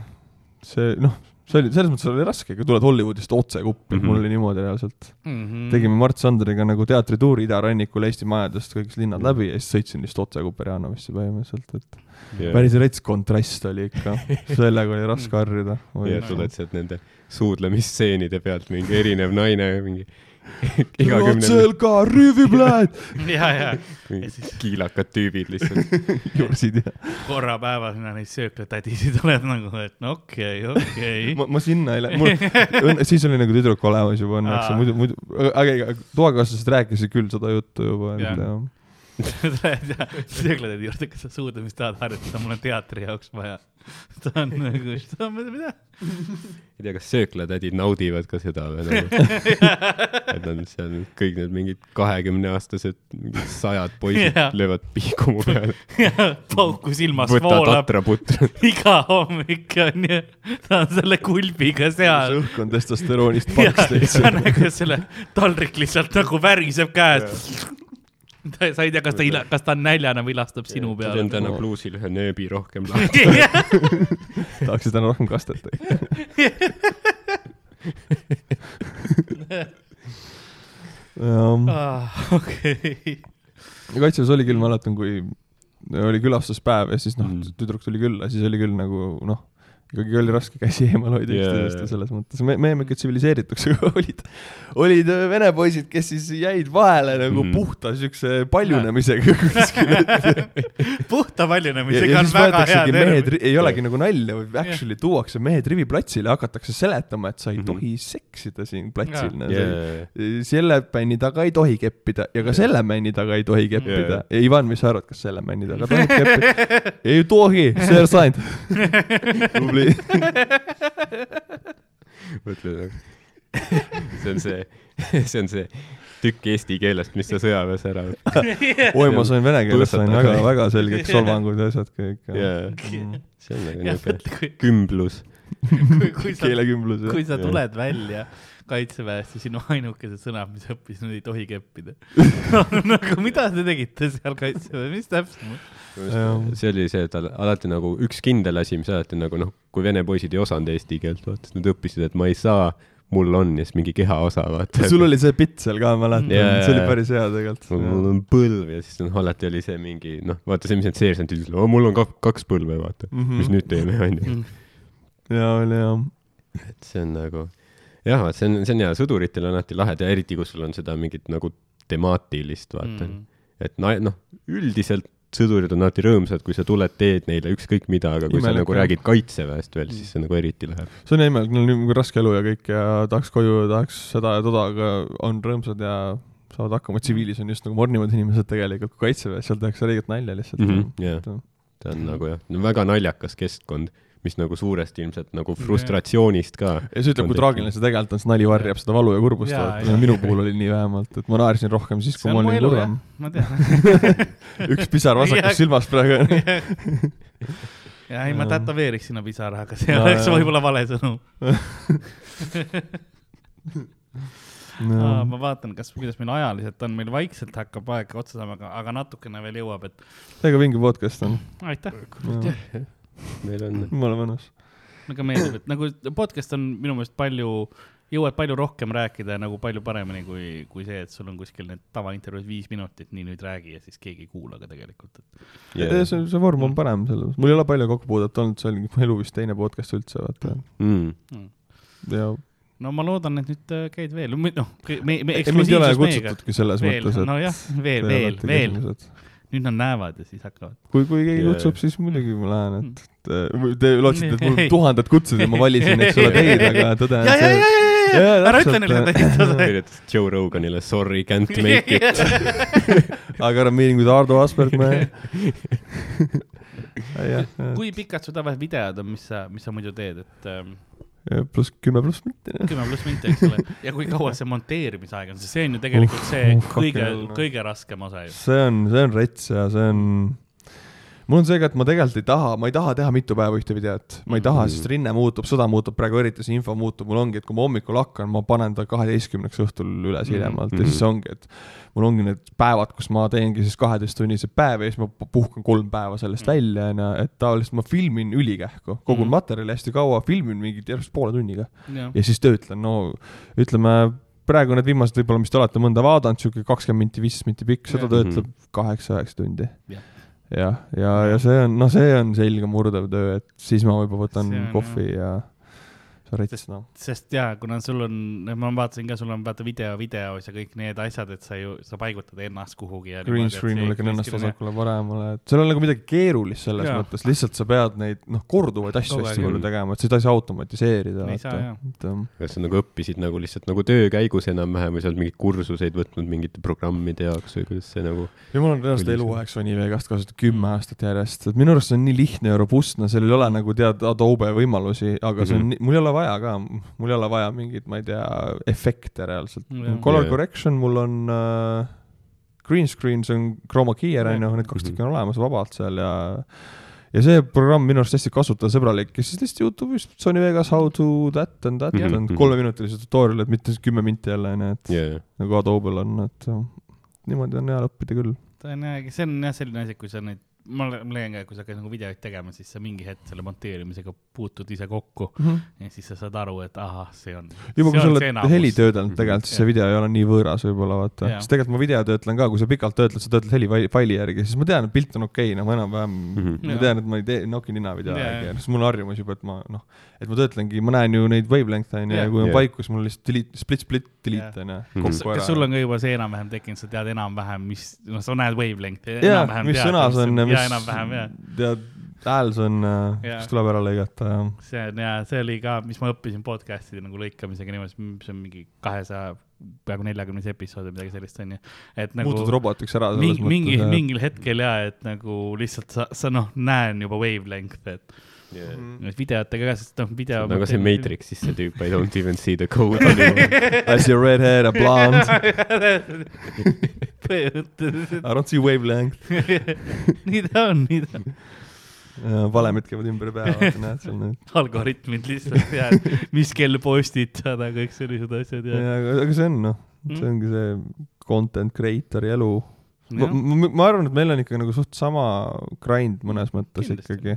see noh, see oli, selles mõttes oli raske, kui tuled Hollywoodist otse kuppi mm, -hmm. mul oli niimoodi reaalselt mm. -hmm. tegime Mart Sanderiga nagu teatrituuri idarannikul Eesti majadest kõik linnad läbi ja siis sõitsin lihtsalt otse Kuperjanovisse põhimõtteliselt, et yeah. päris rets kontrast oli ikka, sellega oli raske harjuda. ja tuled sealt nende suudlemisstseenide pealt mingi erinev naine, mingi Ratselka, rüüviplaat ja, ja. kiilakad tüübid lihtsalt jursid ja. korra päevas na neid sööklatädisid oled nagu, et no okei okay,, okei okay. ma, ma sinna ei lähe, mul, siis oli nagu tüdruk olemas juba õnneks ja muidu, muidu, aga toakaaslased rääkisid küll seda juttu juba, et jah sööklatädi juurde, kas sa suudlemist tahad harjutada, mul on teatri jaoks vaja. ta on nagu, mida? ei tea, kas sööklatädid naudivad ka seda või nagu et nad seal kõik need mingid kahekümneaastased, mingid sajad poisid yeah. löövad pihku mu peale. pauku silmas voolab. iga hommik on ju, ta on selle kulbiga seal. õhk on testosteroonist paks täitsa. nagu selle taldrik lihtsalt nagu väriseb käest ta, sa ei tea, kas ta ila-, kas ta on näljane või ilastab sinu peale. teen täna bluusil ühe nööbi rohkem lahti tahaksid täna rohkem kastet jah. okei. kaitseväes oli küll, ma mäletan, kui oli külastuspäev ja siis noh mm., tüdruk tuli külla, siis oli küll nagu noh ikkagi oli raske käsi eemal hoida yeah. üksteisest ja selles mõttes, me, me jäime ikka tsiviliseerituks, aga olid, olid äh, vene poisid, kes siis jäid vahele nagu mm. puhta siukse paljunemisega kuskil puhta paljunemisega on väga hea termin. ei olegi nagu nalja, vaid actually yeah. tuuakse mehed riviplatsile hakatakse seletama, et sa ei mm -hmm. tohi seksida siin platsil yeah.. Yeah. selle männi taga ei tohi keppida ja ka yeah. selle männi taga ei tohi keppida yeah.. Ivan, mis sa arvad, kas selle männi taga tohib keppida? ei tohi, seersant tubli mõtle, see on see, see on see tükk eesti keelest, mis sa sõjaväes ära oi, ma sain vene keeles, sain väga, väga selgeks solvangud ja asjad kõik yeah.. Mm. see on nagu niuke kümblus. keelekümblus. kui sa tuled välja kaitseväest ja sinu ainukesed sõnad, mis õppisid, ei tohi keppida nagu mida te tegite seal kaitseväes, mis täpsemalt? see oli see, et alati nagu üks kindel asi, mis alati nagu noh, kui vene poisid ei osanud eesti keelt, vaata, siis nad õppisid, et ma ei saa mul on ja siis mingi kehaosa, vaata. sul oli see pitt seal ka, ma mäletan yeah., see oli päris hea tegelikult. mul on põlv ja siis noh, alati oli see mingi noh, vaata see, mis need seersantid ütlevad, mul on kaks põlve, vaata mm, -hmm. mis nüüd teeme, onju. ja oli jah. et see on nagu, jah, see on, see on hea, sõduritel on alati lahe ja eriti, kui sul on seda mingit nagu temaatilist, vaata mm. et noh, üldiselt sõdurid on alati rõõmsad, kui sa tuled, teed neile ükskõik mida, aga kui imelik, sa nagu räägid kaitseväest veel, siis see nagu eriti läheb. see on imelik, neil on nagu raske elu ja kõik ja tahaks koju ja tahaks seda ja toda, aga on rõõmsad ja saavad hakkama, tsiviilis on just nagu mornivad inimesed tegelikult, kui kaitseväes, seal tehakse õiget nalja lihtsalt mm. -hmm, yeah. see on nagu jah, väga naljakas keskkond mis nagu suurest ilmselt nagu frustratsioonist ka. ja see ütleb, kui traagiline see tegelikult on, see nali varjab seda valu ja kurbust, minu puhul oli nii vähemalt, et ma naersin rohkem siis, kui ma olin kurvem. ma tean. Üks pisar vasakas silmas praegu ja ei, ma tätoveeriks sinna pisara, aga see oleks võib-olla vale sõnum. No. Aa, ma vaatan, kas, kuidas meil ajaliselt on, meil vaikselt hakkab aeg otsa saama, aga, natukene veel jõuab, et. täiega vinge podcast on. aitäh meil on. jumala mõnus. väga meeldib, et nagu podcast on minu meelest palju, jõuad palju rohkem rääkida ja nagu palju paremini kui, kui see, et sul on kuskil need tavaintervjuud viis minutit, nii nüüd räägi ja siis keegi ei kuula ka tegelikult, et yeah.. see, see vorm on parem selles, mul ei ole palju kokkupuudet olnud, see oli mu elu vist teine podcast üldse, vaata mm.. Mm. ja no ma loodan, et nüüd äh, käid veel, noh, me, me eksklusiivsus meiega. kutsutudki selles veel, mõttes, et. nojah, veel, veel, veel. Nüüd nad näevad ja siis hakkavad. kui, kui keegi yeah. kutsub, siis muidugi ma lähen, et et te lootsite, et mul tuhanded kutsed ja ma valisin, eks ole, teid, aga tõde on see. ja, ja, ja, ja, ära ütle neile seda. kirjutas Joe Roganile sorry, can't make it I got a meeting with Ardo Asperg, man. kui pikad su tavalised videod on, mis sa, mis sa muidu teed, et ähm, pluss kümme pluss minti. kümme pluss minti, eks ole. ja kui kaua see monteerimisaeg on, sest see on ju tegelikult see uh, kõige, kõige raskem osa ju. see on, see on rets ja see on mul on see ka, et ma tegelikult ei taha, ma ei taha teha mitu päeva ühte videot, ma ei taha mm, -hmm. sest rinne muutub, sõda muutub, praegu eriti see info muutub, mul ongi, et kui ma hommikul hakkan, ma panen ta kaheteistkümneks õhtul üles mhm. hiljemalt mm -hmm. ja siis ongi, et mul ongi need päevad, kus ma teengi siis kaheteisttunnise päev ja siis ma puhkan kolm päeva sellest mm -hmm. välja, onju, et tavaliselt ma filmin ülikähku, kogun mm -hmm. materjali hästi kaua, filmin mingi järjest poole tunniga ja. ja siis töötlen, no ütleme praegu need viimased võib-olla, mis te olete mõnda vaadanud, sihuke kakskümmend minti, viisteist minti pikk, seda töötleb kaheksa-üheksa tundi yeah jah, ja, ja, ja see on, noh, see on selge murdev töö, et siis ma võib-olla võtan kohvi ja rets, noh. sest jaa, kuna sul on, ma vaatasin ka, sul on vaata video videos ja kõik need asjad, et sa ju, sa paigutad ennast kuhugi ja. Green screen ma lõikan ennast vasakule paremale, et seal on nagu midagi keerulist selles ja. mõttes, lihtsalt sa pead neid, noh, korduvaid asju hästi palju tegema, et seda ei saa automatiseerida. ei saa jah. Kas sa nagu õppisid nagu lihtsalt nagu töö käigus enam-vähem või sa oled mingeid kursuseid võtnud mingite programmide jaoks või kuidas see nagu? ja mul on reaalselt eluaeg Sony V2 kasutatud kümme aastat järjest, et minu arust see on nii lihtne ja robustne, seal ei ole nagu tead Adobe võimalusi, aga see on mm, -hmm. mul ei ole vaja ka, mul ei ole vaja mingit, ma ei tea, efekte reaalselt. Color yeah. correction mul on uh, green screen, see on chroma key'er on ju, need kaks tükki on olemas vabalt seal ja ja see programm minu arust hästi kasutajasõbralik ja siis lihtsalt Youtube'is Sony Vegas how to that and that yeah. on kolmeminutilised tutorial'id, mitte kümme minti jälle onju, et yeah. nagu Adobe'l on, et niimoodi on hea õppida küll. ta on jah, see on jah selline asi, kui sa neid ma leian ka, et kui sa hakkad nagu videoid tegema, siis sa mingi hetk selle monteerimisega puutud ise kokku mm -hmm. ja siis sa saad aru, et ahah, see on. juba kui sa oled heli töödelnud tegelikult, siis see video ei ole nii võõras võib-olla vaata, sest tegelikult ma video töötlen ka, kui sa pikalt töötled, sa töötled helifaili järgi, siis ma tean, et pilt on okei okay,, noh, enam-vähem mm, -hmm. ma tean, et ma ei tee noki nina video järgi, siis mul on harjumus juba, et ma noh, et ma töötlengi, ma näen ju neid wavelength'e onju ja kui on paiku, siis mul lihtsalt delete, split, split, delete onju. kas, kas sul on ka juba see enam-vähem tekkinud, sa tead enam-vähem, mis, noh, sa näed wavelength'i. jaa, mis sõnas on ja mis, tead, hääl see on, mis tuleb ära lõigata ja. see on ja see oli ka, mis ma õppisin podcast'ide nagu lõikamisega niimoodi, see on mingi kahesaja, peaaegu neljakümnes episood või midagi sellist onju. et nagu. muutud robotiks ära mingi, mingi, mingil hetkel ja, et nagu lihtsalt sa, sa noh, näen juba wavelength'e, et yeah.. Mm. videotega ka, sest noh, video. nagu see Matrixis see tüüp, I don't even see the code anymore. I see a red hair, a blonde I don't see wavelength nii ta on, nii ta on. valemid käivad ümber pea, vaata näed seal need. algoritmid lihtsalt ja mis kell postitada, kõik sellised asjad ja. ja, aga, aga see on noh, see ongi see content creator'i elu. Ma, ma, ma arvan, et meil on ikka nagu suht sama grind mõnes mõttes Kindlasti, ikkagi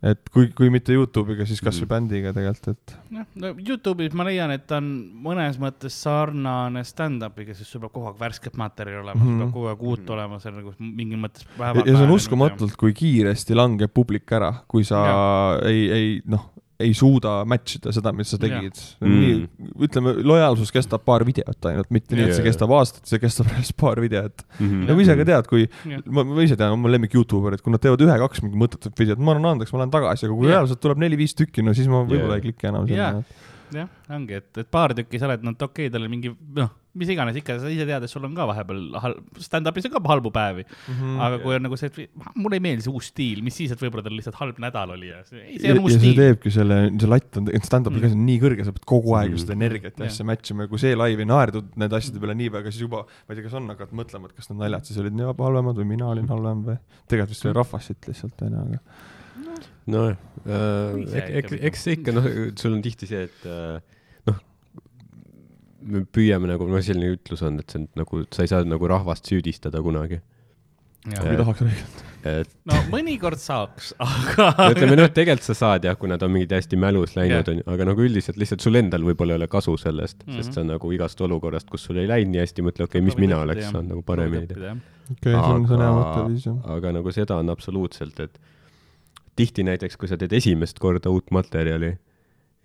et kui, kui mitte Youtube'iga, siis kasvõi mm. bändiga tegelikult, et. jah, no Youtube'is ma leian, et ta on mõnes mõttes sarnane stand-up'iga, sest sul peab kogu aeg värsket materjali olema mm, -hmm. sul peab kogu aeg uut mm olema, see on nagu mingis mõttes päeval. ja see on uskumatult, kui kiiresti langeb publik ära, kui sa ja. ei, ei noh, ei suuda match ida seda, mis sa tegid. nii, mm. ütleme, lojaalsus kestab paar videot ainult, mitte nii, et see kestab aastat, see kestab alles paar videot mm. -hmm. nagu ise ka tead, kui ja. ma, ma ise tean, oma lemmik Youtuber, et kui nad teevad ühe-kaks mingi mõttetut videot, ma annan andeks, ma lähen tagasi, aga kui yeah. reaalselt tuleb neli-viis tükki, no siis ma võib-olla yeah. ei kliki enam sinna yeah jah, ongi, et, et paar tükki sa oled, no okei okay,, tal on mingi noh, mis iganes ikka, sa ise tead, et sul on ka vahepeal halb, stand-up'is on ka halbu päevi mm. -hmm, aga kui on nagu see, et mulle ei meeldi see uus stiil, mis siis, et võib-olla tal lihtsalt halb nädal oli ja see, see on uus stiil. see teebki selle, see latt on, stand-up'il mm. ka nii kõrge, sa pead kogu aeg mm. seda energiat ja asja match ima ja kui see live ei naerdud nende asjade peale nii väga, siis juba, ma ei tea, kas on, hakkad mõtlema, et kas need naljad siis olid nii halvemad või mina olin halvem või tegelikult vist oli rahvas siit lihtsalt, onju, aga nojah äh,, eks, eks ikka noh, sul on tihti see, et äh, me püüame nagu, noh, selline ütlus on, et see on nagu, sa ei saa nagu rahvast süüdistada kunagi. ei tahaks õiget. et. no mõnikord saaks, aga. ütleme noh, tegelikult sa saad jah, kui nad on mingid hästi mälus läinud, onju, aga nagu üldiselt lihtsalt sul endal võib-olla ei ole kasu sellest mm, -hmm. sest sa nagu igast olukorrast, kus sul ei läinud nii hästi, mõtle, okei okay,, mis mina oleks saanud nagu paremini teha. okei, see on, see on hea mõtteviis jah. aga nagu seda on absoluutselt, et tihti näiteks, kui sa teed esimest korda uut materjali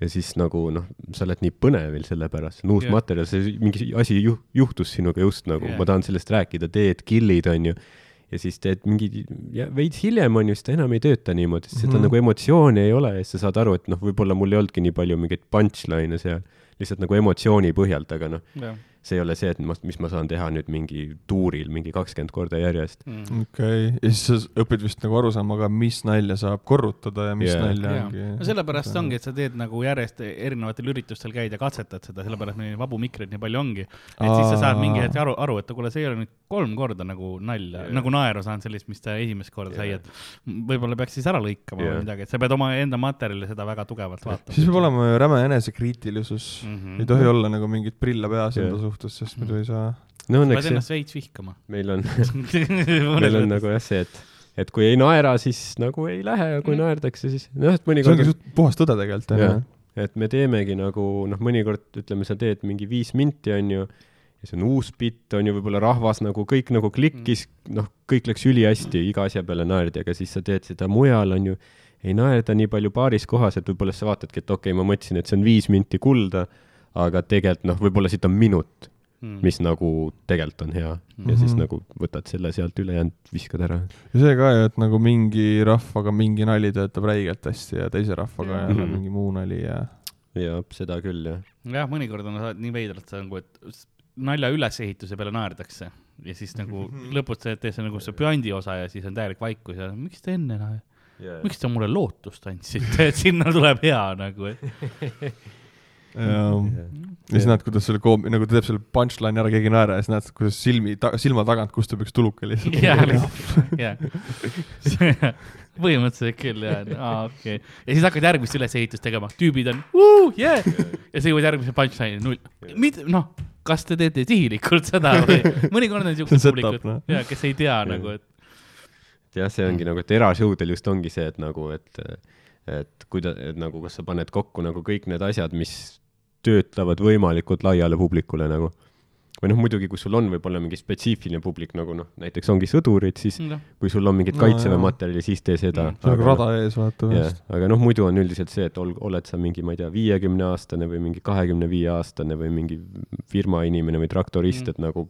ja siis nagu noh, sa oled nii põnevil selle pärast, see on uus yeah. materjal, see mingi asi juh-, juhtus sinuga just nagu yeah., ma tahan sellest rääkida, teed kill'id, onju. ja siis teed mingi, veits hiljem on ju, siis ta enam ei tööta niimoodi, sest mm -hmm. seda nagu emotsiooni ei ole ja siis sa saad aru, et noh, võib-olla mul ei olnudki nii palju mingeid punchline'e seal, lihtsalt nagu emotsiooni põhjalt, aga noh yeah see ei ole see, et ma, mis ma saan teha nüüd mingi tuuril mingi kakskümmend korda järjest mm.. okei okay., ja siis sa õpid vist nagu aru saama ka, mis nalja saab korrutada ja mis yeah. nalja yeah. ongi. no sellepärast ongi, et sa teed nagu järjest erinevatel üritustel käid ja katsetad seda, sellepärast meil vabu mikreid nii palju ongi. et Aa. siis sa saad mingi hetk aru, aru, et kuule, see ei ole nüüd kolm korda nagu nalja yeah., nagu naeru saanud sellist, mis ta esimest korda yeah. sai, et võib-olla peaks siis ära lõikama yeah. või midagi, et sa pead oma enda materjali seda väga tugevalt vaatama. siis peab olema ju räme enesekriitilisus mm, -hmm. ei tohi olla nagu mingit prilla peas yeah. enda suhtes, sest muidu ei saa. no õnneks jah. ennast veits vihkama. meil on meil on nagu jah see, et, et kui ei naera, siis nagu ei lähe ja kui mm. naerdakse, siis noh, et mõnikord. see ongi puhas tõde tegelikult, ju. et me teemegi nagu noh, mõnikord ütleme, sa teed mingi viis minti, on ju, ja see on uus bitt, on ju, võib-olla rahvas nagu kõik nagu klikkis mm., noh, kõik läks ülihästi, iga asja peale naerdi, aga siis sa teed seda mujal, on ju, ei naerda nii palju paaris kohas, et võib-olla sa vaatadki, et okei okay,, ma mõtlesin, et see on viis minti kulda, aga tegelikult noh, võib-olla siit on minut mm., mis nagu tegelikult on hea mm -hmm. ja siis mhm. nagu võtad selle sealt ülejäänud viskad ära. ja see ka ju, et nagu mingi rahvaga mingi nali töötab räigelt hästi ja teise rahvaga mm -hmm. mingi muu nali ja. jah, seda küll jah. jah, mõnikord on nii veidralt see nagu, et nalja ülesehituse peale naerdakse ja siis nagu lõpuks teed see nagu see puändi osa ja siis on täielik vaikus ja miks te enne naer- yeah., miks te mulle lootust andsite, et sinna tuleb hea nagu ja siis näed, kuidas selle koom-, nagu ta teeb selle punchline'i ära, keegi ei naera ja siis näed, kuidas silmi ta,, silma tagant kustub üks tuluke lihtsalt. jah, jah. põhimõtteliselt küll jah, aa okei okay.. ja siis hakkad järgmist ülesehitust tegema, tüübid on uh, yeah! ja sa jõuad järgmise punchline'i, null. mida, noh, kas te teete sihilikult seda või mõnikord on siuksed publikud no. ja kes ei tea nagu, et. jah, see ongi nagu, et erashowdel just ongi see, et nagu, et, et kuida-, et nagu, kas sa paned kokku nagu kõik need asjad, mis töötavad võimalikult laiale publikule nagu. või noh, muidugi, kui sul on võib-olla mingi spetsiifiline publik nagu noh, näiteks ongi sõdurid, siis no. kui sul on mingit no, kaitseväe materjali, siis tee seda mm.. on rada ees vaata vahest. aga noh, muidu on üldiselt see, et ol-, oled sa mingi, ma ei tea, viiekümne aastane või mingi kahekümne viie aastane või mingi firma inimene või traktorist mm., et nagu,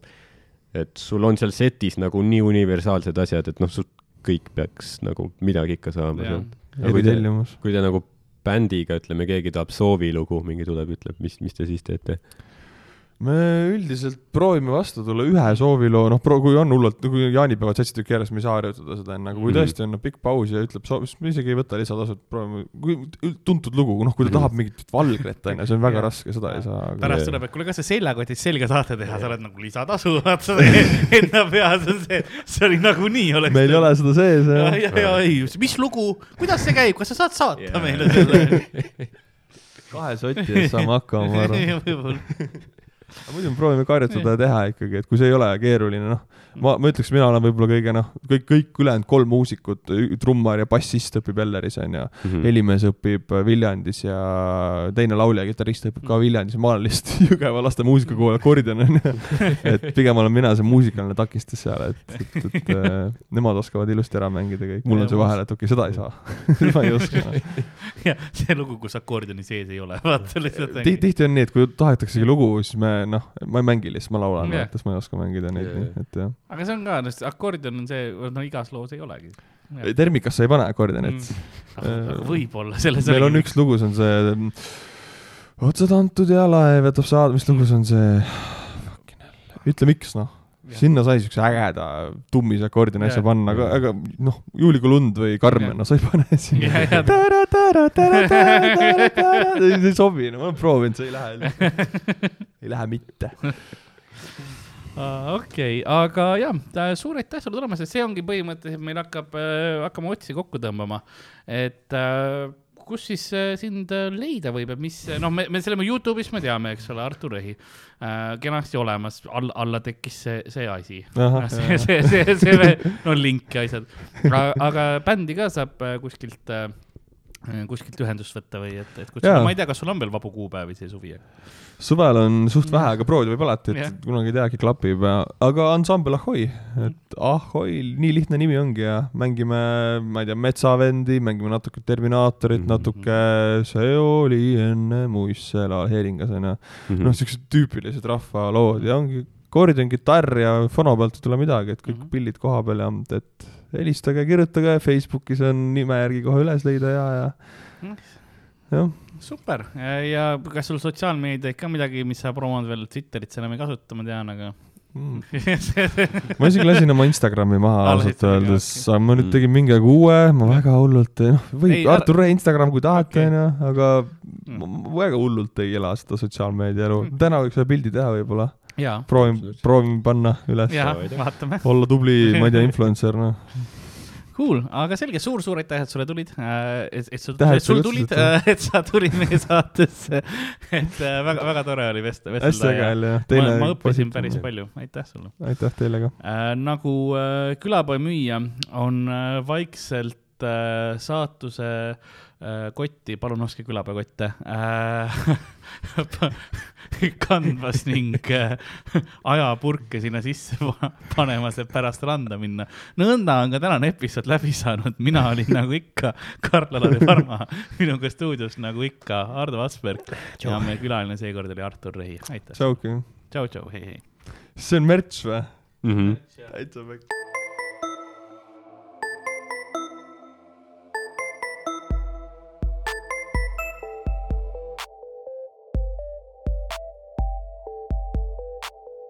et sul on seal setis nagu nii universaalsed asjad, et noh, sul kõik peaks nagu midagi ikka saama sealt. kui te, kui te nagu bändiga, ütleme, keegi tahab soovilugu, mingi tuleb, ütleb, mis, mis te siis teete? Me üldiselt proovime vastu tulla ühe sooviloo, noh, kui on hullult, kui jaanipäevad seitse tükki järjest, me ei saa harjutada seda enne, aga kui mm. tõesti on no, pikk paus ja ütleb, siis me isegi ei võta lisatasu, proovime, kui tuntud lugu, noh, kui ta tahab mingit valgret, on ju, see on väga raske, seda ei saa. pärast tuleb, et kuule, kas sa seljakotid selga tahate teha, sa oled nagu lisatasu, vaata sa enda peas on see, see oli nagunii oleks. meil ei ole seda sees, jah. ja, ja, ei, mis lugu, kuidas see käib, kas sa saad saata yeah. meile selle kahe soti eest saame hakkama, ma arvan muidu me proovime karjutada ja teha ikkagi, et kui see ei ole keeruline, noh ma, ma ütleks, mina olen võib-olla kõige noh, kõik, kõik ülejäänud kolm muusikut, trummar ja bassist õpib Elleris onju mm -hmm., helimees õpib Viljandis ja teine laulja, kitarrist õpib ka Viljandis ja ma olen lihtsalt Jõgeva laste muusikakool akordion onju. et pigem olen mina see muusikaline takistus seal, et, et, et, et äh, nemad oskavad ilusti ära mängida kõik, mul on see vahel, et okei okay,, seda ei saa. ma ei oska. No.. jah, see lugu, kus akordioni sees ei ole, vaata lihtsalt Tih,. tihti on nii, et kui tahetaksegi lugu, siis me noh, ma ei mängi lihtsalt, ma laulan, vaata, siis ma ei oska mängida neid, nii et jah. Aga see on ka, akordion on see, no igas loos ei olegi. termikas sa ei pane akordionit mm.. võib-olla, selles meil on üks lugu, see on see otsad antud ja laev jätab saada, mis lugu see on see? ütle miks noh sinna sai siukse ägeda tummise akordioni asja panna, aga, aga noh, Juulikuu lund või Karmen, no sa ei pane sinna. see ei sobi, no ma olen proovinud, see ei lähe. ei lähe mitte. Okei okay,, aga jah, suur aitäh sulle tulemast, et see ongi põhimõtteliselt, meil hakkab äh,, hakkame otsi kokku tõmbama. et äh, kus siis äh, sind äh, leida võib ja mis, noh, me, me selle Youtube'is me teame, eks ole, Artur Rehi äh,, kenasti olemas, all, alla tekkis see, see asi. see, see, see, see, no link ja asjad. aga bändi ka saab äh, kuskilt äh, kuskilt ühendust võtta või et, et kutsuda, ma ei tea, kas sul on veel vabu kuupäevi see suvi? suvel on suht vähe, aga proovida võib alati, et yeah. kunagi ei teagi, klapib ja, aga ansambel Ahoi, et Ahoi, nii lihtne nimi ongi ja mängime, ma ei tea, Metsavendi, mängime natuke Terminaatorit mm, -hmm. natuke See oli enne muistsela Heeringas onju mm -hmm.. noh, siuksed tüüpilised rahvalood ja ongi akordion, kitarr ja fono pealt ei tule midagi, et kõik mm -hmm. pillid koha peal ja et helistage, kirjutage, Facebookis on nime järgi kohe üles leida ja, ja mm. jah super ja kas sul sotsiaalmeedia ikka midagi, mis sa promod veel, Twitterit sa enam ei kasuta, ma tean, aga mm. ma isegi lasin oma Instagrami maha ausalt öeldes, ma nüüd tegin mingi aeg uue, ma väga hullult, noh, võib, Artur Ree Instagram, kui tahate, onju, aga mm. ma väga hullult ei ela seda sotsiaalmeedia elu. Mm. täna võiks ühe pildi teha võib-olla. Proovin, proovin panna üles. olla tubli, ma ei tea, influencer, noh Cool, aga selge suur,, suur-suur aitäh, et sulle tulid, äh, et, et sul, et sul tulid, äh, et sa tulid meie saatesse. et äh, tore oli vest-, vestelda. hästi äge oli jah. ma, ma õppisin päris palju, aitäh sulle. aitäh teile ka äh,. nagu äh, külapoe müüja on äh, vaikselt äh, saatuse äh, kotti, palun ostke külapäevakotte äh, kandmas ning äh, ajapurke sinna sisse panemas, et pärast randa minna. nõnda on ka tänane episood läbi saanud, mina olin nagu ikka Karl-Alari Varma, minuga stuudios nagu ikka Ardo Asperg ja meie külaline seekord oli Artur Rehi, aitäh. tšau, tšau, hei, hei. see on märts või mm? -hmm. täitsa pekk.